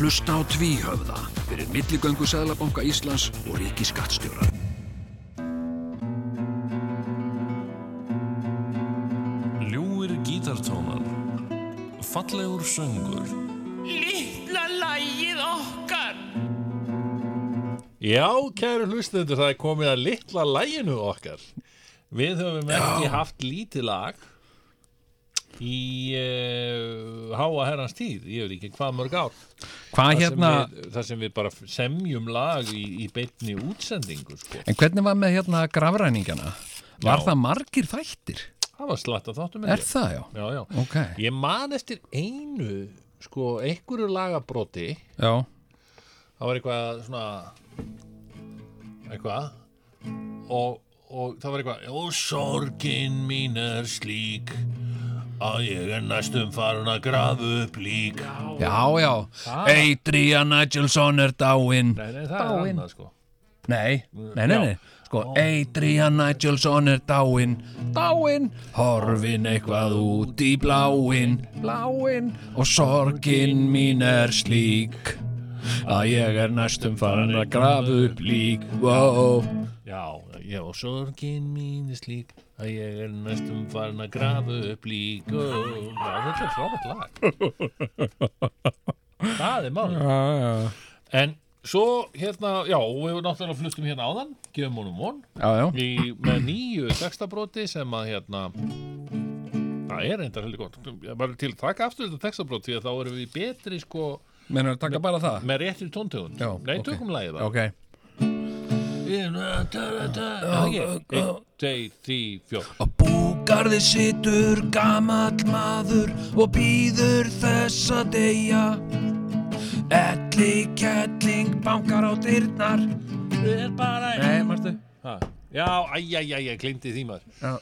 Hlusta á tvíhöfða fyrir milligöngu Sæðlabanka Íslands og ríki skattstjóra. Ljúir gítartónar Fallegur söngur Lítla lægið okkar Já, kæru hlustendur, það er komið að litla læginu okkar. Við höfum ekki haft lítið lag í uh, háa herrans tíð, ég veit ekki hvað mörg ár. Hvað sem hérna- Við, það sem við bara semjum lag í, í beinni útsendingu, sko. En hvernig var með hérna grafræningana? Var Já. það margir þættir? Það var slatt að þáttum Er það, já? Já, já. Ok. Ég man eftir einu, sko, einhverju lagabroti. Já. Það var eitthvað svona, eitthvað, og, og það var eitthvað, og sorgin mín er slík að ég er næstum farin að grafa upp lík. Já, já. Adrian Nigelsson er dáinn. Nei, nei, það er Dáinn. annað, sko. Nei, nei, nei, nei. Sko, Adrian Nigelsson er dáinn, dáinn, horfin eitthvað út í bláinn, bláinn, og sorgin mín er slík að ég er næstum farin að grafa upp lík, wow. Já, já, og sorgin mín er slík að ég er næstum farin að grafa upp lík. og- þetta er frábært lag. Það er mál. Já, já. En svo hérna, já, við náttúrulega flustum hérna áðan, gefum honum von, í, með nýju textabróti sem að hérna, það er reyndar heldur gott. Bara til að taka aftur þetta textabrót því að þá erum við betri sko Menur að taka bara það? með réttri tóntegund. Já, Nei, ok. tökum lagið það. Ok. Á búgarði situr gamall maður og býður þess að deyja Elli kettling bankar á dyrnar Er bara Nei, marstu Ha, Já, æj, æj, æj, ég glemdi því maður Já.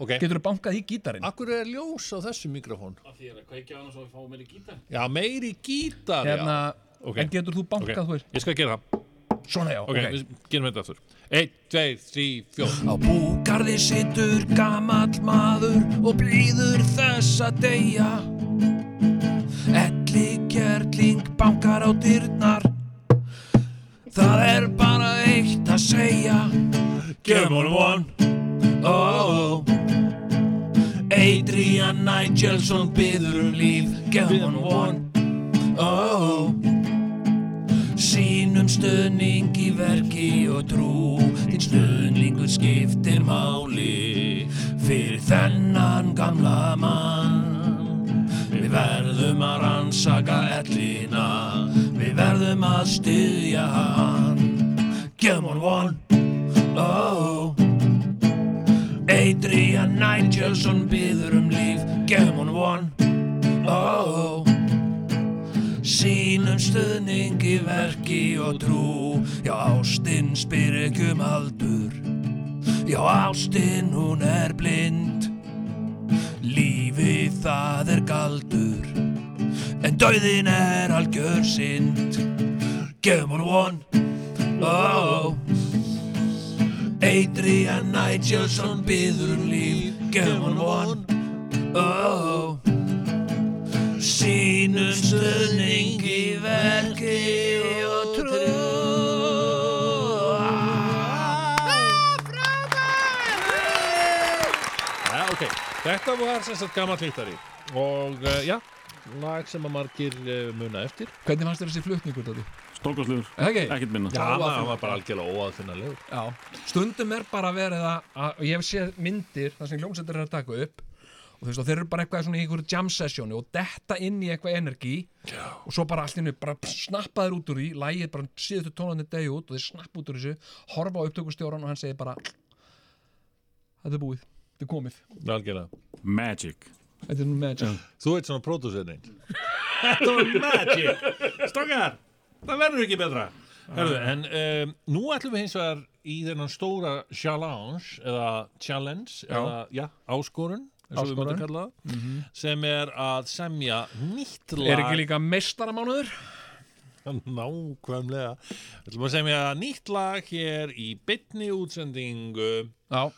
okay. Getur þú bankað í gítarinn? Akkur er ljós á þessu mikrofón? Af því er að kveikja á hann svo við fáum meiri gítar Já, meiri gítar Hérna, já. Ok. en getur þú bankað, Ok, þú veist? Ég skal gera það Svona já, Ok, ok. við gerum þetta aftur. Einn, tveir, þrý, fjór. Á búgarði situr gamall maður og býður þess að deyja. Elli kjærling bankar á dyrnar. Það er bara eitt að segja. Give on one. Oh, Adrian Nigelson byður um líf. Give on one. Oh, Sýnum stöðning í verki og trú. Þinn stöðningur skiptir máli Fyrir þennan gamla mann. Við verðum að rannsaka ellina. Við verðum að styðja hann. Give on one. Oh. Adrian Nigelson byður um líf. Give on one. Oh sínum stuðningi verki og trú. Já ástinn spyr ekki um aldur. Já ástinn hún er blind. Lífi það er galdur. En dauðin er algjör sind gefum hún von. Oh. Adrian Nigelsson byður um líf. Gefum hún von. Oh. Sínum stuðningi þetta var sagt gammal líktari og uh, já, lag sem að margir uh, muna eftir. Hvernig fannst þér þessi flutningur? Stórkostlegur, Okay. ekkert minna. Já, það var, var bara algjörlega óaðfinnalegur Já, stundum er bara verið að, að og ég hef séð myndir þar sem hljómsættir er að taka upp og þú veist og þeir eru bara eitthvað svona í einhverju jam sessioni og detta inn í eitthvað energi Já. og svo bara allt innu bara snappa þeir út úr því lægið bara síðustu tónandi degi út og þeir snappa út úr þessu horfa á upptökustjóran og hann segir bara þetta er búið, þetta er komið. Algjörlega. Magic. Þetta er magic. Þú ert svona pródúserinn Þetta var magic. Strákar, það verður ekki betra. Herðu, en um, nú ætlum við hins vegar í þennan stóra challenge eða challenge Já. eða, já, áskorun Áskorun. kalla það Mhm. sem er að semja nýtt lag Er ekki líka meistaramánuður? Nákvæmlega. Við ætlum að semja nýtt lag hér í bytni útsendingu. Já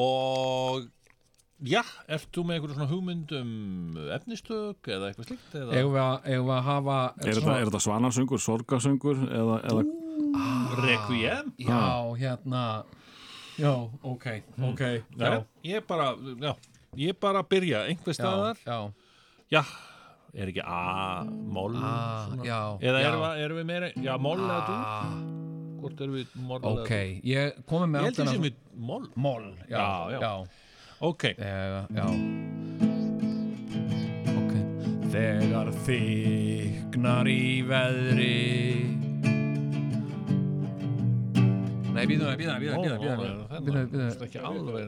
Og já, ert þú með eitthvað svona hugmynd um efnistök eða eitthvað slíkt? Eða? Við að hafa Er þetta, er þetta svanarsöngur, sorgasöngur eða, eða Requiem? Já, hérna Já, ok, ok Já, ég bara, já, ég bara byrja einhver staðar Já, já er ekki A, moll A, svona? já, eða já. erum við, erum við meira, já, moll eða þú hvort er við mól ok, ég komið með ég held því sem við mól mól, já, já, já. ok. Þegar, já. Ok. Þegar þignar í veðri. Nei, býða, býða, býða ekki alveg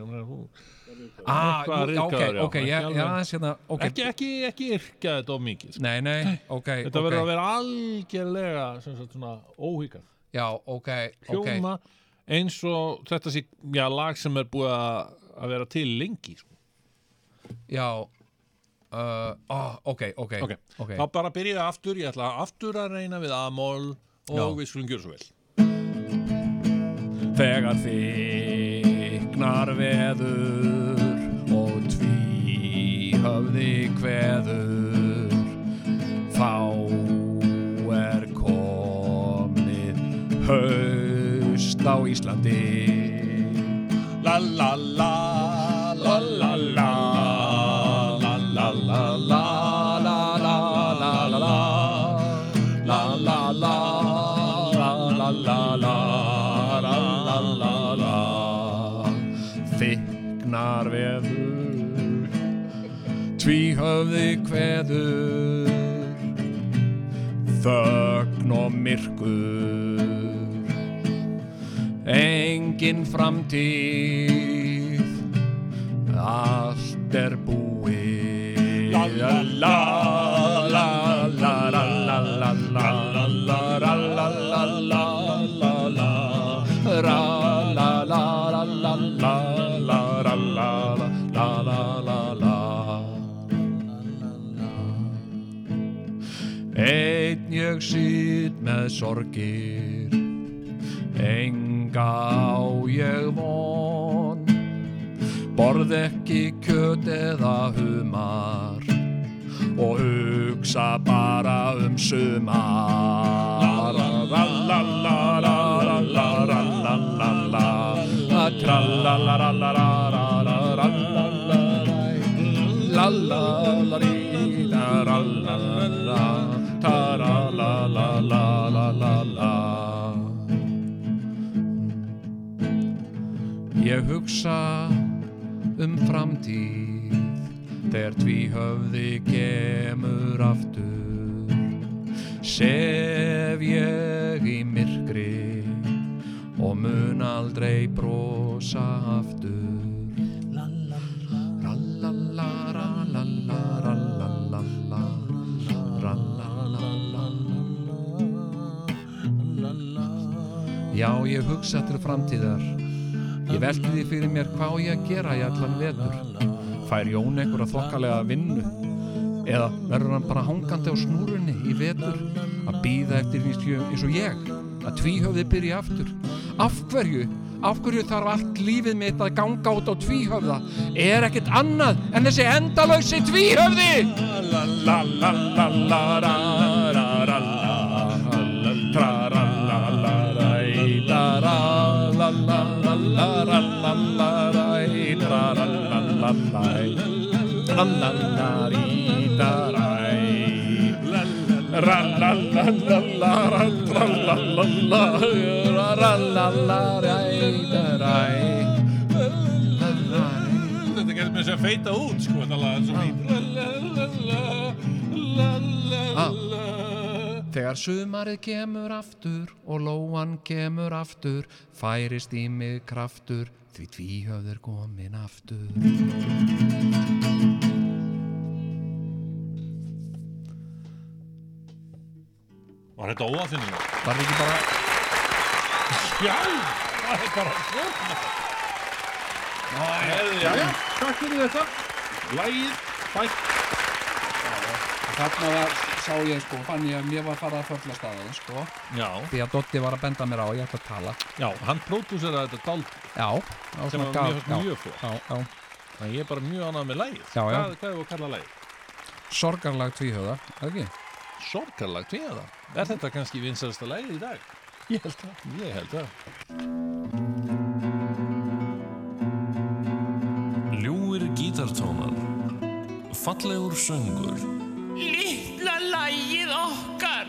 Ah, okay, okay, já, já, hérna, okay. ekki, ekki, ekki yrkja þetta of mikið sko. nei, nei, þetta verður að vera algjörlega óhíkar Já, ok, ok hljóma eins og þetta sé já, lag sem er búið að vera til lengi sko. Já uh, oh, Ok, ok ok, ok þá bara byrja ég aftur ég ætla aftur að reyna við A-mól og Já. við skulum gjöra svo vel Þegar þyknar veður og tvíhöfði kveður þá haust á Íslandi La la la La la la La la la la La la la la la La la la La la la la La la la la Þignar veður Tvíhöfði hverður Þögn og myrkur engin framtíð allt er búið la la la la la la la la la la la la la la la la la ra la la la la la la la la la la la la Einn ég sýt með sorgir Enga á ég von Borð ekki kjöt eða humar Og hugsa bara um sumar La la la la la la la la la la la la Tra la la la la la la la la la la La la la la la la la la Ta la la la la la la la Ég hugsa um framtíð þegar tvíhöfði kemur aftur. Sef ég í myrkri og mun aldrei brosa aftur. Já, ég hugsa til framtíðar Ég velti því fyrir mér hvað ég að gera í allan vetur Fær Jón einhverja þokkalega vinnu Eða verður hann bara hangandi á snúrunni í vetur Að býða eftir eins og- ég Að tvíhöfði byrja aftur Af hverju? Af hverju þarf allt lífið mitt að ganga út á tvíhöfða? Er ekkert annað en þessi endalausi tvíhöfði? Þetta getur með þess að feita út sko þetta lag Ah. Þegar sumarið kemur aftur og lóan kemur aftur færist í mig kraftur því tvíhöfður komin aftur Var þetta óafinnum? Var þetta ekki bara [laughs] Já, það er bara svona Já, já, takk fyrir þetta. Lægið, bætt Þarna var, sá ég sko, fann ég að mér var farað að fölla staðið sko. Já. Því að Dotti var að benda mér á, ég ætla að tala. Já, hann pródúseraði þetta dál Já, já sem var mjög, já, mjög flott. Já, já. Þannig ég er bara mjög ánægð með lægið Já, já. Hvað, hvað er það að kalla lægið? Sorgarlag tvíhöfða, eða ekki? Sorgarlag tvíhöfða? Er þetta kannski vinsælsta lægið í dag? Ég held það. Ég held það. Ljúir gítartónar. Fallegur söngur. Litla lægið okkar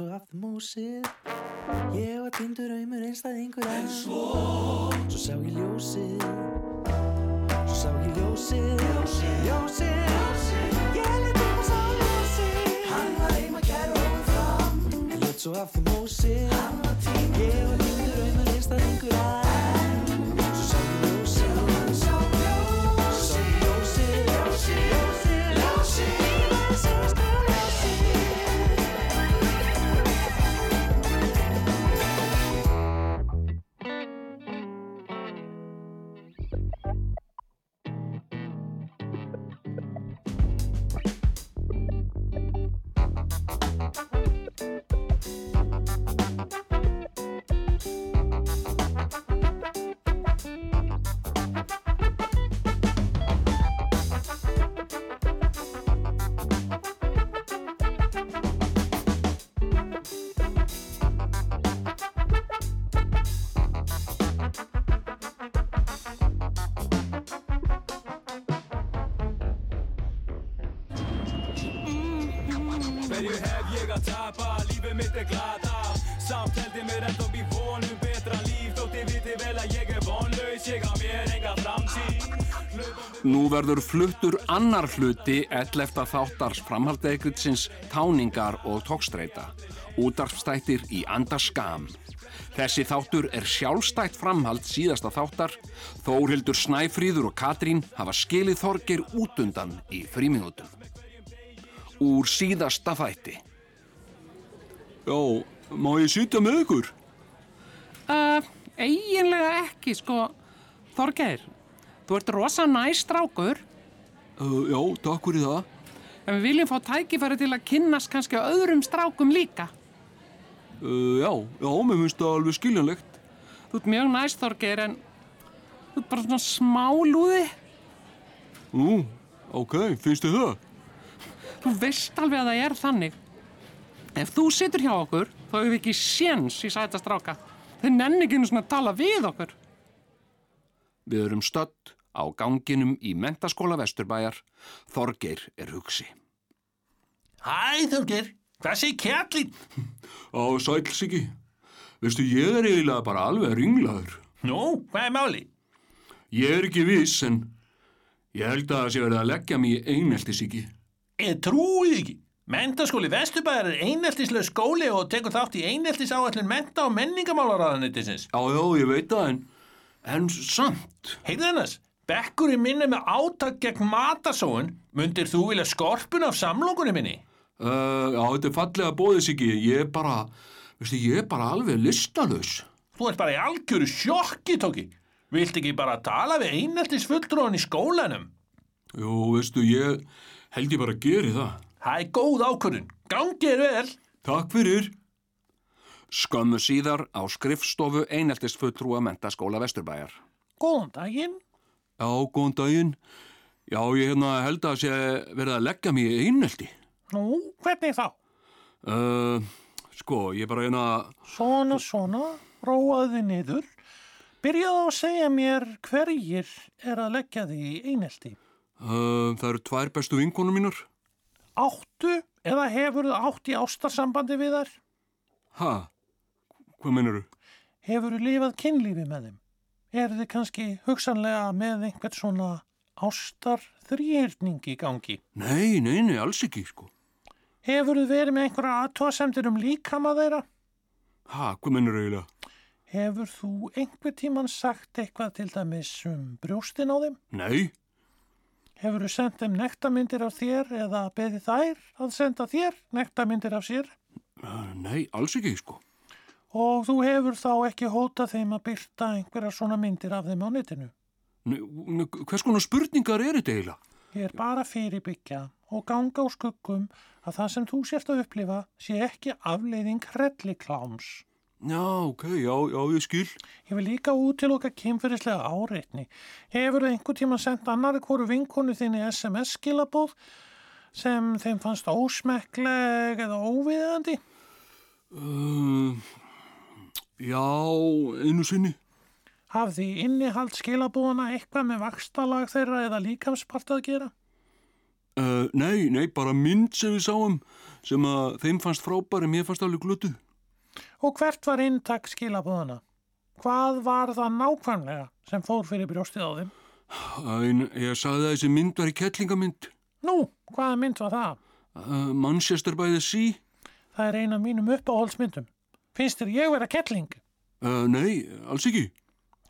Svo aftur músið. Ég var týndur auðmur einstæðingur enn Svo? Svo sá ég ljósið. Svo sá ég ljósið. Ljósið. Ljósið. Ég upp og sá ljósið. Hann var heima kær og hófið fram. En let svo aftur músið. Hann var týndur. Ég var týndur auðmur einstæðingur enn er glata Samt held ég mér enda upp í vonum betra líf Þótt ég viti vel að ég er vonlaus, ég á mér enga framtíð Nú verður fluttur annar hluti 11. þáttars framhaldegritsins táningar og tókstreita. Útarfstættir í andaskam. Þessi þáttur er sjálfstætt framhald síðasta þáttar. Þórhildur Snæfríður og Katrín hafa skilið þorgir út undan í fríminútum. Úr síðasta þætti. Já, má ég sýta með ykkur? Uh, eiginlega ekki, sko. Þorgeir, þú ert rosa næstrákur. Uh, já, takk fyrir það. En við viljum fá tækifæri til að kynnast kannski á öðrum strákum líka. Uh, já, já, mér finnst það alveg skiljanlegt. Þú ert mjög næst, Þorgeir, en þú ert bara svona smálúði. Nú, ok, finnst þið það? Þú veist alveg að það er þannig. Ef þú situr hjá okkur, þá hefur við ekki séns í sæta stráka. Þeir nenni ekki einu svona að tala við okkur. Við erum stödd á ganginum í mentaskóla Vesturbæjar. Þorgeir er hugsi. Hæ, Þorgeir, hvað sé kjallinn? Á sælsiki. Veistu, ég er eiginlega bara alveg ringlaður. Nú, hvað er máli? Ég er ekki viss, en ég held að það sé verið að leggja mig í eineltisíki. Ég trúið ekki. Mentaskóli Vesturbæðar er eineltislega skóli og tekur þátt í eineltis áallin menta- og menningamálaráðanettisins. Já, já, ég veit það, en, en samt. Heyrðu hennas, bekkurinn minn er með átak gegn matasóun. Mundir þú vilja skorpun af samlokunni minni? Uh, já, þetta er fallega bóðisíki. Ég er bara, veistu, ég er bara alveg listalös. Þú ert bara í algjöru sjokki, Tóki. Vilt ekki bara tala við eineltis fulltrúan í skólanum? Jú, veistu, ég held ég bara að geri það. Það er góð ákvörðun. Gangið er vel. Takk fyrir. Skömmu síðar á skrifstofu eineltisfulltrúa mentaskóla Vesturbæjar. Góðan daginn. Já, góðan daginn. Já, ég hérna held að sé verið að leggja mig í einelti. Nú, hvernig þá? Uh, sko, ég bara hérna... Svona, svona, róaðu þið niður. Byrjaðu að segja mér hverjir er að leggja þig í einelti. Uh, það eru tvær bestu vinkonum mínar. Áttu eða hefur þú átt í ástarsambandi við þær? Ha? Hvað meinar þú? Hefur þú lifað kynlífi með þeim? Er þið kannski hugsanlega með einhvern svona ástar þrýrning í gangi? Nei, nei, nei, alls ekki, sko. Hefur þú verið með einhverja aðtóasemdir um líkama þeirra? Ha, hvað meinar þú eiginlega? Hefur þú einhver tíman sagt eitthvað til dæmis um brjóstin á þeim? Nei. Hefur þú sendt þeim nektarmyndir af þér eða beðið þær að senda þér nektarmyndir af sér? Uh, nei, alls ekki, sko. Og þú hefur þá ekki hótað þeim að byrta einhverja svona myndir af þeim á netinu? Nei, hvers konar spurningar er þetta eiginlega? Ég er bara fyrirbyggja og ganga á skuggum að það sem þú sért að upplifa sé ekki afleiðing hrellikláms. Já, ok, já, já, ég skil. Ég vil líka útiloka kynferðislega áreitni. Hefur þú einhver tíma sendt annari hvoru vinkonu þinni SMS-skilabóð sem þeim fannst ósmekkleg eða óviðandi? Uh, já, einu sinni. Hafði innihald skilabóðana eitthvað með vakstalag þeirra eða líkamspart að gera? Uh, nei, nei, bara mynd sem við sáum sem að þeim fannst frábæri, mér fannst alveg glötuð. Og hvert var inntak skilabóðana? Hvað var það nákvæmlega sem fór fyrir brjóstið á þeim? Æn, ég sagði að þessi mynd var í kettlingamynd. Nú, hvaða mynd var það? Uh, Manchester by the Sea. Það er eina af mínum uppáhaldsmyndum. Finnst þér ég vera kettling? Uh, nei, alls ekki.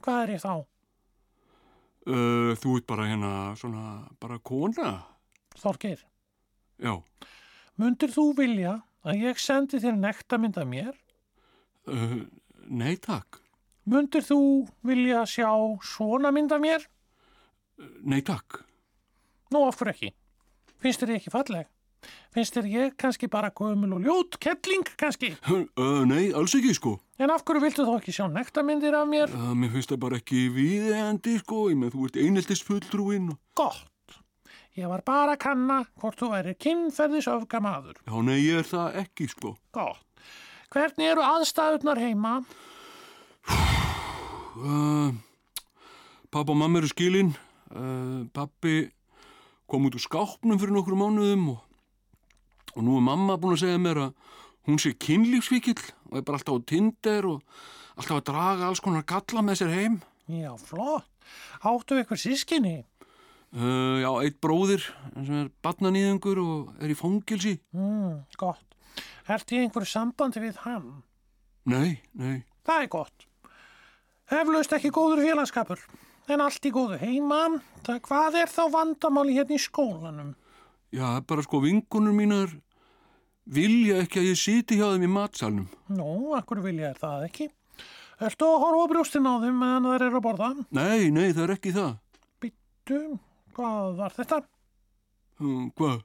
Hvað er ég þá? Uh, þú ert bara hérna svona, bara kona. Þorgir, Já. mundir þú vilja að ég sendi þér nektarmynd af mér? Uh, nei, takk. Mundir þú vilja sjá svona mynd af mér? Nei, takk. Nú, af hverju ekki? Finnst þér ekki falleg? Finnst þér ég kannski bara gömul og ljót, kettling kannski? Uh, nei, alls ekki, sko. En af hverju viltu þá ekki sjá nektarmyndir af mér? Uh, mér finnst það bara ekki viðeigandi, sko. Ég með þú ert eineltis fulltrúinn. og- Gott. Ég var bara að kanna hvort þú væri kynferðis öfgamaður. Já, nei, ég er það ekki, sko. Gott. Hvernig eru aðstæðurnar heima? Uh, pappa og mamma eru skilin. Uh, pappi kom út úr skápnum fyrir nokkru mánuðum og, og nú er mamma búin að segja mér að hún sé kynlífsvíkill og er bara alltaf á Tinder og alltaf að draga alls konar galla með sér heim. Já, flott. Áttu ykkur sískinni? Uh, já, eitt bróðir sem er batnanýðingur og er í fangilsi. Mm, gott. Ertu í einhverju sambandi við hann? Nei, nei. Það er gott. Eflaust ekki góður félagskapur. En allt í góðu heima. Það hvað er þá vandamáli hérna í skólanum? Já, bara sko vingunur mínar vilja ekki að ég siti hjá þeim í matsalnum. Nú, akkur vilja er það ekki. Ertu að horfa á brjóstin á þeim meðan það eru að borða? Nei, nei, það er ekki það. Du, hvað var þetta? Um, hvað?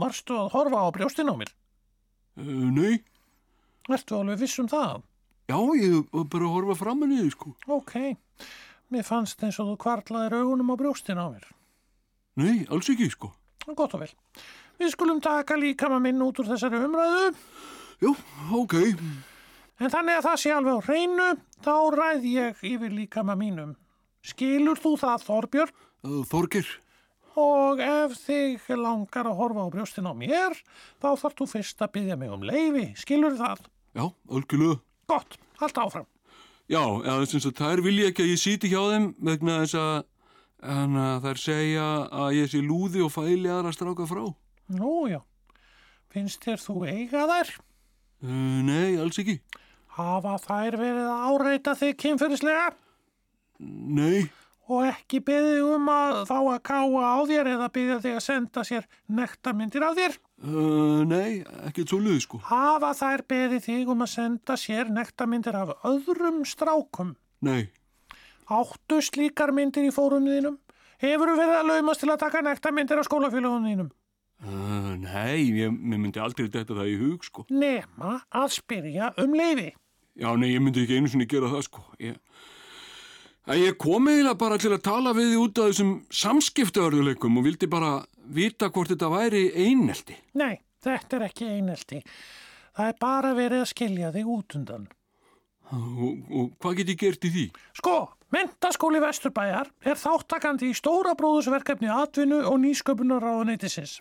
Varstu að horfa á brjóstin á mér? Uh, nei. Ertu alveg viss um það? Já, ég var bara að horfa fram að niður, sko. Ok, mér fannst eins og þú kvartlaðir augunum á brjóstin á mér. Nei, alls ekki, sko. Gott og vel. Við skulum taka líkama minn út úr þessari umræðu. Jú, ok. En þannig að það sé alveg á hreinu, þá ræð ég yfir líkama mínum. Skilur þú það, Þorbjörn? Uh, Þorgir. Og ef þig langar að horfa á brjóstin á mér, þá þarf þú fyrst að byggja mig um leifi. Skilur það? Já, algjörlega. Gott, allt áfram. Já, eða þess að þær vilja ekki að ég siti hjá þeim vegna þess að en, að þær segja að ég sé lúði og fæli aðra stráka frá. Nú, já. Finnst þér þú eiga þær? Uh, nei, alls ekki. Hafa þær verið að áreita þig kynferðislega? Nei. Og ekki beðið um að fá að káa á þér eða beðið þig að senda sér nektarmyndir á þér? Uh, nei, ekkert svo luði, sko. Hafa þær beðið þig um að senda sér nektarmyndir af öðrum strákum? Nei. Áttu slíkar myndir í fórunum þínum? Hefur verið að laumast til að taka nektarmyndir á skólafélagunum þínum? Uh, nei, ég, ég myndi aldrei þetta það í hug, sko. Nema að spyrja um leifi. Já, nei, ég myndi ekki einu sinni gera það, sko. Ég, að ég kom eiginlega bara til að tala við þið út af þessum samskiptaörðuleikum og vildi bara vita hvort þetta væri einelti. Nei, þetta er ekki einelti. Það er bara verið að skilja þig út undan. Og, og hvað get ég gert í því? Sko, mentaskóli Vesturbæjar er þáttakandi í stóra bróðusverkefni atvinnu og nýsköpunar ráðuneytisins.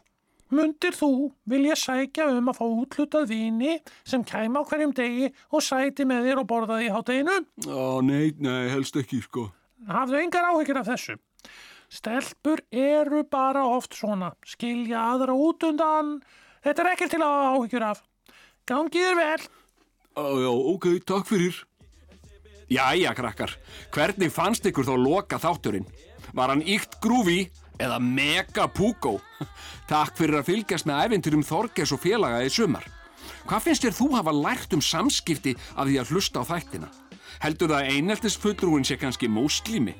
Mundir þú vilja sækja um að fá útlutað vini sem kæma á hverjum degi og sæti með þér og borðaði í hátteginu? Á, nei, nei, helst ekki, sko. Hafðu engar áhyggjur af þessu. Stelpur eru bara oft svona, skilja aðra út undan. Þetta er ekkert til að áhyggjur af. Gangið þér vel. Á, já, ok, takk fyrir. Jæja, krakkar, hvernig fannst ykkur þá loka þátturinn? Var hann ykt grúfi eða Mega Pugo. Takk fyrir að fylgjast með æfinturum Þorges og félaga í sumar. Hvað finnst þér þú hafa lært um samskipti af því að hlusta á þættina? Heldur það að eineltis fullrúin sé kannski múslimi?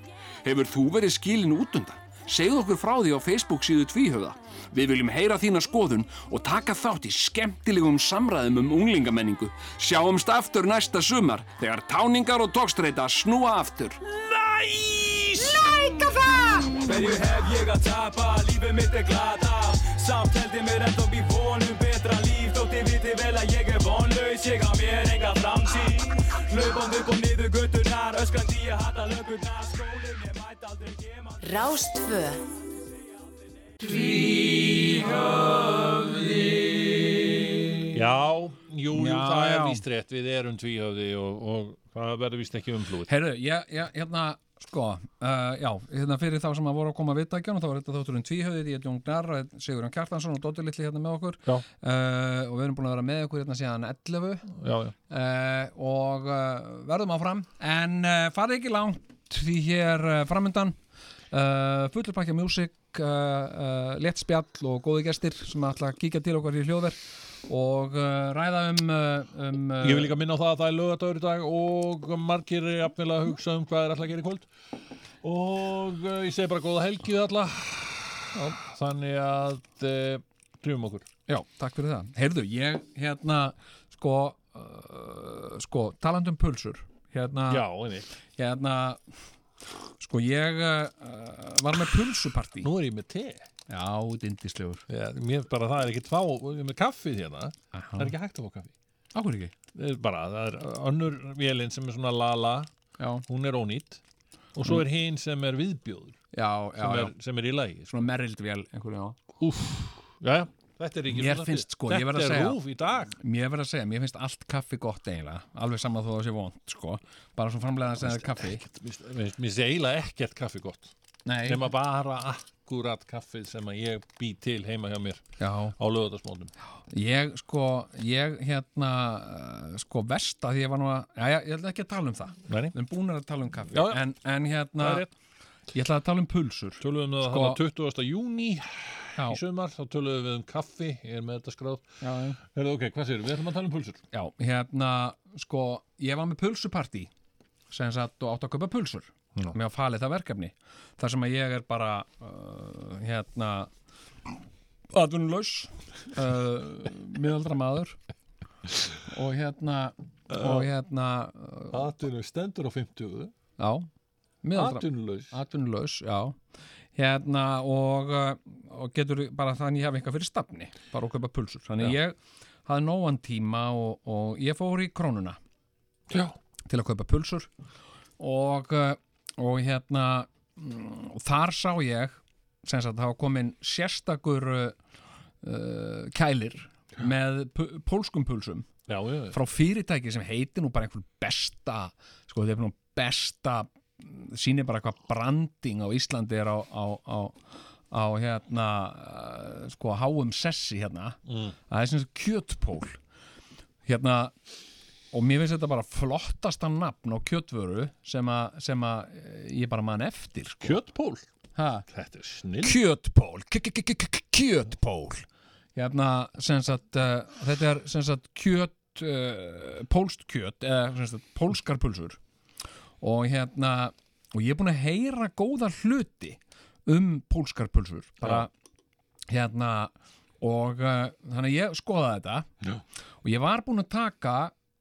Hefur þú verið skilin út undan? Segðu okkur frá því á Facebook síðu tvíhöfða. Við viljum heyra þína skoðun og taka þátt í skemmtilegum samræðum um unglingamenningu. Sjáumst aftur næsta sumar þegar táningar og tókstreita snúa aftur. Næs! Það! Hverju hef ég að tapa, lífið mitt er glata. Samt held ég mér ennþá bí vonum betra líf. Þótt ég viti vel að ég er vonlaus Ég á mér enga framsýn Hlaupum upp og niður göttunar Öskrandi ég hata lögurnar Skólinn ég mætt aldrei gema Rástfö Já, jú, jú, Já, það er víst rétt, við erum tvíhöfði og, og það verður víst ekki umflúið. Ég, hérna, sko, uh, já, hérna fyrir þá sem að voru að koma að viðdækjan og þá var þetta þátturinn tvíhauðir, ég er Jón Gnar, Sigurðan Kjartansson og Dóttir Littli hérna með okkur. Uh, og við erum búin að vera með okkur hérna síðan 11 Já, já. uh, og uh, verðum áfram en uh, farið ekki langt því hér uh, framöndan fullur pakka músík uh, uh, létt spjall og góði gestir sem ætla að kíkja til okkar í hljóðverð og uh, ræða um, uh, um uh, Ég vil líka minna á það að það er lögadagur í dag og margir er jafnilega að hugsa um hvað er alltaf að gera í kvöld og uh, ég segi bara góða helgi við alla Já, þannig að uh, pröfum okkur Já, takk fyrir það. Heyrðu, ég hérna, sko, uh, sko, talandi um pulsur, hérna, Já, einmitt. hérna, sko, ég uh, var með pulsupartí. Nú er ég með te Já, dindislegur. Já, mér bara það er ekki tvá með kaffið hérna, það er ekki hægt að fá kaffi. Áhver ekki? Það er bara, það er önnur vélinn sem er svona lala Já. hún er ónýtt og svo er hinn sem er viðbjóður Já, sem, er, sem er í lagi Svona merrildvél, einhverju, já. Þetta er ekki Mér finnst, sko, Þetta segja er rúf í dag. Mér verð að segja, mér finnst allt kaffi gott eiginlega. Alveg saman þó það sé vond, sko. Bara svo framlega að segja kaffi. Mér finnst eiginlega ekkert kaffi gott Nei. nema bara akkurat kaffið sem að ég bý til heima hjá mér Já. á lögðarsmónum Ég, sko, ég hérna sko verst að ég var nú að já, já, ég ætla ekki að tala um það Nei. Við erum búin að tala um kaffi Já, já. En, en hérna, Það er rétt. ég ætla að tala um pulsur Töluðum við Sko- sko, 20. júni Já. í sumar, þá töluðum við um kaffi ég er með þetta skráð Já, já. Herðu, ok, hvað séu, við ætlum að tala um pulsur Já, hérna, sko, ég var með pulsupartí sem sagt og átt að kaupa pulsur Já. með að falið það verkefni þar sem að ég er bara uh, hérna atvinnulegs uh, miðaldra maður og hérna og hérna uh, Atvinnu stendur á 50 já, miðaldra atvinnulaus, já hérna og, uh, og getur bara þannig ég hef eitthvað fyrir stafni bara að kaupa pulsur þannig Já. ég hafði nógan tíma og, og ég fór í krónuna Já. til að kaupa pulsur og, uh, og hérna mm, og þar sá ég sem sagt það var komin sérstakur uh, uh, kælir með pu- pólskum pulsum já, já, já. frá fyrirtæki sem heitir nú bara einhver besta sko þetta er nú besta sýnir bara hvað branding á Íslandi er á, á, á, á hérna uh, sko háum sessi hérna Mm. það er sem sagt kjötpól hérna og mér finnst þetta bara flottasta nafn á kjötvöru sem að eh, ég bara man eftir sko. Kjötpól? Ha? Þetta er snill Kjötpól Kjötpól Hérna sem sagt uh, þetta er sagt kjöt uh, pólst kjöt eða sagt pólskar pulsur og hérna og ég er búin að heyra góða hluti um pólskar pulsur bara hérna og uh, þannig að ég skoðaði þetta Já. og ég var búin að taka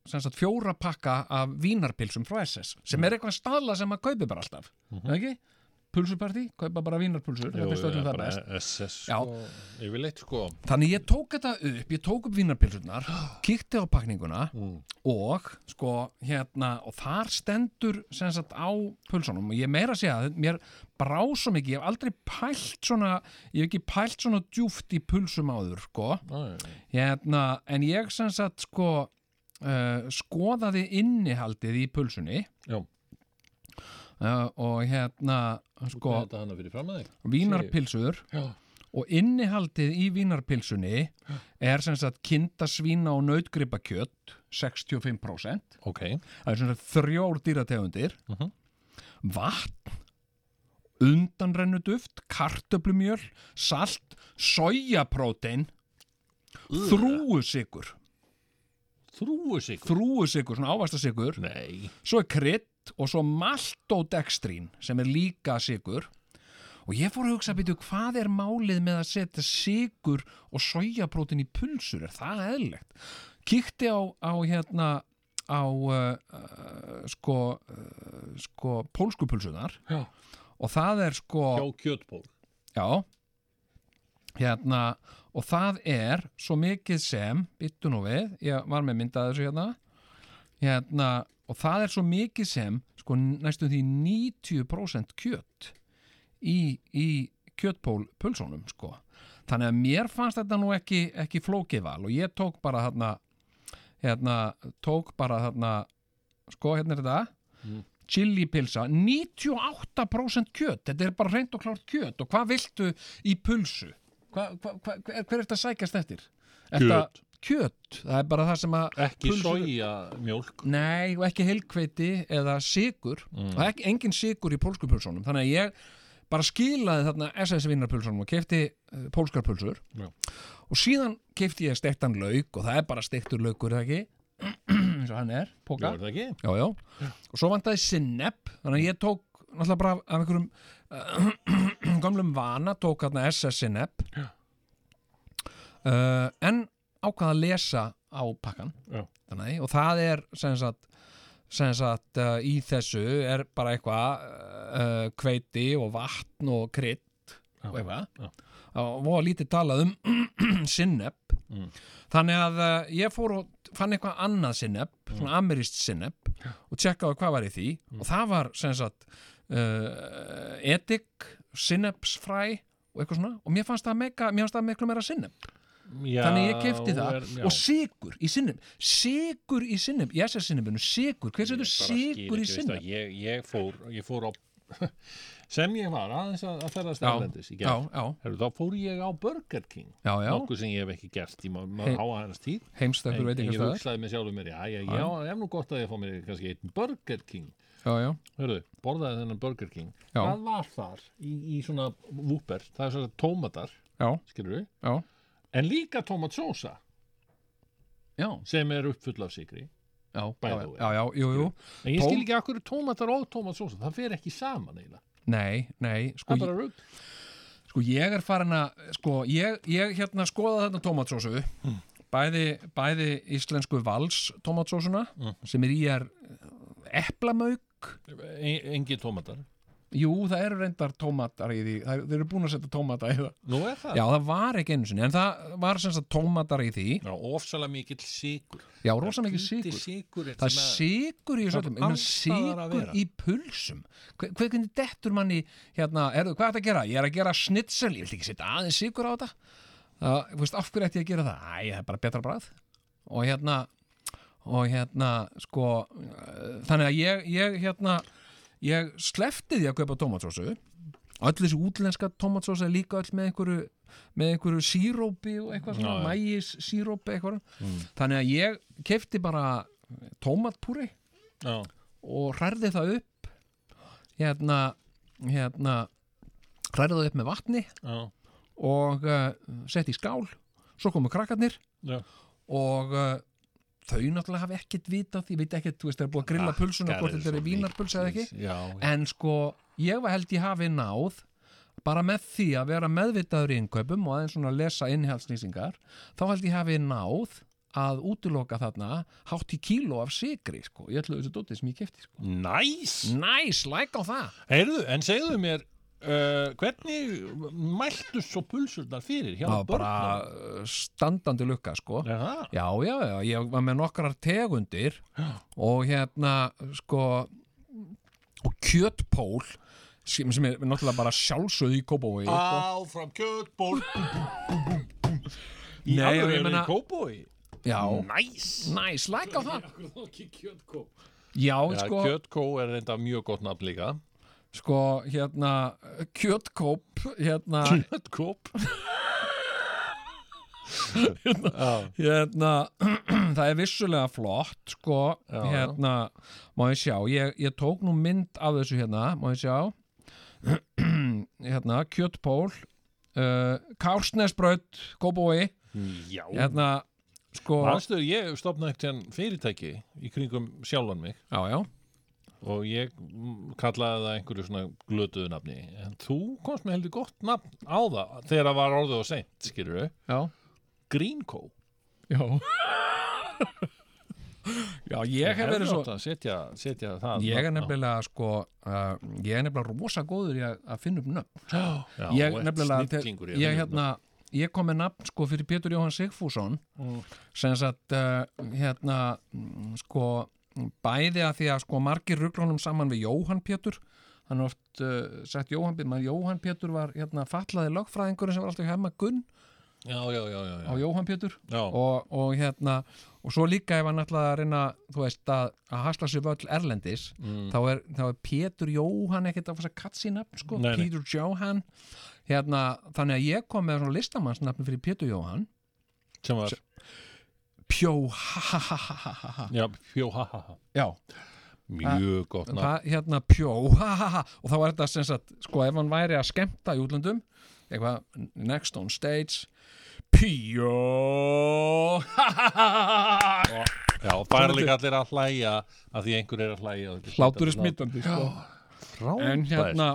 sagt fjóra pakka af vínarpilsum frá SS sem er eitthvað staðla sem maður kaupi bara alltaf mm Mhm. ekki? Pulsupartí, kaupa bara vínarpulsur öllum það bara SS sko, yfirleitt sko. Þannig ég tók þetta upp, ég tók upp vínarpilsurnar, [gasps] kíkti á pakninguna Mm. og sko hérna og þar stendur sem sagt á pulsunum. Og ég meira að segja mér brá svo mikið, ég hef aldrei pælt svona, ég hef ekki pælt svona djúft í pulsum áður sko. Hérna, en ég sem sagt sko uh, skoðaði innihaldið í pulsunni. Uh, og hérna sko Já. og innihaldið í vínarpilsunni er sem sagt kindasvína og nautgripakjött 65% ok það er sem sagt þrjór dýrategundir Mhm. vatn undanrennuduft, kartöblumjöl, salt, sojaprótein, þrúusikur. Þrúusikur? Þrúusikur, svona ávastasikur. Nei. Svo er krydd og svo maltodextrín sem er líka sikur. Og ég fór að hugsa að byrju, hvað er málið með að setja sigur og sojaprótein í pulsur? Er það eðlilegt? Kíkti á, á hérna, á uh, uh, sko, uh, sko pólsku pulsunar Já. og það er sko Hjá kjötból. Já hérna og það er svo mikið sem byttu nú við, ég var með myndað þessu hérna. Hérna og það er svo mikið sem sko næstum því 90% kjött í, í kjöttpól pulsónum sko. Þannig að mér fannst þetta nú ekki, ekki flókið val og ég tók bara hérna hérna tók bara hérna sko hérna er þetta. Mm. chili pilsa 98% kjött, þetta er bara reynd og klárt kjött og hvað viltu í pulsu hva, hva, hva, hver hver er þetta að sækjast eftir? Þetta, kjött, það er bara það sem að Ekki soja mjólk. Nei, og ekki heilkveiti eða sigur Mm. og ekki, engin sigur í pólskupulsunum þannig að ég bara skilaði þarna SS vinnarpulsunum og kefti uh, pólskarpulsur Já. og síðan kefti ég stektan lauk og það er bara stektur laukur, er það ekki? [clears throat] eins og hann er, póka Já, er það ekki? Já, já, og svo vantaði sinneb þannig að ég tók náttúrulega bara af einhverjum uh, [clears throat] gamlum vana tók hérna SS sinneb uh, en ákvaða að lesa á pakkan þannig, og það er sem sagt, sem sagt uh, í þessu er bara eitthvað uh, kveiti og vatn og krydd og eitthvað. og voða lítið talað um [clears throat] sinneb Mm. þannig að uh, ég fór og fann eitthvað annað sinneb, svona amirist sinneb og tjekkaði hvað var í því. Og það var sem sagt uh, sinnebsfræ og eitthvað svona. Og mér fannst það, mega, mér fannst það miklu meira sinneb Já, þannig ég kefti það. er- og sigur í sinneb sigur í sinneb, ég sé sinnebinu sigur, hver setur sigur í það, ég, ég, fór, ég fór á [laughs] sem ég var aðeins að, að ferðast erlendis í gerð þá fór ég á Burger King. Já, já. nokkuð sem ég hef ekki gert í maður Heim- háa hennar tíð. En- en ég hugsaði með sjálfur mér, já, já, Já. hef nú gott að ég fá mér kannski einn Burger King Já. Hörðu, borðaði þennan Burger King Já. hvað var þar í, í svona vúper, það er svona tómatar Já. skilur við, Já. en líka tómatsósa já. sem er uppfull af sigri já, by já, the way. já, já, jú, jú. en ég Tóm- skil ekki akkur tómatar og tómatsósa það fer ekki saman eiginlega Nei, nei, sko, Það er bara rugl. sko ég er farin að sko ég, ég hérna skoða þetta tómatsósu bæði, bæði íslensku vals tómatsósuna sem er í er eplamauk E engi tómatar. Jú, það eru reyndar tómatar í því. Þeir eru búin að setja tómata í það. Nú er það? Já, það var ekki einu sinni, en það var sem sagt tómatar í því. Já, ofsalega mikill sigur Já, rosa mikið hvíti sigur sykur er Það er að- sigur í þessu Það að sigur vera. í pulsum. Hver- Hvernig dettur manni hérna, erðu, hvað er þetta að gera? Ég er að gera snitsel, ég vil ekki setja aðeins sigur á þetta. Þú veist, af hverju ætti ég að gera það? Æ, það er bara betra brað Og hérna og hérna, sko þannig að ég, ég hérna ég slefti því að kaupa tómatsósu öll þessi útlenska tómatsósa er líka öll með einhverju með einhverju sírópi og eitthvað svona, mægis sírópi eitthvað Mm. þannig að ég kefti bara tómatpúri Já. og hrærði það upp hérna hérna hrærði það upp með vatni Já. og uh, setti í skál svo komu krakkarnir Já. og uh, þau náttúrulega hafi ekkert vita því, veit ekkert, þú veist, það er búið að grilla pulsuna hvort Rakkarir þetta er svo vínarpulsa eða ekki já, já. en sko, ég var held ég hafi náð bara með því að vera meðvitaður í innkaupum og aðeins svona lesa innihaldsnýsingar þá held ég hafi náð að útiloka þarna hátt í kíló af sigri, sko, ég ætla þessu dótið sem ég kefti, sko. Næs! Næs, like á það Heyrðu, en segðu mér uh, hvernig mæltu svo pulsurnar fyrir hjá Það var bara börnum? uh, standandi lukka sko. Jaha. Já, já, já, ég var með nokkrar tegundir og hérna sko og kjötpól sem, sem er náttúrulega bara sjálfsögð í Kópavogi sko. Áfram kjötból. [laughs] Í Nei, alveg ég er meina- í kóbói Já, Næs. Næs, like á það. Já, Já, sko. kjötkó er reynda mjög gott nafn líka Sko, hérna kjötkóp, hérna Kjötkóp? Hérna, hérna [clears throat] það er vissulega flott sko, Já, hérna má ég sjá, ég, ég tók nú mynd af þessu hérna, má ég sjá. [clears throat] Hérna, kjötpól uh, Kársnesbraut Kóbói Já. hérna, sko Manstu, ég stopnaði ekkert fyrirtæki í kringum sjálfan mig. Já, já og ég kallaði það einhverju svona glötuðu nafni. En þú komst með heldur gott nafn á það þegar það var orðið og seint, skilur við Já. Greenco Já. [laughs] Já, ég hef verið svo setja, setja það Ég er nefnilega sko uh, ég er nefnilega rosa góður í að, að finna upp nöfn. Já, ég ert nefnilega ég, upp hérna, ég kom með nafn sko fyrir Pétur Jóhann Sigfússon. Mm. sem sagt uh, hérna mm, sko bæði að því að sko margir rugglunum saman við Jóhann Pétur. Hann er oft uh, sagt Jóhann Pétur menn Jóhann Pétur var hérna fallaði lögfræðingurinn sem var alltaf hjá Gunn. Já, já, já, já, já. á Jóhann Pétur. Og, og hérna og svo líka ef hann að reyna þú veist að, að hasla sér völl erlendis Mm. þá, er, þá er Pétur Jóhann ekkert að fara að katsi nafn sko, Nei, nei. Pétur Jóhann. Hérna, þannig að ég kom með svona listamannsnafn fyrir Pétur Jóhann. Sem var Pjó ha ha ha ha ha ha Já, Pjó ha ha ha Já Mjög gott nafn. Hérna Pjó ha ha ha og þá er þetta sem sagt, sko ef hann væri að skemmta í útlöndum eitthvað, next on stage Pjó ha ha ha ha Já, það er líka allir að hlæja að því einhver er að hlæja Hlátur er smittandi sko. En hérna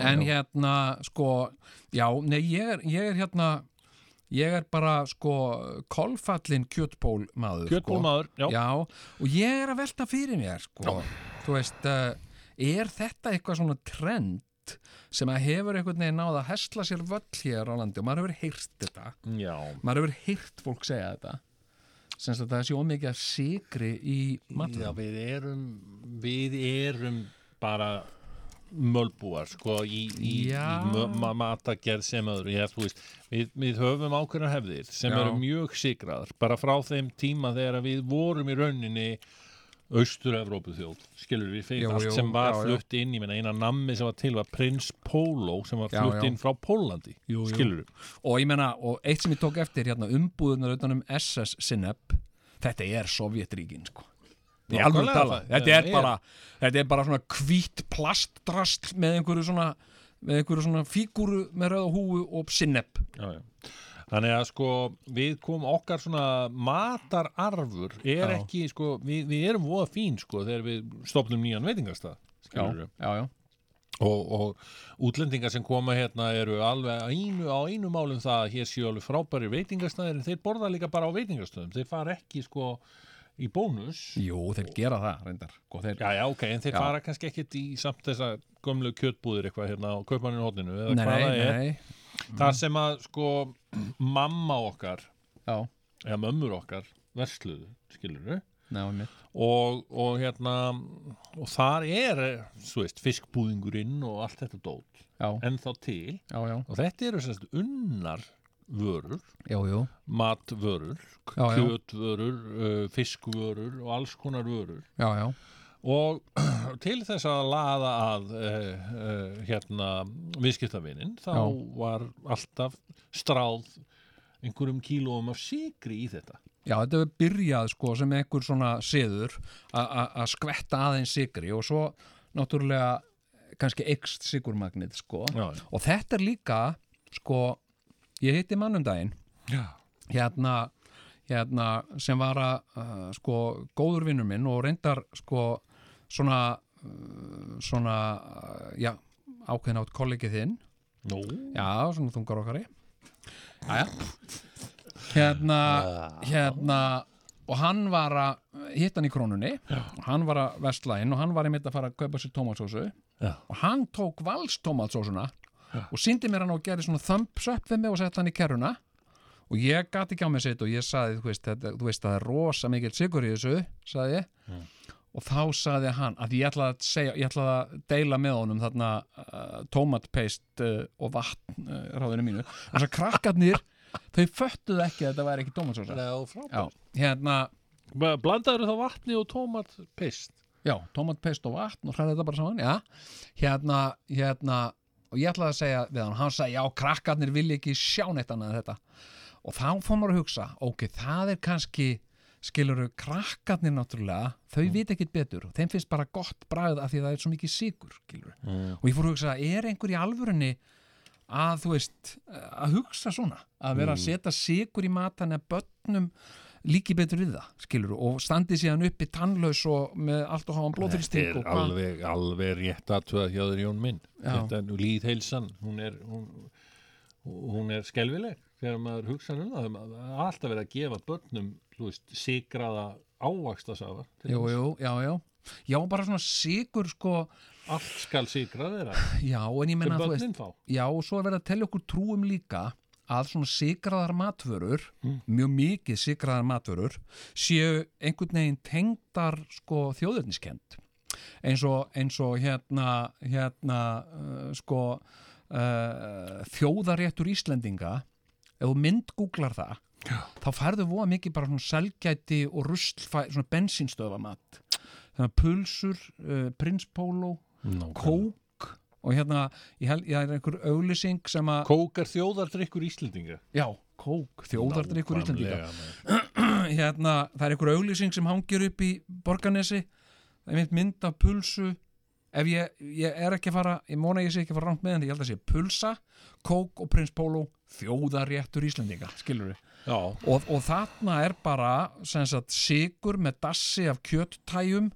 En hérna sko Já, nei, ég er, ég er hérna Ég er bara sko kolfallin kjötból maður Kjötpólmaður, já. já Og ég er að velta fyrir mér sko. Þú veist, uh, er þetta eitthvað svona trend sem að hefur einhvern veginn náð að hesla sér völl hér á landi? Og maður hefur heyrt þetta. Já. maður hefur heyrt fólk segja þetta. Sem að það sé ómikið af sigri í matur Já, við erum við erum bara mölbúar sko í, í, í Já. ma matagerð sem öðru ég, veist, við, við höfum ákveðnar hefðir sem Já. eru mjög sigraðar bara frá þeim tíma þegar við vorum í rauninni austur-Evrópu þjóð, skilur við fyrir allt sem var já, já. flutt inn ég meina eina nammi sem var til var Prins Pólo sem var Já, flutt já. inn frá Pólandi Jú, skilur við og ég menna, og eitt sem ég tók eftir hérna umbúðunar utanum SS Sinep þetta er Sovjetríkin sko Í alvöru tala. þetta er bara þetta er bara svona hvít plastdrasl með einhverju svona með einhverju svona fígúru með rauða húu og já. Þannig að sko við komum okkar svona matararfur er Já. ekki sko, við, við erum voða fín sko þegar við stopnum nýjan veitingastað skilurðu. Já, já, já. Og, og útlendingar sem koma hérna eru alveg einu, á einu málum það að hér séu alveg frábæri veitingastæðir en þeir borða líka bara á veitingastöðum þeir fara ekki sko í bónus Jú, þeir gera það reyndar sko, þeir, Já, já, ok, en þeir Já. fara kannski ekkit í samt þessa gömlu kjötbúðir eitthvað hérna á kaupmanninu hóttinu eða Nei, hvað nei, það er nei. Það sem að sko mamma okkar Já. eða mömmur okkar versluðu, skilur einmitt. og, og hérna og þar er, svo veist, fiskbúðingurinn og allt þetta dót já. en þá til já, já. og þetta eru semst unnar vörur já, já. matvörur, kjötvörur uh, fiskvörur og alls konar vörur já, já. og [clears throat] til þess að laða að uh, uh, hérna viðskiptavinin þá var alltaf stráð einhverjum kílóum af sigri í þetta Já, þetta hefur byrjað sko sem einhver svona siður að skvetta aðeins sigri og svo náttúrulega kannski ekst sigurmagnið sko Já, já. og þetta er líka sko, ég hitti mannum daginn. Já. hérna, hérna sem var að uh, sko góður vinnur minn og reyndar sko svona uh, svona, uh, já ákveðin átt kollegið þinn. Nú? Já, svona þungar okkari Jæja. Hérna, hérna og hann var að hitta hann í krónunni. Og hann var að vestla inn og hann var einmitt að fara að kaupa sér tómatsósu. Já. og hann tók valstómatsósuna og síndi mér hann og gerði svona thumbs up við mig og sett hann í kerruna. Og ég gati ekki á mig sitt og ég saði þú veist, þetta, þú veist það er rosa mikill sigur í þessu saði ég. Mm. og þá saði hann að ég ætlaði að segja ég ætlaði að deila með honum þarna uh, tomatpaste uh, og vatn uh, ráðinu mínu. Þess að krakkarnir [laughs] þau föttuðu ekki að þetta væri ekki tomatsósa. Hérna Blandaður þá vatni og tómatpist Já, tomatpaste og vatn og hræði þetta bara saman, já. Hérna, hérna og ég ætlaði að segja við hann, hann sagði já, krakkarnir vilja ekki sjá neitt annað þetta og þá fór maður að hugsa ok, það er kannski skiluru krakkarnir náttúrulega þau Mm. vita ekkit betur og þeim finnst bara gott bragð af því að það er svo mikið sigur skiluru Mm. og ég fór að hugsa, er einhver í alvörunni að þú veist að hugsa svona, að vera að Mm. setja sigur í matan eða börnum líki betur við það, skiluru og standi síðan uppi tannlaus og með allt og háan Þetta blóðþrýsting er alveg, alveg rétt aðtöða þér Jón minn. Já. Þetta er líðheilsan hún er, hún, hún er skelvileg þegar maður hugsa um það. Það er alltaf verið að gefa börnum þú veist, sigraða ávaxtasafa til Jú, jú, já, já. Já, bara svona sigur sko. Allt skal sigrað þeirra. Já, en ég menna þú börnin fá. Já, og svo er verið að tellja okkur trúum líka að svona sigraðar matvörur Mm. mjög mikið sigraðar matvörur séu einhvern veginn tengdar sko þjóðurniskend eins og, eins og hérna hérna uh, sko uh, þjóðaréttur Íslendinga ef þú myndgúglar það Já. þá færðu voða mikið bara svona selgæti og ruslfæ, svona bensínstöðvamat þannig að pulsur, uh, prinspólo kók og hérna, ég held, ég er einhver auglýsing sem að Kók er þjóðardrykkur Íslendinga. Já, kók, þjóðardrykkur Íslendinga. [clears throat] hérna, það er einhver auglýsing sem hangir upp í Borganesi það er mynd af pulsu. Ef ég, ég er ekki að fara ég móna ég sé ekki að fara rámt með en ég held að sé pulsa, kók og prins Pólo þjóðaréttur Íslendinga, skilur við og, og þarna er bara sem sagt sigur með dassi af kjöttæjum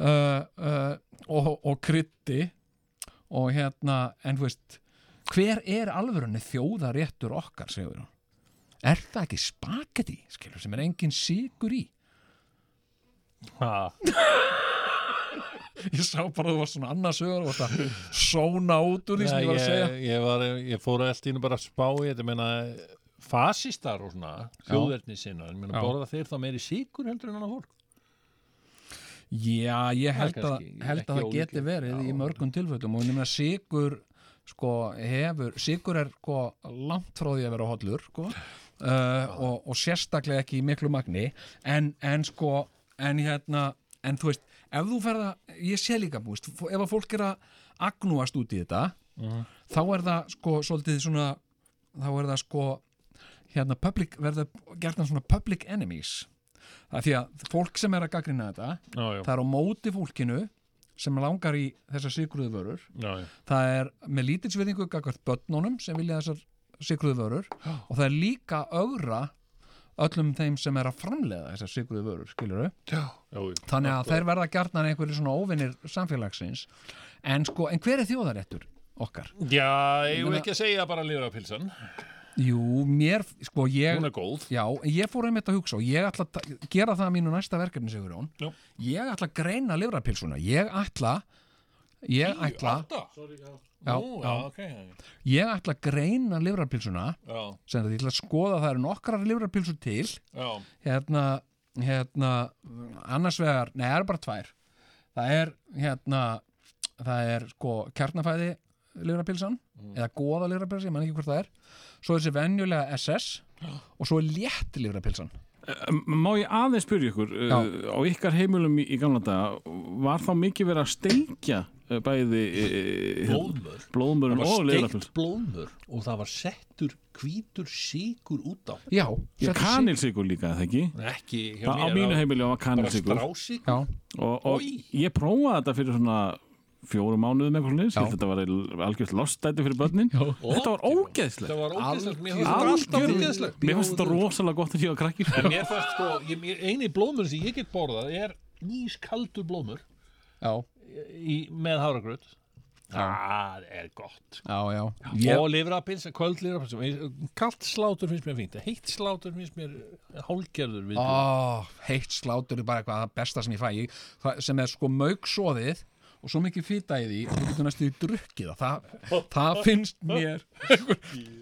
uh, uh, og, og krytti og hérna, en þú veist hver er alvörunni þjóðaréttur okkar, segur hún? Er það ekki spagetti, skilur, sem er engin sigur í? Ha. [laughs] ég sá bara að þú var svona annars ögur og það sóna út úr því sem ég var að segja. ég, ég, var, ég fór allt í nú bara að spá í þetta, ég meina fasistar og svona, þjóðverðni sinna ég meina borða þeir þá meiri sigur heldur en annað fólk Já, ég held að, kannski held að það geti ólíklegt. verið í mörgum tilfellum og nefnir að sigur sko hefur, sigur er sko langt frá því að vera hollur sko uh, og, og sérstaklega ekki í miklu magni en, en sko en hérna, en þú veist ef þú ferða, ég sé líka búist ef að fólk er að agnúast út í þetta Mhm. þá er það sko svolítið svona, þá er það sko hérna public, verða gerðan svona public enemies það er því að fólk sem er að gaggrina þetta Já, já. það er á móti fólkinu sem langar í þessar sigruðu vörur. Já, það er með lítilsviðingu gagvart börnunum sem vilja þessar sigruðu vörur. Og það er líka augra öllum þeim sem er að framleiða þessar sigruðu vörur, skilur Já, já, þannig að þeir verða gjarnan einhverju svona óvinnir samfélagsins. En sko, en hver er þjóðaréttur okkar? Já, ég vil ekki að segja bara lifrapilsan Jú, mér, sko, ég Hún er góð Já, ég fór einmitt að hugsa og ég ætla að gera það að mínu næsta verkefni, segur hún Já. Ég ætla að greina livrapilsuna Ég ætla Ég ætla Sorry, já. Já, Nú, já. já, ok. Ég ætla að greina livrapilsuna Já. sem þetta ég ætla að skoða að það eru nokkrar livrapilsur til Já. Hérna, hérna annars vegar, nei, það eru bara tvær það er, hérna það er, sko, kjarnafæði livrapilsan, eða góða livrapilsan ég man ekki hvort það er, svo er þessi venjulega SS og svo er létt livrapilsan Má ég aðeins spyrja ykkur uh, á ykkar heimilum í, í gamla daga var þá mikið verið að steikja uh, bæði uh, Blóðmör. blóðmör Það og var steikt blóðmör og það var settur hvítur síkur út á. Já, kanilsikur líka, það ekki? Ekki hjá Á- mínu heimili var strásykur. og, og ég prófaði þetta fyrir svona fjórum mánuðum eitthvað slúnis þetta var algjörst lostæti fyrir börnin. Þetta var ógeðslegt. Það var ógeðslegt, mér fannst þetta rosalega gott að var krakkir En mér fannst sko, eini blóðmur sem ég get borðað er ískaldur blóðmur Já. í, með háragröð það er gott. Já, já. Ég... og livrapils, kvöld livrapils kallt slátur finnst mér fínt. Heitt slátur finnst mér hálgerður við Ó, heitt slátur er bara eitthvað það besta sem ég fæ. Sem er sko mauksóðið og svo mikið fýta í því og þú getur næstu í drukkið það, það, það finnst mér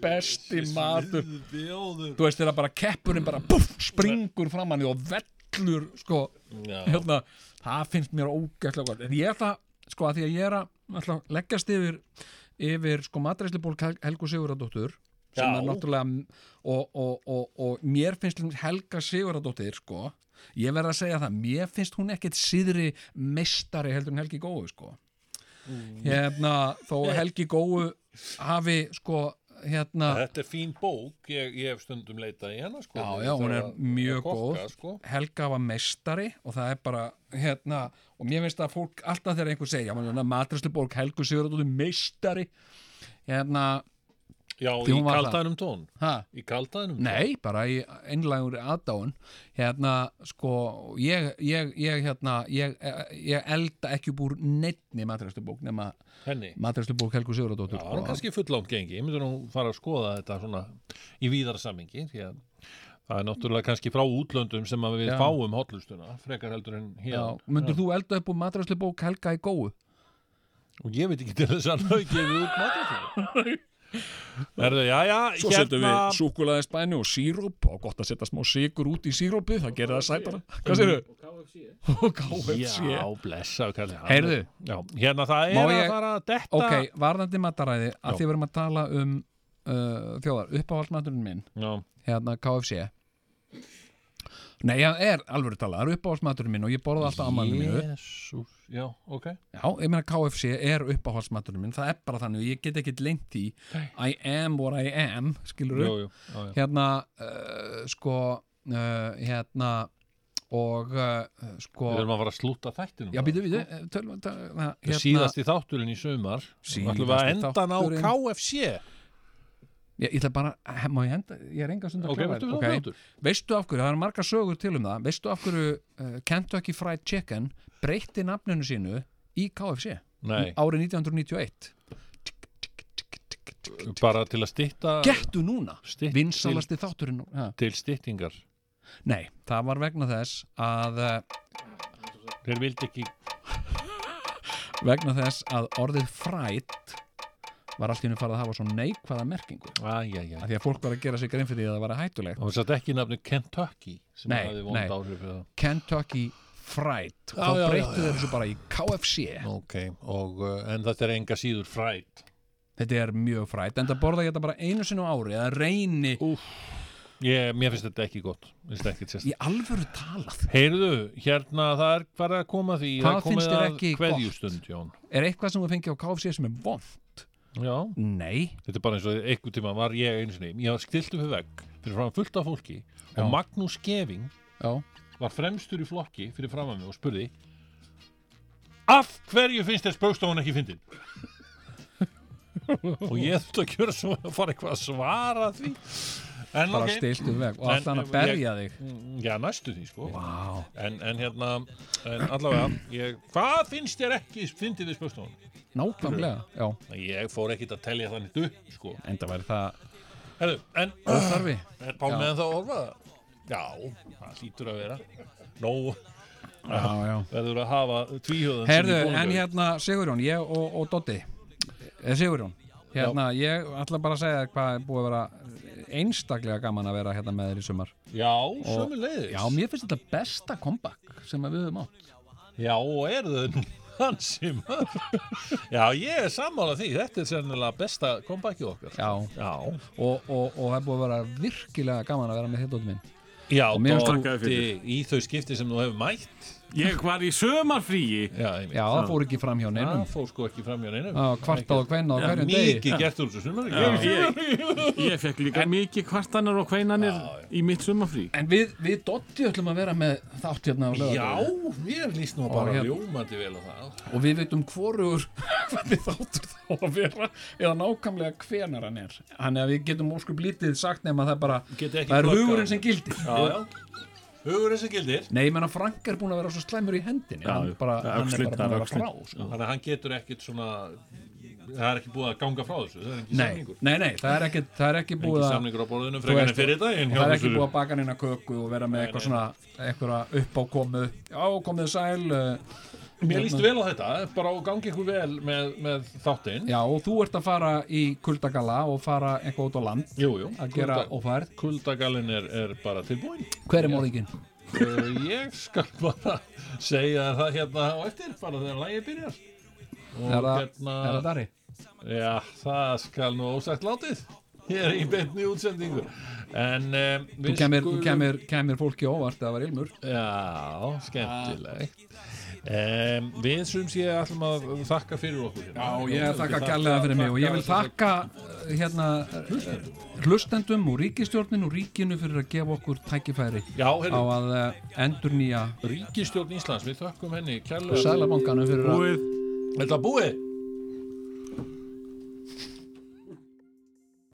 besti matur þú veist þegar bara keppurinn bara puff, springur fram hann og vellur sko hérna, það finnst mér ógætlega gott. En ég ætla sko að því að ég er að ætla að leggjast yfir yfir sko matræsliból Helgu er náttúrulega og, og, og, og mér finnst Helga Sigurðardóttir sko ég verð að segja það, mér finnst hún ekkert síðri meistari heldur en Helgi Góu sko Mm. hérna, þó Helgi Góu hafi sko hérna Þetta er fín bók, ég, ég hef stundum leitað í hennar sko Já, já, hún er mjög góð sko. Helga var meistari og það er bara hérna, og mér finnst að fólk alltaf þegar einhver segja, matræsluborg Helgu Sigurðardóttir meistari hérna Já, í kaldaðnum tón. Ha? Í kaldaðnum tón? Nei, bara í einlægur aðdáun. Hérna, sko ég, ég, ég, hérna ég, ég elda ekki upp úr neittni matræslubók nema Henni? matræslubók Helgu Sigurðardóttir Já, það er kannski fullánt gengi, ég myndi nú fara að skoða þetta svona í víðara sammingi því að það er náttúrulega kannski frá útlöndum sem við Já. fáum hotlustuna, frekar heldur en hér. Já, myndur þú elda upp úr matræslubók Helga í góu? Og ég veit ekki til þess að hann gefið út matræslubók [laughs] Erðu, já, já, Svo setjum við súkulaði spæni og síróp og gott að setja smá sigur út í sírópið, það gerir það sætara Hvað séru? Og KFC [laughs] Já, blessa Heyrðu Já, hérna það er Má að ég- fara að detta Ok, varðandi mataræði að Já. því við erum að tala um uh, þjóðar, uppáhaldsmaturinn minn Já. hérna KFC Nei, það er alveg tala, það er uppáhaldsmaturinn minn og ég borða alltaf ammælinu mínu. Jesús, já, ok. Já, ég meina KFC er uppáhaldsmaturinn minn það er bara þannig, ég get ekkit lengt í I am what I am, skilur Jú, jú, já, já. hérna uh, sko uh, hérna og uh, sko Við erum að fara að slúta þættinum Já, býtu, býtu eh, tölum, tölum, hérna, Síðasti þátturinn í sumar. Ætlum við að enda á þátturinn. KFC Ég, ég ætla bara, he- má ég enda, ég er enga stund að Ok, klára þetta, þá fljótur. Veistu af hverju, það er margar sögur til um það Veistu af hverju uh, Kentucky Fried Chicken breytti nafninu sínu í KFC Nei. árið 1991 Bara til að stytta Gettu núna, Stytt- vinsalasti til- þátturinn ha. Til styttingar Nei, það var vegna þess að uh, Þeir vildi ekki vegna þess að orðið frætt var allt í henni farið að hafa svo neikvæða merkingu. Æ, æ, æ. að því að fólk var að gera sig grein fyrir því að það var hættulegt. Og það satt ekki nafni Kentucky sem Nei, hafði vond áhrif það. Kentucky Fried. Já, þá já, já, breyttu já. þeir þessu bara í KFC Ok, og, uh, en þetta er enga síður frætt Þetta er mjög frætt en það borða ég þetta bara einu sinni á ári eða reyni. Úf, ég, Mér finnst þetta ekki gott. Í alvöru talað. Heyrðu, hérna það er bara að koma að því það komið finnst þér að ekki gott? Er eitthvað sem þú fengið á KFC sem er vond? Já. Nei. Þetta er bara eins og einhvern tíma var ég einu sinni. Ég var stilt upp við vegg fyrir fram fullt af fólki Já. og Magnús Geving var fremstur í flokki fyrir fram að mig og spurði Af hverju finnst þér spökstofan ekki fyndin? [laughs] og ég þurfti að gjöra svo að fara eitthvað að svara því Bara ok. stillt við vegg og En, allt hann að ég- berja þig Já, næstu því sko Vá. en, en hérna, en allavega ég, Hvað finnst þér ekki fyndið við spökstofan? Nákvæmlega, já Ég fór ekkit að telja þannig upp sko Enda væri það Herru, en Óþarfi. Er Pál Já. með það að orfa? Já, það hlýtur að vera Nó Já, já. Verður að hafa tvíhjóðan Herðu, en hérna Sigurjón, ég og, og Dotti eh, Sigurjón, hérna ég ætla bara að segja hvað er búið að vera einstaklega gaman að vera hérna með þér í sumar. Já, Og- sömuleiðis. Já, mér finnst þetta besta comeback sem við höfum átt. Já, og er þau nú [laughs] hansi maður Já, ég er sammála því. Þetta er sennilega besta kompakið okkar. Já, Já. Og, og, og það er búið að vera virkilega gaman að vera með þér Dotti minn. Já, Dóti, í þau skipti sem þú hefur mætt Ég var í sömarfríi Já. Já, það fór ekki fram hjá neinum. Það fór sko ekki fram hjá neinum. Já, kvartað og kveinað á hverjum degi. Mikið gert úr þessu sumar Já, ég, ég fekk líka mikið kvartanir og kveinanir í mitt sumarfrí. En við, við Dotti ætlum að vera með þátt hérna á Já, laugardaginn. mér líst nú Og bara hérna- ljómandi vel á það. Og við veitum hvorugur [laughs] hvernig þáttur þá að vera eða nákvæmlega hvenar hann er. Þannig að við getum óskup lítið sagt nema það er bara það er hugurinn sem gildir. Nei, ég menna Frank er búin að vera svo slæmur í hendinni. Já, hann, bara, hann er bara búin að vera frá sko. Þannig að hann getur ekkit svona Það er ekki búið að ganga frá þessu Það er ekki nei, samningur. Nei, nei, það er ekki, það er ekki búið að samningur á borðinu þú frekar en veist, fyrir hjá það er ekki búið að baka neina köku og vera með eitthvað svona eitthvað uppákomu já, komið sæl uh, Mér líst hérna. vel á þetta, bara að gangi ykkur vel með, með þáttinn. Já, og þú ert að fara í kuldagalla og fara eitthvað út á land Jú, jú. að gera ófærð. Kuldagallin er, er bara tilbúin Hver er morðinginn? Uh, ég skal [laughs] bara segja það hérna á eftir bara þegar lægi byrjar. Og Er það- hérna er Darri? Já, það skal nú ósagt látið. Hér í beinni útsendingu. En um, Þú kemur, skulum... kemur, kemur fólki óvart að það var ilmur. Já, skemmtilegt um, Við sem sé ætlum að þakka fyrir okkur hérna. Já, ég þakka kærlega fyrir mig og ég vil þakka hérna eh, hlustendum og ríkistjórnin og ríkinu fyrir að gefa okkur tækifæri Já, á að endur nýja Ríkistjórn Íslands, við þökkum henni og sælabankanum fyrir að Þetta búið